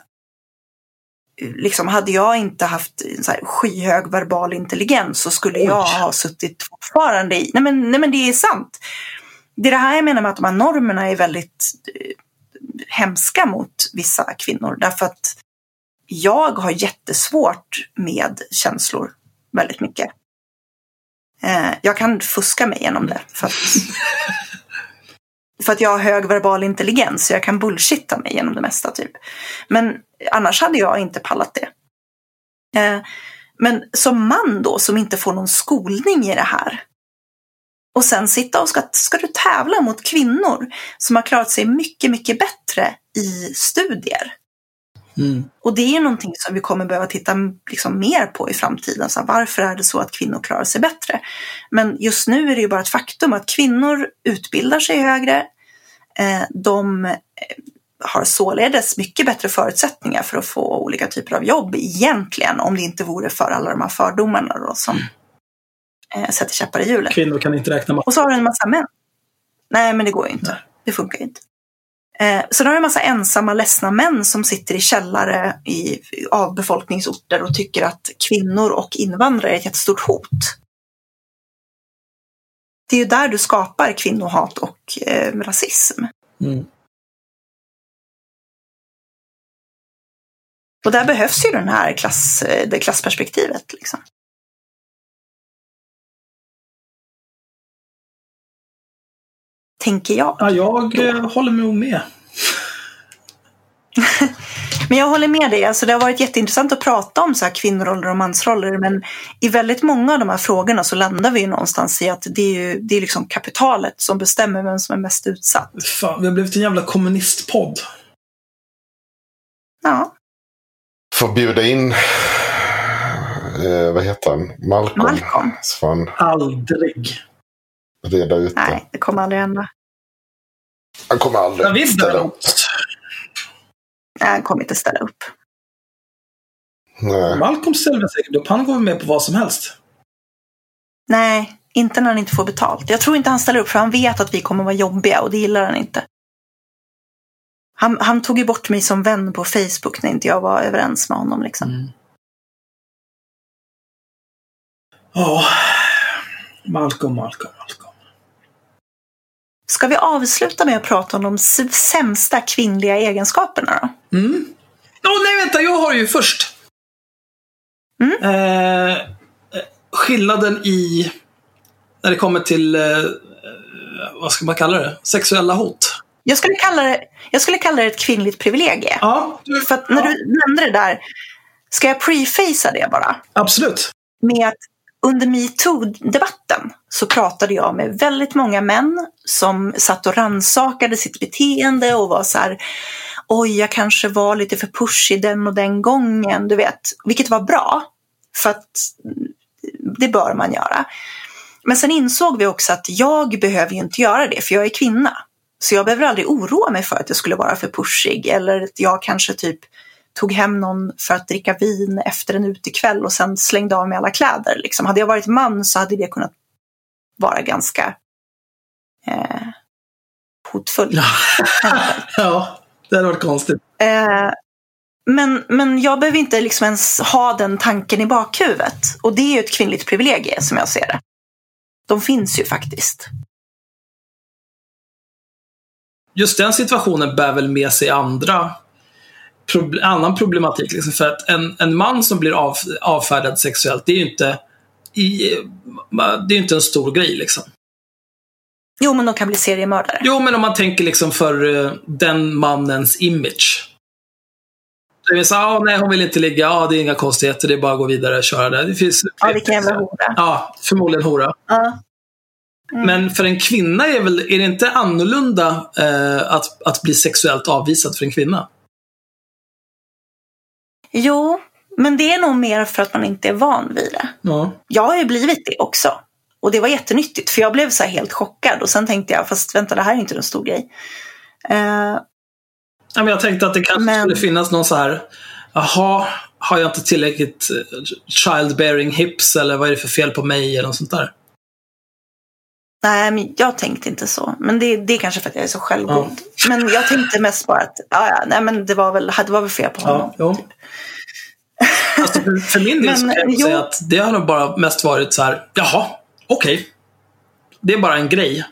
liksom, hade jag inte haft så här, skyhög verbal intelligens så skulle jag ha suttit fortfarande i... Nej men, nej men det är sant det är det här jag menar med att de här normerna är väldigt eh, hemska mot vissa kvinnor. Därför att jag har jättesvårt med känslor väldigt mycket. Eh, jag kan fuska mig igenom det. För att, för att jag har hög verbal intelligens. Så jag kan bullshitta mig genom det mesta typ. Men annars hade jag inte pallat det. Eh, men som man då, som inte får någon skolning i det här och sen sitta och ska, ska du tävla mot kvinnor som har klarat sig mycket, mycket bättre i studier. Mm. Och det är någonting som vi kommer behöva titta liksom mer på i framtiden. Så varför är det så att kvinnor klarar sig bättre? Men just nu är det ju bara ett faktum att kvinnor utbildar sig högre. Eh, de eh, har således mycket bättre förutsättningar för att få olika typer av jobb egentligen, om det inte vore för alla de här fördomarna då, som, mm eh, sätter käppar i hjulet. Kvinnor kan inte räkna matte. Och så har du en massa män. Nej, men det går ju inte. Nej. Det funkar inte. Eh, så har du en massa ensamma, ledsna män som sitter i källare i avbefolkningsorter och tycker att kvinnor och invandrare är ett jättestort hot. Det är ju där du skapar kvinnohat och eh, rasism. Mm. Och där behövs ju den här klass, eh, det klassperspektivet. Liksom. Tänker jag. Ja, jag då. Eh, håller nog med. men jag håller med dig. Alltså, det har varit jätteintressant att prata om så här kvinnoroller och mansroller. Men i väldigt många av de här frågorna så landar vi ju någonstans i att det är, ju, det är liksom kapitalet som bestämmer vem som är mest utsatt. Fan, vi har blivit en jävla kommunistpodd. Ja. Får bjuda in eh, vad heter han? Malcolm. Malcolm. Aldrig. Reda ut det. Nej, det kommer aldrig hända. Han kommer aldrig Men visst ställa upp. Nej, han kommer inte ställa upp. Nej. Malcolm ställer väl säkert upp. Han går med på vad som helst. Nej, inte när han inte får betalt. Jag tror inte han ställer upp för han vet att vi kommer vara jobbiga och det gillar han inte. Han, han tog ju bort mig som vän på Facebook när inte jag var överens med honom. Liksom. Mm. Ja. Malcolm, Malcolm, Malcolm. Ska vi avsluta med att prata om de sämsta kvinnliga egenskaperna då? Mm. Åh nej, vänta, jag har ju först. Mm. Eh, skillnaden i, när det kommer till, eh, eh, vad ska man kalla det? Sexuella hot. Jag skulle kalla det, jag skulle kalla det ett kvinnligt privilegie. Ja, du, För att när du nämnde det där, ska jag prefacea det bara? absolut. med att under metoo-debatten så pratade jag med väldigt många män som satt och rannsakade sitt beteende och var så här oj, jag kanske var lite för pushig den och den gången, du vet. Vilket var bra, för att det bör man göra. Men sen insåg vi också att jag behöver ju inte göra det, för jag är kvinna. Så jag behöver aldrig oroa mig för att jag skulle vara för pushig eller att jag kanske typ tog hem någon för att dricka vin efter en utekväll och sen slängde av mig alla kläder. Liksom. Hade jag varit man så hade det kunnat vara ganska eh, hotfullt. Ja. ja, det hade varit konstigt. Eh, men, men jag behöver inte liksom ens ha den tanken i bakhuvudet. Och det är ju ett kvinnligt privilegie som jag ser det. De finns ju faktiskt. Just den situationen bär väl med sig andra proble- annan problematik. Liksom för att en, en man som blir av, avfärdad sexuellt, det är ju inte, i, det är inte en stor grej. Liksom. Jo, men de kan bli seriemördare. Jo, men om man tänker liksom för eh, den mannens image. Det är så, ah, nej, hon vill inte ligga. Ja, det är inga konstigheter. Det är bara att gå vidare och köra det. Det finns Ja, vilken jävla hora. Ja, förmodligen hora. Ja. Mm. Men för en kvinna är, väl, är det inte annorlunda eh, att, att bli sexuellt avvisad för en kvinna? Jo, men det är nog mer för att man inte är van vid det. Ja. Jag har ju blivit det också. Och det var jättenyttigt, för jag blev så här helt chockad. Och sen tänkte jag, fast vänta, det här är inte en stor grej. Eh, Ja, men jag tänkte att det kanske Men- skulle finnas någon så här, jaha, har jag inte tillräckligt eh, childbearing hips eller vad är det för fel på mig eller något sånt där? Nej, men jag tänkte inte så. Men det, det är kanske för att jag är så självgod. Men jag tänkte mest bara att, ja, ja, nej, men det var väl, det var väl fel på honom. Ja, jo. Alltså, för, för min del så Men, kan jag jo. säga att det har nog bara mest varit så här, jaha, okej. Det är bara en grej.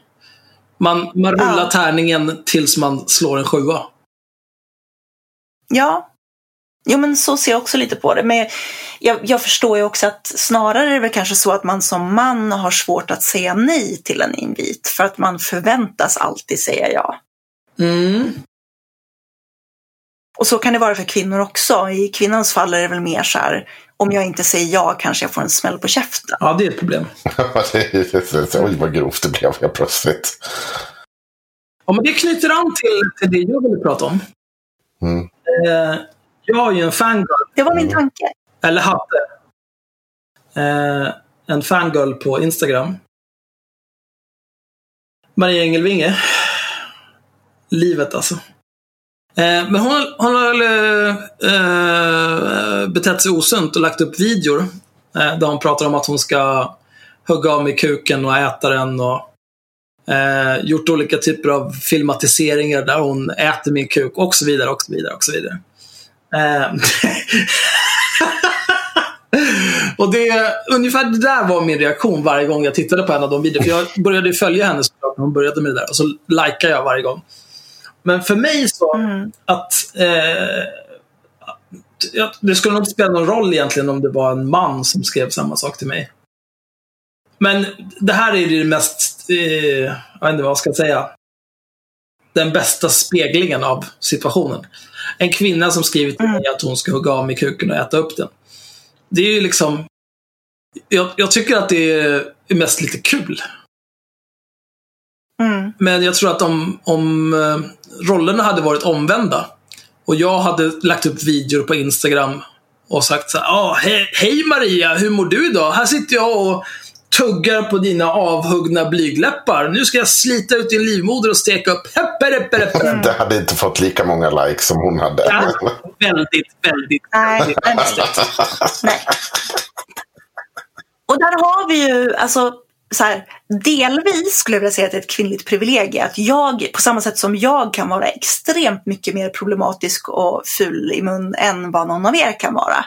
Man, man rullar Ja. tärningen tills man slår en sjua. Ja. Jo, men så ser jag också lite på det. Men jag, jag förstår ju också att snarare är det väl kanske så att man som man har svårt att säga nej till en invit. För att man förväntas alltid säga ja. Mm. Och så kan det vara för kvinnor också. I kvinnans fall är det väl mer så här, om jag inte säger ja kanske jag får en smäll på käften. Ja, det är ett problem. Oj, vad grovt det blev helt plötsligt. Ja, men det knyter an till, till det jag ville prata om. Mm. Eh, jag har ju en fangirl, Det var min tanke. eller hade. Eh, en fangirl på Instagram. Maria Engelvinge. Livet alltså. Eh, men hon, har- hon har eh, eh, betett sig osunt och lagt upp videor. Eh, där hon pratar om att hon ska hugga av med kuken och äta den. Och, eh, gjort olika typer av filmatiseringar där hon äter min kuk och så vidare. och så vidare, och så vidare. Eh, och det, ungefär det där var min reaktion varje gång jag tittade på en av de videorna. För jag började följa henne när hon började med det där. Och så likar jag varje gång. Men för mig så, Mm. att eh, det skulle nog inte spela någon roll egentligen om det var en man som skrev samma sak till mig. Men det här är det mest, eh, jag vet inte vad jag ska säga, den bästa speglingen av situationen. En kvinna som skriver till mig att hon ska hugga av med kuken och äta upp den. Det är ju liksom, jag, jag tycker att det är mest lite kul. Mm. Men jag tror att om, om eh, rollerna hade varit omvända och jag hade lagt upp videor på Instagram och sagt så här, ah, hej, hej Maria, hur mår du idag? Här sitter jag och tuggar på dina avhuggna blygläppar. Nu ska jag slita ut din livmoder och steka upp. Heppe. Det hade inte fått lika många likes som hon hade. Ja, väldigt, väldigt, Nej. Nej. Och där har vi ju, alltså, så här, delvis skulle jag vilja säga att det är ett kvinnligt privilegium. Att jag, på samma sätt som jag kan vara extremt mycket mer problematisk och ful i mun än vad någon av er kan vara.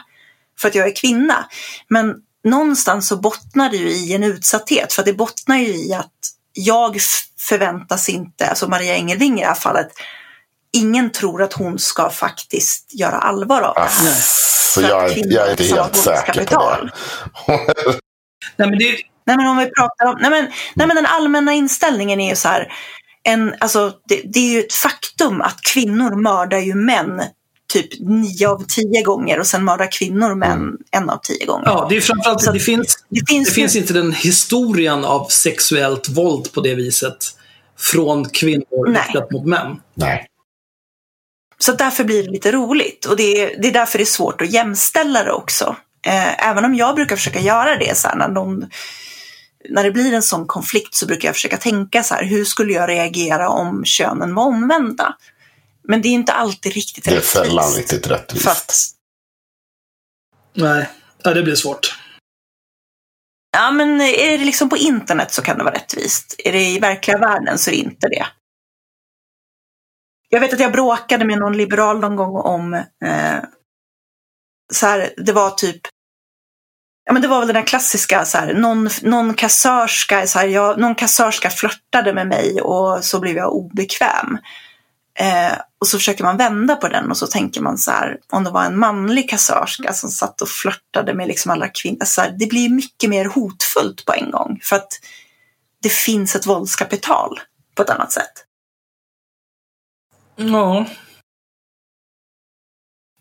För att jag är kvinna. Men någonstans så bottnar det ju i en utsatthet. För det bottnar ju i att jag förväntas inte, alltså Maria Engelving i det här fallet, ingen tror att hon ska faktiskt göra allvar av det här. Så För att jag, är- kvinnor jag är inte helt säker på det. Nej, men det, Nej men om vi pratar om, nej men, nej men den allmänna inställningen är ju så här, en, alltså, det, det är ju ett faktum att kvinnor mördar ju män typ nio av tio gånger och sen mördar kvinnor män en av tio gånger. ja, det är framförallt, Så det finns, det finns, det finns inte den historien av sexuellt våld på det viset från kvinnor riktat mot män. Nej. Så därför blir det lite roligt och det är, det är därför det är svårt att jämställa det också. Eh, även om jag brukar försöka göra det så här, när, någon, när det blir en sån konflikt så brukar jag försöka tänka så här, hur skulle jag reagera om könen var omvända? Men det är inte alltid riktigt Det är rättvist. sällan riktigt rättvist. att Nej, ja, det blir svårt. Ja, men är det liksom på internet så kan det vara rättvist. Är det i verkliga världen så är det inte det. Jag vet att jag bråkade med någon liberal någon gång om eh, så här, det var typ Ja, men det var väl den där klassiska, så här, någon, någon, kassörska, så här, jag, någon kassörska flörtade med mig och så blev jag obekväm. Eh, och så försöker man vända på den och så tänker man så här, om det var en manlig kassörska som satt och flörtade med liksom alla kvinnor, så här, det blir mycket mer hotfullt på en gång. För att det finns ett våldskapital på ett annat sätt. Ja,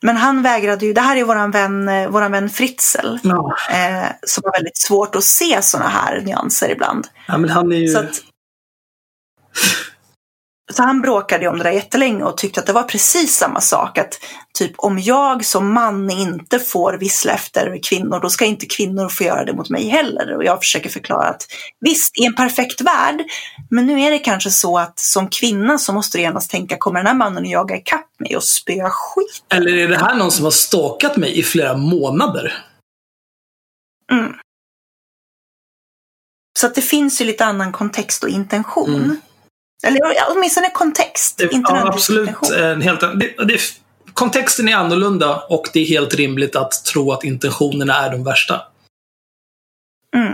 Men han vägrade ju, det här är våran vän, eh, våran vän Fritzl, ja. eh, som har väldigt svårt att se sådana här nyanser ibland. ja men han är ju... Så, han bråkade om det där jättelänge och tyckte att det var precis samma sak. Att typ om jag som man inte får vissla efter kvinnor, då ska inte kvinnor få göra det mot mig heller. Och jag försöker förklara att visst, i en perfekt värld, men nu är det kanske så att som kvinna så måste du genast tänka, kommer den här mannen att jaga ikapp mig och spöa skit? Eller är det här någon som har stalkat mig i flera månader? Mm. Så att det finns ju lite annan kontext och intention. Mm. Eller åtminstone kontext, inte ja, absolut. intention. En helt, det, det, kontexten är annorlunda och det är helt rimligt att tro att intentionerna är de värsta. Mm.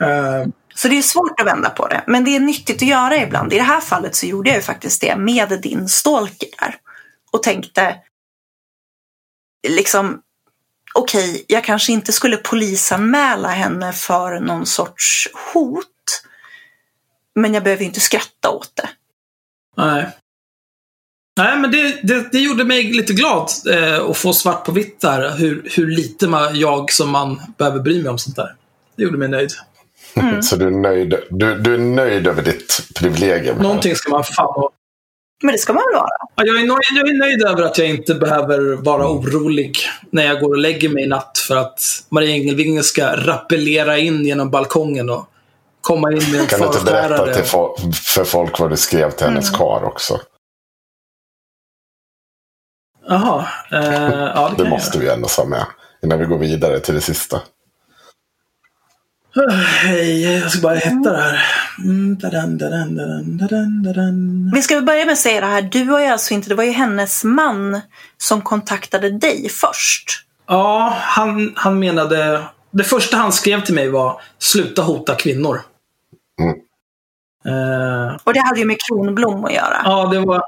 Eh, Så det är svårt att vända på det. Men det är nyttigt att göra ibland. I det här fallet så gjorde jag ju faktiskt det med din stalker där. Och tänkte, liksom, okej, jag kanske inte skulle polisanmäla henne för någon sorts hot. Men jag behöver ju inte skratta åt det. nej. Nej, men det, det, det gjorde mig lite glad eh, att få svart på vitt där. Hur, hur lite man, jag som man behöver bry mig om sånt där. Det gjorde mig nöjd. Mm. Så du är, nöjd, du, du är nöjd över ditt privilegium? här. Någonting ska man fan vara. Men det ska man väl vara? Ja, Jag är, nöjd, jag är nöjd över att jag inte behöver vara orolig när jag går och lägger mig i natt för att Maria Engelvinge ska rappellera in genom balkongen och komma in med en Kan du inte berätta fo- för folk vad du skrev till hennes Mm. kar också? Jaha. Eh, ja, det Det jag måste vi ändå ha med. Innan vi går vidare till det sista. göra. Hej, jag ska bara hetta det här. Dadan, dadan, dadan, dadan, dadan. Vi ska börja med att säga det här. Du har ju alltså inte, det var ju hennes man som kontaktade dig först. Ja, han, han menade... Det första han skrev till mig var sluta hota kvinnor. Mm. Eh, Och det hade ju med Kronblom att göra. Ja, det var...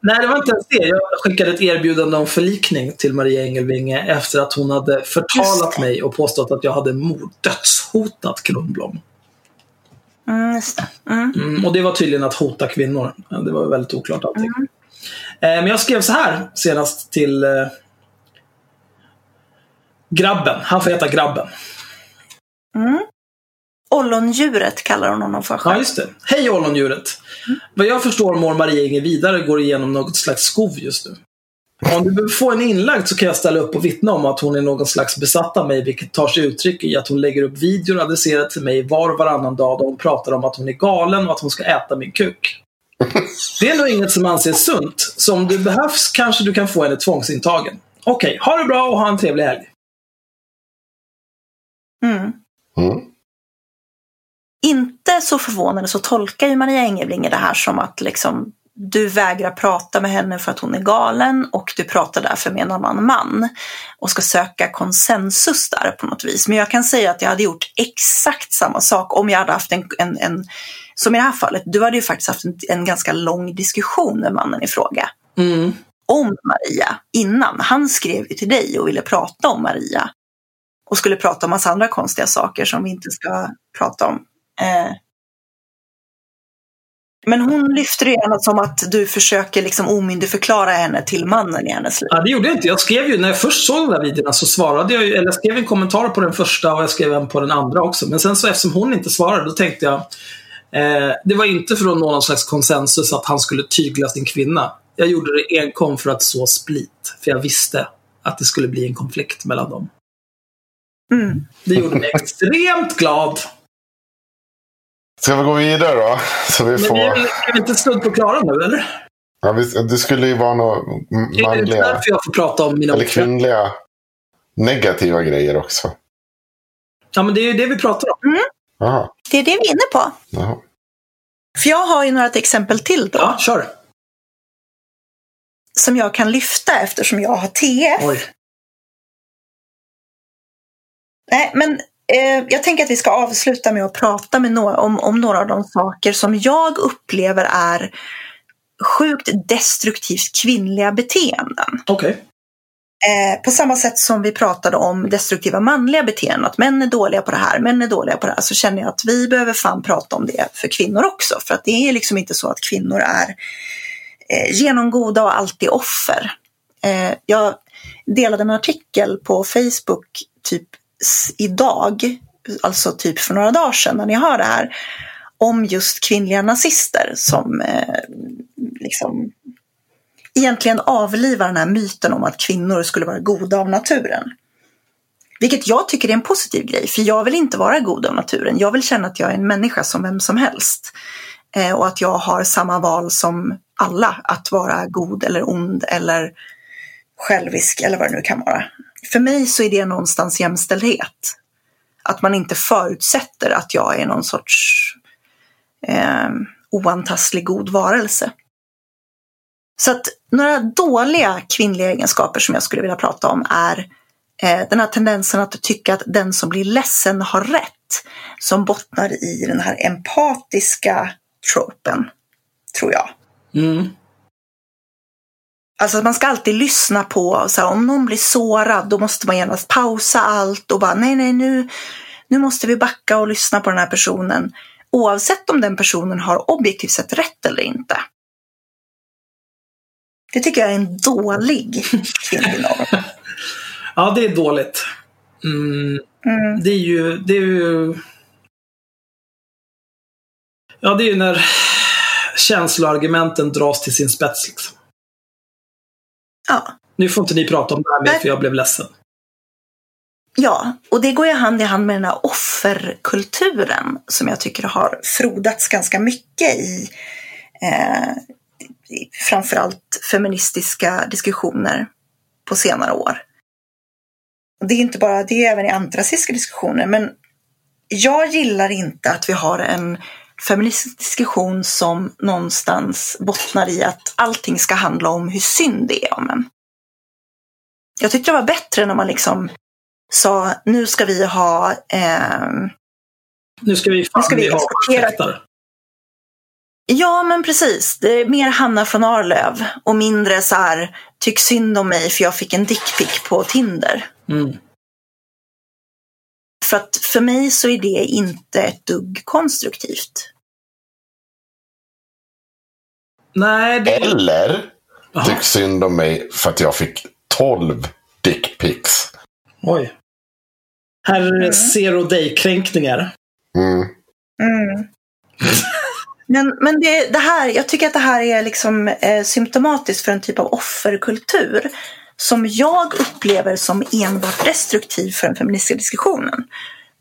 Nej, det var inte ens det. Jag skickade ett erbjudande om förlikning till Maria Engelvinge efter att hon hade förtalat mig och påstått att jag hade dödshotat Kronblom. Mm, just det. Mm. Mm, och det var tydligen att hota kvinnor. Det var väldigt oklart allting. Mm. Eh, men jag skrev så här senast till eh, grabben. Han får heta grabben. Mm. Ollondjuret kallar hon honom för Ja, själv. just det. Hej ollondjuret. Vad jag förstår mår Maria Inge vidare går igenom något slags skov just nu. Om du behöver få en inlagd så kan jag ställa upp och vittna om att hon är någon slags besatt av mig, vilket tar sig uttryck i att hon lägger upp videor adresserade till mig var och varannan dag där hon pratar om att hon är galen och att hon ska äta min kuk. Det är nog inget som anses sunt, så om det behövs kanske du kan få henne tvångsintagen. Okej, ha det bra och ha en trevlig helg. Mm. Mm. Inte så förvånande så tolkar ju Maria Engelbring det här som att liksom, du vägrar prata med henne för att hon är galen och du pratar därför med en annan man och ska söka konsensus där på något vis. Men jag kan säga att jag hade gjort exakt samma sak om jag hade haft en, en, en som i det här fallet, du hade ju faktiskt haft en, en ganska lång diskussion med mannen i fråga Mm. om Maria innan. Han skrev ju till dig och ville prata om Maria. Och skulle prata om massa andra konstiga saker som vi inte ska prata om. Eh. Men hon lyfter det gärna som att du försöker liksom omyndigförklara henne till mannen i hennes liv. Ja, det gjorde jag inte. Jag skrev ju, när jag först såg de där videorna så svarade jag ju, eller jag skrev en kommentar på den första och jag skrev en på den andra också. Men sen så eftersom hon inte svarade, då tänkte jag, eh, det var inte för att nå någon slags konsensus att han skulle tygla sin kvinna. Jag gjorde det enkom för att så split. För jag visste att det skulle bli en konflikt mellan dem. Mm. Det gjorde mig extremt glad. Ska vi gå vidare då? Så vi Men får... vi är, är inte snudd på klara nu, eller? Ja, det skulle ju vara några Är det manliga därför jag får prata om mina eller kvinnliga negativa grejer också. Ja, men det är ju det vi pratar om. Jaha. Det är det vi är inne på. Jaha. För jag har ju några exempel till då. Ja, kör. Som jag kan lyfta eftersom jag har TF. Oj. Nej, men eh, jag tänker att vi ska avsluta med att prata med några, om, om några av de saker som jag upplever är sjukt destruktivt kvinnliga beteenden. Okej. Eh, på samma sätt som vi pratade om destruktiva manliga beteenden, att män är dåliga på det här, män är dåliga på det här, så känner jag att vi behöver fan prata om det för kvinnor också. För att det är liksom inte så att kvinnor är eh, genomgoda och alltid offer. Eh, jag delade en artikel på Facebook typ idag, alltså typ för några dagar sedan när ni hör det här, om just kvinnliga nazister som eh, liksom egentligen avlivar den här myten om att kvinnor skulle vara goda av naturen. Vilket jag tycker är en positiv grej, för jag vill inte vara god av naturen. Jag vill känna att jag är en människa som vem som helst. Eh, och att jag har samma val som alla, att vara god eller ond eller självisk eller vad det nu kan vara. För mig så är det någonstans jämställdhet. Att man inte förutsätter att jag är någon sorts eh, oantastlig god varelse. Så att några dåliga kvinnliga egenskaper som jag skulle vilja prata om är eh, den här tendensen att tycka att den som blir ledsen har rätt. Som bottnar i den här empatiska tropen, tror jag. Mm. Alltså man ska alltid lyssna på, så här, om någon blir sårad då måste man genast pausa allt och bara nej, nej, nu, nu måste vi backa och lyssna på den här personen. Oavsett om den personen har objektivt sett rätt eller inte. Det tycker jag är en dålig kvinnlig norm. Ja, det är dåligt. Mm. Mm. Det är ju... Det är ju... Ja, det är ju när känsloargumenten dras till sin spets. Liksom. Ja. Nu får inte ni prata om det här mer för jag blev ledsen. Ja, och det går ju hand i hand med den här offerkulturen som jag tycker har frodats ganska mycket i eh, framförallt feministiska diskussioner på senare år. Det är inte bara det, även i antirasistiska diskussioner, men jag gillar inte att vi har en feministisk diskussion som någonstans bottnar i att allting ska handla om hur synd det är om en. Jag tyckte det var bättre när man liksom sa nu ska vi ha ehm, Nu ska vi fan Nu ska vi ha exportera-. Ja, men precis. Det är mer Hanna från Arlöv och mindre så här, tyck synd om mig för jag fick en dickpic på Tinder. Mm. För att för mig så är det inte ett dugg konstruktivt. Nej, det... Eller tyck synd om mig för att jag fick 12 dickpics. Oj. Här är det Mm. zero day-kränkningar. Mm. Mm. Men, men det, det, här, jag tycker att det här är liksom eh, symptomatiskt för en typ av offerkultur som jag upplever som enbart destruktiv för den feministiska diskussionen.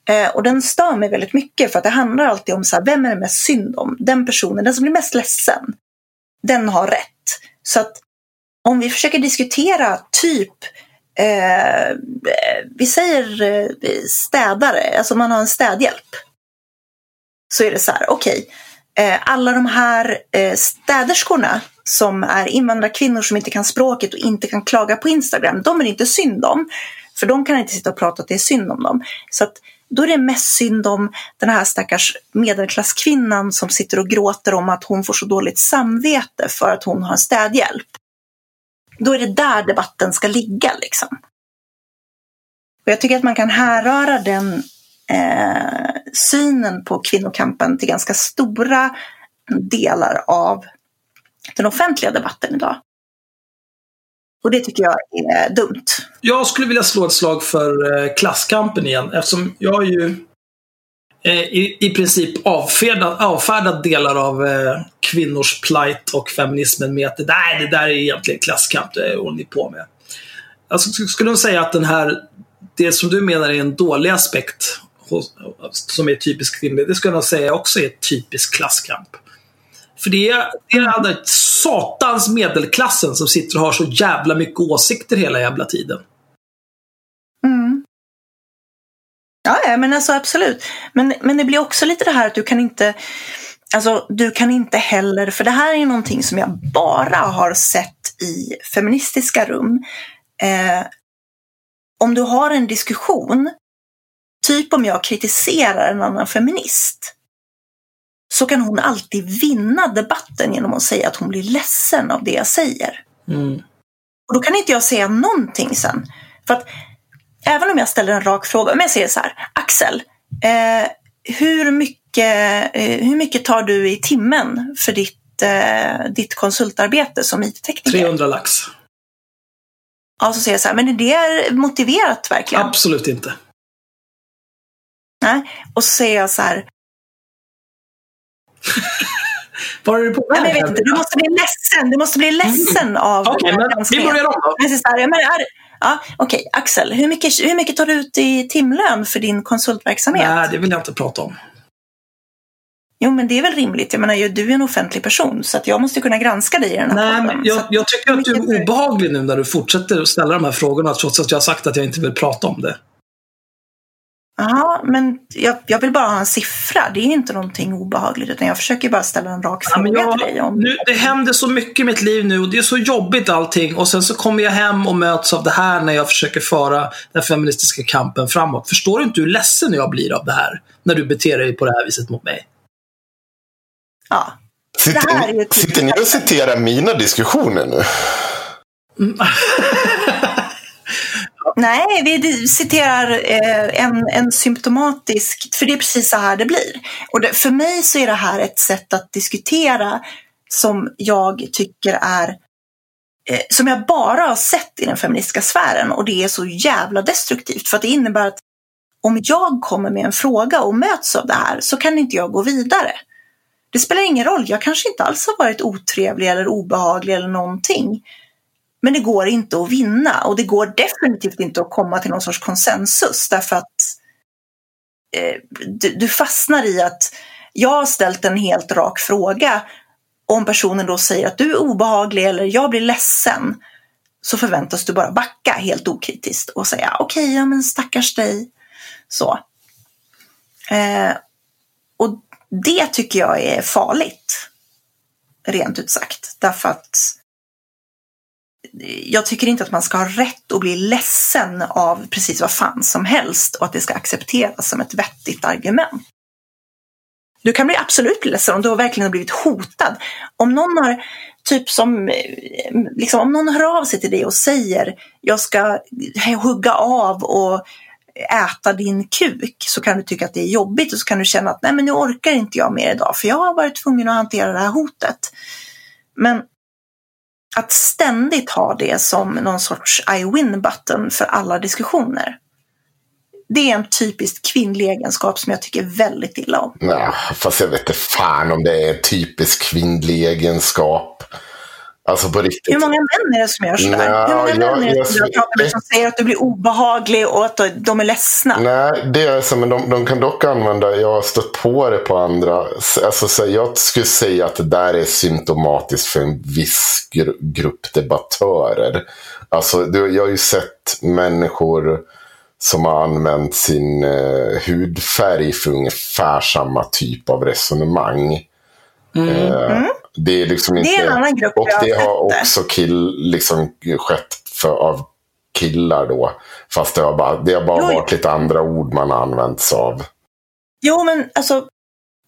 Eh, och den stör mig väldigt mycket för att det handlar alltid om så här, vem är det mest synd om? Den personen, den som blir mest ledsen, den har rätt. Så att om vi försöker diskutera typ eh, vi säger eh, städare, alltså man har en städhjälp. Så är det så här, okej, okay, Eh, alla de här eh, städerskorna som är invandrarkvinnor som inte kan språket och inte kan klaga på Instagram, de är det inte synd om. För de kan inte sitta och prata att det är synd om dem. Så att då är det mest synd om den här stackars medelklasskvinnan som sitter och gråter om att hon får så dåligt samvete för att hon har städhjälp. Då är det där debatten ska ligga liksom. Och jag tycker att man kan härröra den eh, synen på kvinnokampen till ganska stora delar av den offentliga debatten idag. Och det tycker jag är dumt. Jag skulle vilja slå ett slag för eh, klasskampen igen eftersom jag ju eh, i, i princip avfärdat, avfärdat delar av eh, kvinnors plight och feminismen med att det där, det där är egentligen klasskamp, det håller ni på med. Jag skulle nog säga att den här, det som du menar är en dålig aspekt som är typisk kvinnlig, det skulle jag nog säga också är typisk klasskamp. För det är, det är den satans medelklassen som sitter och har så jävla mycket åsikter hela jävla tiden. Mm. Ja, men alltså absolut. Men, men det blir också lite det här att du kan inte Alltså, du kan inte heller, för det här är någonting som jag bara har sett i feministiska rum. Eh, om du har en diskussion, typ om jag kritiserar en annan feminist, så kan hon alltid vinna debatten genom att säga att hon blir ledsen av det jag säger. Mm. Och då kan inte jag säga någonting sen. För att även om jag ställer en rak fråga, om jag säger så här, Axel, eh, hur, mycket, eh, hur mycket tar du i timmen för ditt, eh, ditt konsultarbete som IT-tekniker? 300 lax. Ja, så säger jag så här, men är det motiverat verkligen? Absolut inte. Nej, och så säger jag så här, Var är du på väg? Jag vet inte, du måste bli ledsen. Du måste bli ledsen mm. av okay, men vi börjar om då. ja, Okej, okay, Axel, hur mycket, hur mycket tar du ut i timlön för din konsultverksamhet? Nej, det vill jag inte prata om. Jo, men det är väl rimligt. Jag menar, du är en offentlig person, så att jag måste kunna granska dig i den här Nej, men jag, jag tycker att du är obehaglig nu när du fortsätter att ställa de här frågorna, trots att jag har sagt att jag inte vill prata om det. Ja, men jag, jag, vill bara ha en siffra. Det är inte någonting obehagligt utan jag försöker bara ställa en rak fråga ja, jag, till dig. Om... Nu, det händer så mycket i mitt liv nu och det är så jobbigt allting och sen så kommer jag hem och möts av det här när jag försöker föra den feministiska kampen framåt. Förstår du inte hur ledsen jag blir av det här? När du beter dig på det här viset mot mig. Ja. Sitter, ni, sitter ni och citerar mina diskussioner nu? Nej, vi citerar eh, en, en symptomatisk, för det är precis så här det blir. Och det, för mig så är det här ett sätt att diskutera som jag tycker är eh, som jag bara har sett i den feministiska sfären och det är så jävla destruktivt för att det innebär att om jag kommer med en fråga och möts av det här så kan inte jag gå vidare. Det spelar ingen roll, jag kanske inte alls har varit otrevlig eller obehaglig eller någonting. Men det går inte att vinna och det går definitivt inte att komma till någon sorts konsensus därför att eh, du, du, fastnar i att jag har ställt en helt rak fråga. Om personen då säger att du är obehaglig eller jag blir ledsen så förväntas du bara backa helt okritiskt och säga okej, okay, ja men stackars dig. Så. Eh, och det tycker jag är farligt. Rent ut sagt. Därför att jag tycker inte att man ska ha rätt att bli ledsen av precis vad fan som helst och att det ska accepteras som ett vettigt argument. Du kan bli absolut bli ledsen om du verkligen har blivit hotad. Om någon har, typ som, liksom, om någon hör av sig till dig och säger jag ska hugga av och äta din kuk så kan du tycka att det är jobbigt och så kan du känna att nej men nu orkar inte jag mer idag för jag har varit tvungen att hantera det här hotet. Men att ständigt ha det som någon sorts I win button för alla diskussioner. det är en typiskt kvinnlig egenskap som jag tycker väldigt illa om. Ja, fast jag vet inte fan om det är en typisk kvinnlig egenskap. Alltså på riktigt. Hur många män är det som gör sådär? Nja, Hur många jag- män är det jag- som, jag pratar med som säger att du blir obehaglig och att de är ledsna? Nej, det är så, men de, de kan dock använda, jag har stött på det på andra. Alltså, så jag skulle säga att det där är symptomatiskt för en viss gru- grupp debattörer. Alltså, du, jag har ju sett människor som har använt sin eh, hudfärg för ungefär samma typ av resonemang. Eh, Det är liksom inte... Mm. Det är en annan grupp Och det har också kill, liksom, skett för, av killar då. Fast det har bara, det har bara Jo, varit lite andra ord man har använt sig av. Jo, men alltså,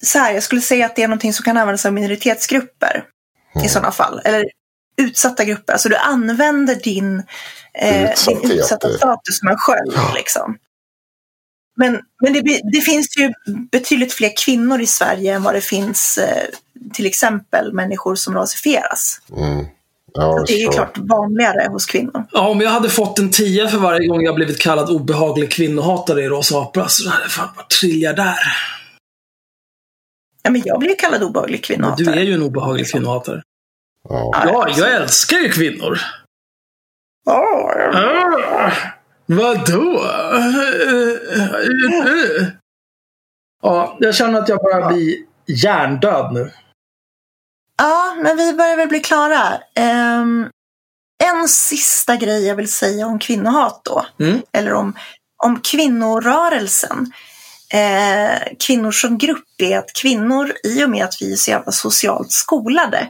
så här, jag skulle säga att det är någonting som kan användas av minoritetsgrupper i sådana fall. Eller utsatta grupper. Alltså du använder din, eh, din utsatta status som en sköld. Liksom. Men, men det, det finns ju betydligt fler kvinnor i Sverige än vad det finns eh, till exempel människor som rasifieras. Mm. Ja, Så det är ju så. klart vanligare hos kvinnor. Ja, om jag hade fått en tia för varje gång jag blivit kallad obehaglig kvinnohatare i Rosa Apor, så hade jag fan varit triljardär. Ja, men jag blir ju kallad obehaglig Men kvinnohatare. du är ju en obehaglig kvinnohatare. Ja. Ja, jag älskar ju kvinnor. Ja, Ah, vadå? Ja, jag känner att jag börjar bli hjärndöd nu. Ja, men vi börjar väl bli klara. Ehm, en sista grej jag vill säga om kvinnohat då. Mm. Eller om, om kvinnorörelsen. Eh, kvinnor som grupp är att kvinnor, i och med att vi är så jävla socialt skolade,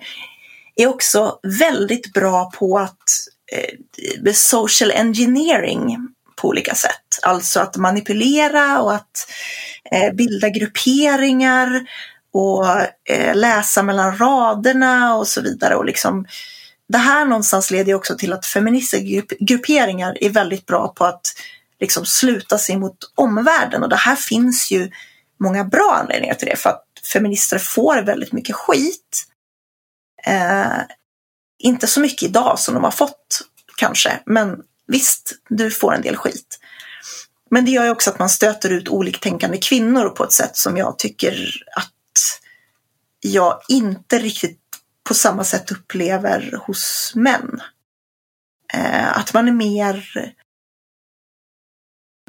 är också väldigt bra på att eh, social engineering på olika sätt. Alltså att manipulera och att eh, bilda grupperingar och eh, läsa mellan raderna och så vidare. Och liksom, det här någonstans leder ju också till att feministiska grupp, grupperingar är väldigt bra på att liksom sluta sig mot omvärlden. Och det här finns ju många bra anledningar till det. För att feminister får väldigt mycket skit. Eh, inte så mycket idag som de har fått kanske, men visst, du får en del skit. Men det gör ju också att man stöter ut oliktänkande kvinnor på ett sätt som jag tycker att jag inte riktigt på samma sätt upplever hos män. Eh, att man är mer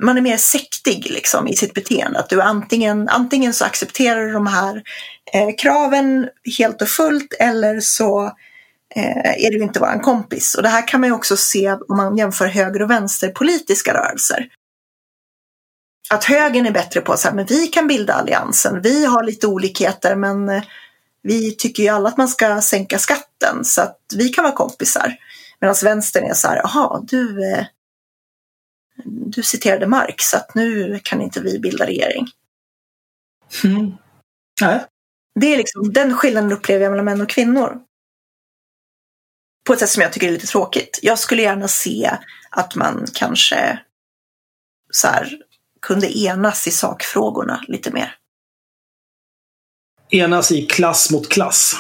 man är mer sektig liksom i sitt beteende. Att du antingen, antingen så accepterar du de här eh, kraven helt och fullt eller så eh, är du inte våran kompis. Och det här kan man ju också se om man jämför höger och vänsterpolitiska rörelser. Att högern är bättre på att säga, men vi kan bilda alliansen, vi har lite olikheter men eh, vi tycker ju alla att man ska sänka skatten så att vi kan vara kompisar. Medan vänstern är så här, jaha, du, eh, du citerade Marx så att nu kan inte vi bilda regering. Mm. Nej. Det är liksom, den skillnaden upplever jag mellan män och kvinnor. På ett sätt som jag tycker är lite tråkigt. Jag skulle gärna se att man kanske så här, kunde enas i sakfrågorna lite mer. Enas i klass mot klass.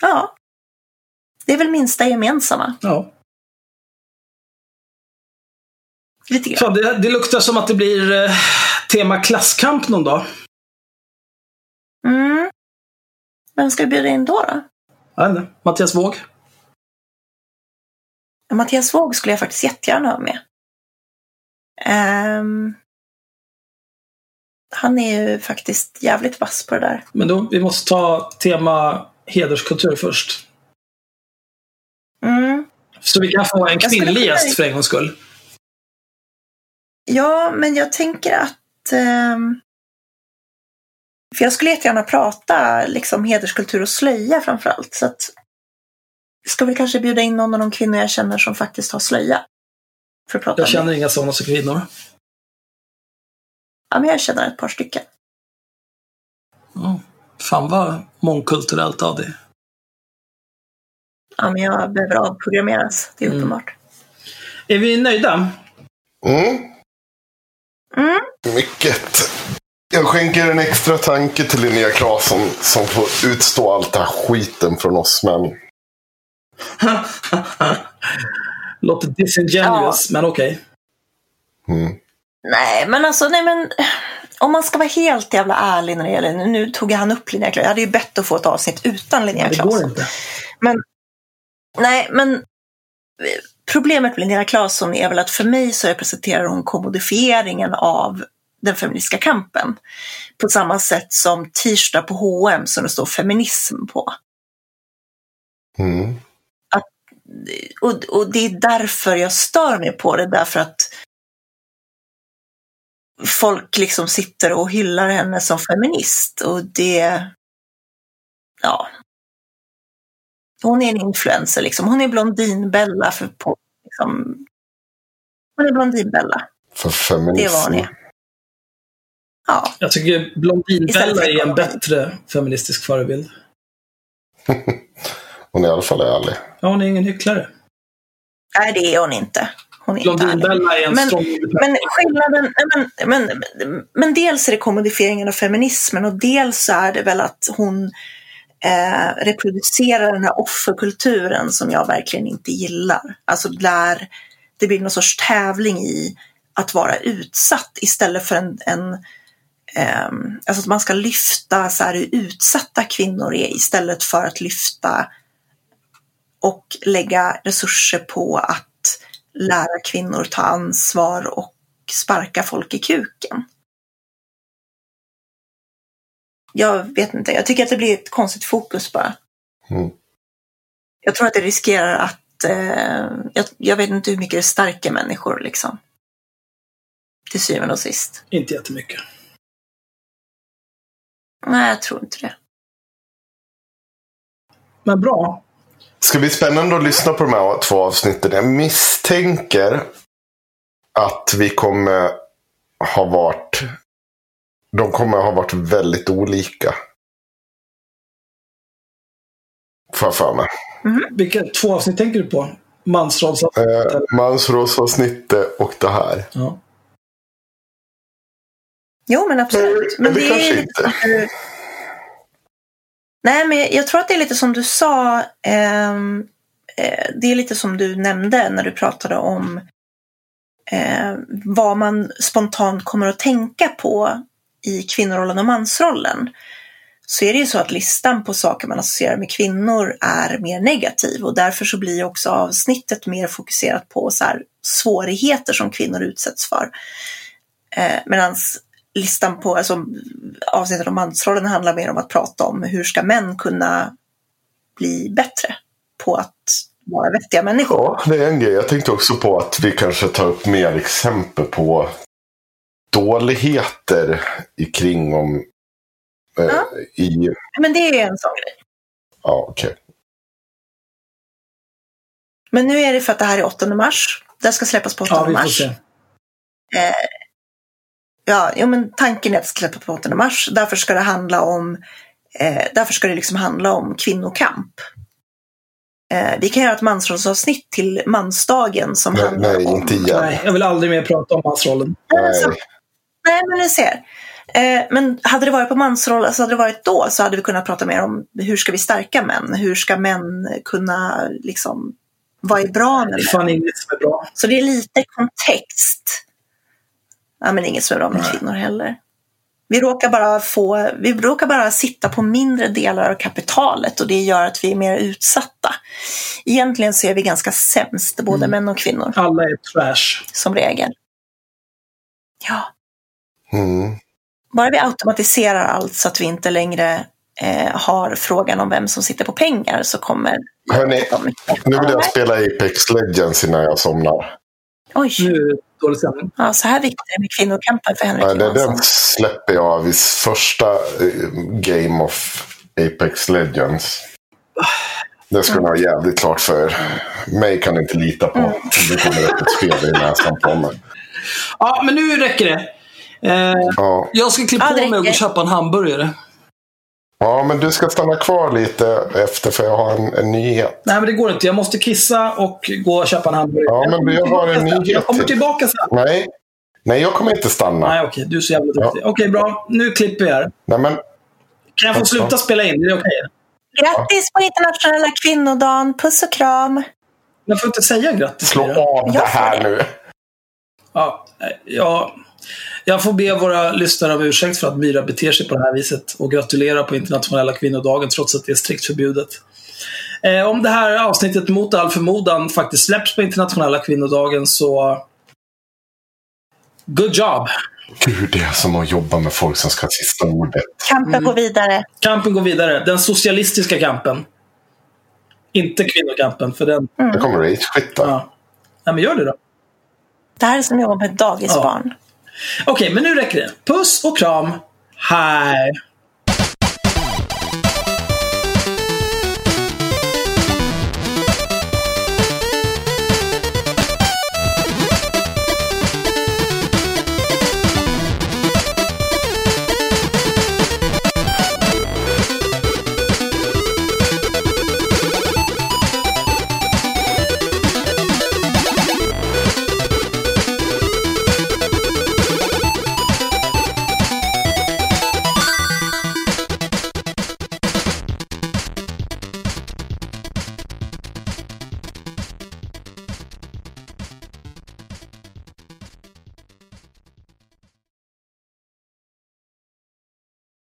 Ja. Det är väl minsta gemensamma. Ja. Lite grann. Fan, det, det luktar som att det blir eh, tema klasskamp någon dag. Mm. Vem ska vi bjuda in då? då? Jag vet inte. Mattias Våg. Mattias Våg skulle jag faktiskt jättegärna ha med. Ehm, han är ju faktiskt jävligt vass på det där. Men då, vi måste ta tema hederskultur först. Mm. Så vi kan få en kvinnlig kunna- gäst för en gångs skull. Ja, men jag tänker att... ehm, för jag skulle jättegärna prata liksom hederskultur och slöja framför allt. Så att, ska vi kanske bjuda in någon av de kvinnor jag känner som faktiskt har slöja? För att prata Jag känner inga sådana som kvinnor. Ja, men jag känner ett par stycken. Ja. Fan vad mångkulturellt av det. Ja, men jag behöver avprogrammeras. Det är Mm. uppenbart. Är vi nöjda? Mm. Mm. Mycket. Jag skänker en extra tanke till Linnea Claesson som får utstå allt det här skiten från oss män. Låter disingenuous, men okej. Mm. Nej, men alltså, nej men om man ska vara helt jävla ärlig när det gäller, nu tog han upp Linnea Claesson. Jag hade ju bett att få ett avsnitt utan Linnea Ja, det Claesson. går inte. Men, nej, men problemet med Linnea Claesson är väl att för mig så representerar hon kommodifieringen av den feministiska kampen. På samma sätt som t-shirtar på H&M som det står feminism på. Mm. Och, och det är därför jag stör mig på det, därför att folk liksom sitter och hyllar henne som feminist och det... Ja. Hon är en influencer liksom. Hon är Blondinbella för på, liksom, Hon är Blondinbella. För feminism. Det var hon är. Ja. Jag tycker Blondinbella är en bättre feministisk förebild. Hon är i alla fall ärlig. Ja, hon är ingen hycklare. Nej, det är hon inte. Hon är. Blondinbella är en Men- strong Men skillnaden, men, men, men dels är det kommodifieringen av feminismen och dels så är det väl att hon eh, reproducerar den här offerkulturen som jag verkligen inte gillar. Alltså där det blir någon sorts tävling i att vara utsatt istället för en, en alltså att man ska lyfta så här, hur utsatta kvinnor är istället för att lyfta och lägga resurser på att lära kvinnor ta ansvar och sparka folk i kuken. Jag vet inte, jag tycker att det blir ett konstigt fokus bara. Mm. Jag tror att det riskerar att, eh, jag, jag vet inte hur mycket det stärker människor liksom. Till syvende och sist. Inte jättemycket. Nej, jag tror inte det. Men bra. ska bli spännande att lyssna på de här två avsnitten. Jag misstänker att vi kommer ha varit... De kommer ha varit väldigt olika. Får jag för mig. Vilka två avsnitt tänker du på? Mansrollsavsnittet? Eh, mansrollsavsnittet och det här. Ja. Jo, men absolut. Men Eller det kanske är lite inte. du... Nej, men jag tror att det är lite som du sa. ehm, eh, det är lite som du nämnde när du pratade om eh, vad man spontant kommer att tänka på i kvinnorollen och mansrollen. Så är det ju så att listan på saker man associerar med kvinnor är mer negativ och därför så blir också avsnittet mer fokuserat på så svårigheter som kvinnor utsätts för. Eh, Medan listan på, alltså avsnittet om mansrollen handlar mer om att prata om hur ska män kunna bli bättre på att vara vettiga människor. Ja, det är en grej. Jag tänkte också på att vi kanske tar upp mer exempel på dåligheter i kring om... Eh, Ja. I... Men det är en sån grej. Ja, okej. Men nu är det för att det här är 8 mars. Det ska släppas på 8 ja, mars. Eh, ja, jo, men tanken är att släppas på 8 mars. Därför ska det handla om eh, därför ska det liksom handla om kvinnokamp. Eh, vi kan göra ett mansrollsavsnitt till mansdagen som Nej, handlar nej, om... inte igen. Nej, jag vill aldrig mer prata om mansrollen. Alltså, Nej. nej, men du ser. Eh, men hade det varit på mansroll, alltså hade det varit då så hade vi kunnat prata mer om hur ska vi stärka män? Hur ska män kunna liksom, vad är bra med Det är män? fan inget som är bra. Så det är lite kontext. Ja, men inget som är bra med Nej. kvinnor heller. Vi råkar, bara få, vi råkar bara sitta på mindre delar av kapitalet och det gör att vi är mer utsatta. Egentligen så är vi ganska sämst, både Mm. män och kvinnor, Alla är trash. som regel. Ja, Mm. bara vi automatiserar allt så att vi inte längre eh, har frågan om vem som sitter på pengar så kommer... Hörni, Nu vill jag spela Apex Legends innan jag somnar. Oj, Nu dålig stämning. ja, så här viktigt är det med kvinnokampen för Henrik det, Johansson. den släpper jag vid första eh, Game of Apex Legends. Det ska ni ha jävligt klart för Mig kan ni inte lita på. Det kommer upp ett spel i näsan på mig. Ja, men nu räcker det. Eh, Ja. jag ska klippa Ja, det på mig och gå och köpa en hamburgare. Ja, men du ska stanna kvar lite efter för jag har en, en nyhet. Nej, men det går inte. Jag måste kissa och gå och köpa en hamburgare. Ja, men jag har en nyhet Jag kommer till. tillbaka sen. Nej, Nej jag kommer inte stanna. Nej, okej. Du är så jävla duktig. Okej, bra. Nu klipper jag här. Nej, men, Kan jag få sluta spela in? Det är okej? Grattis på internationella kvinnodagen! Puss och kram! Jag får inte säga grattis. slå av det här nu. Ja, ja, Jag får be våra lyssnare om ursäkt för att Myra beter sig på det här viset och gratulera på internationella kvinnodagen trots att det är strikt förbjudet. Eh, om det här avsnittet mot all förmodan faktiskt släpps på internationella kvinnodagen så... Good job! Gud, det är som att jobba med folk som ska ha sista ordet. Kampen Mm. går vidare. Kampen går vidare. Den socialistiska kampen. Inte kvinnokampen, för den... Det kommer rage-skitta. Ja. Nej, men gör det då. Det här är som att jobba med dagisbarn. Okej, men nu räcker det. Puss och kram. Hej!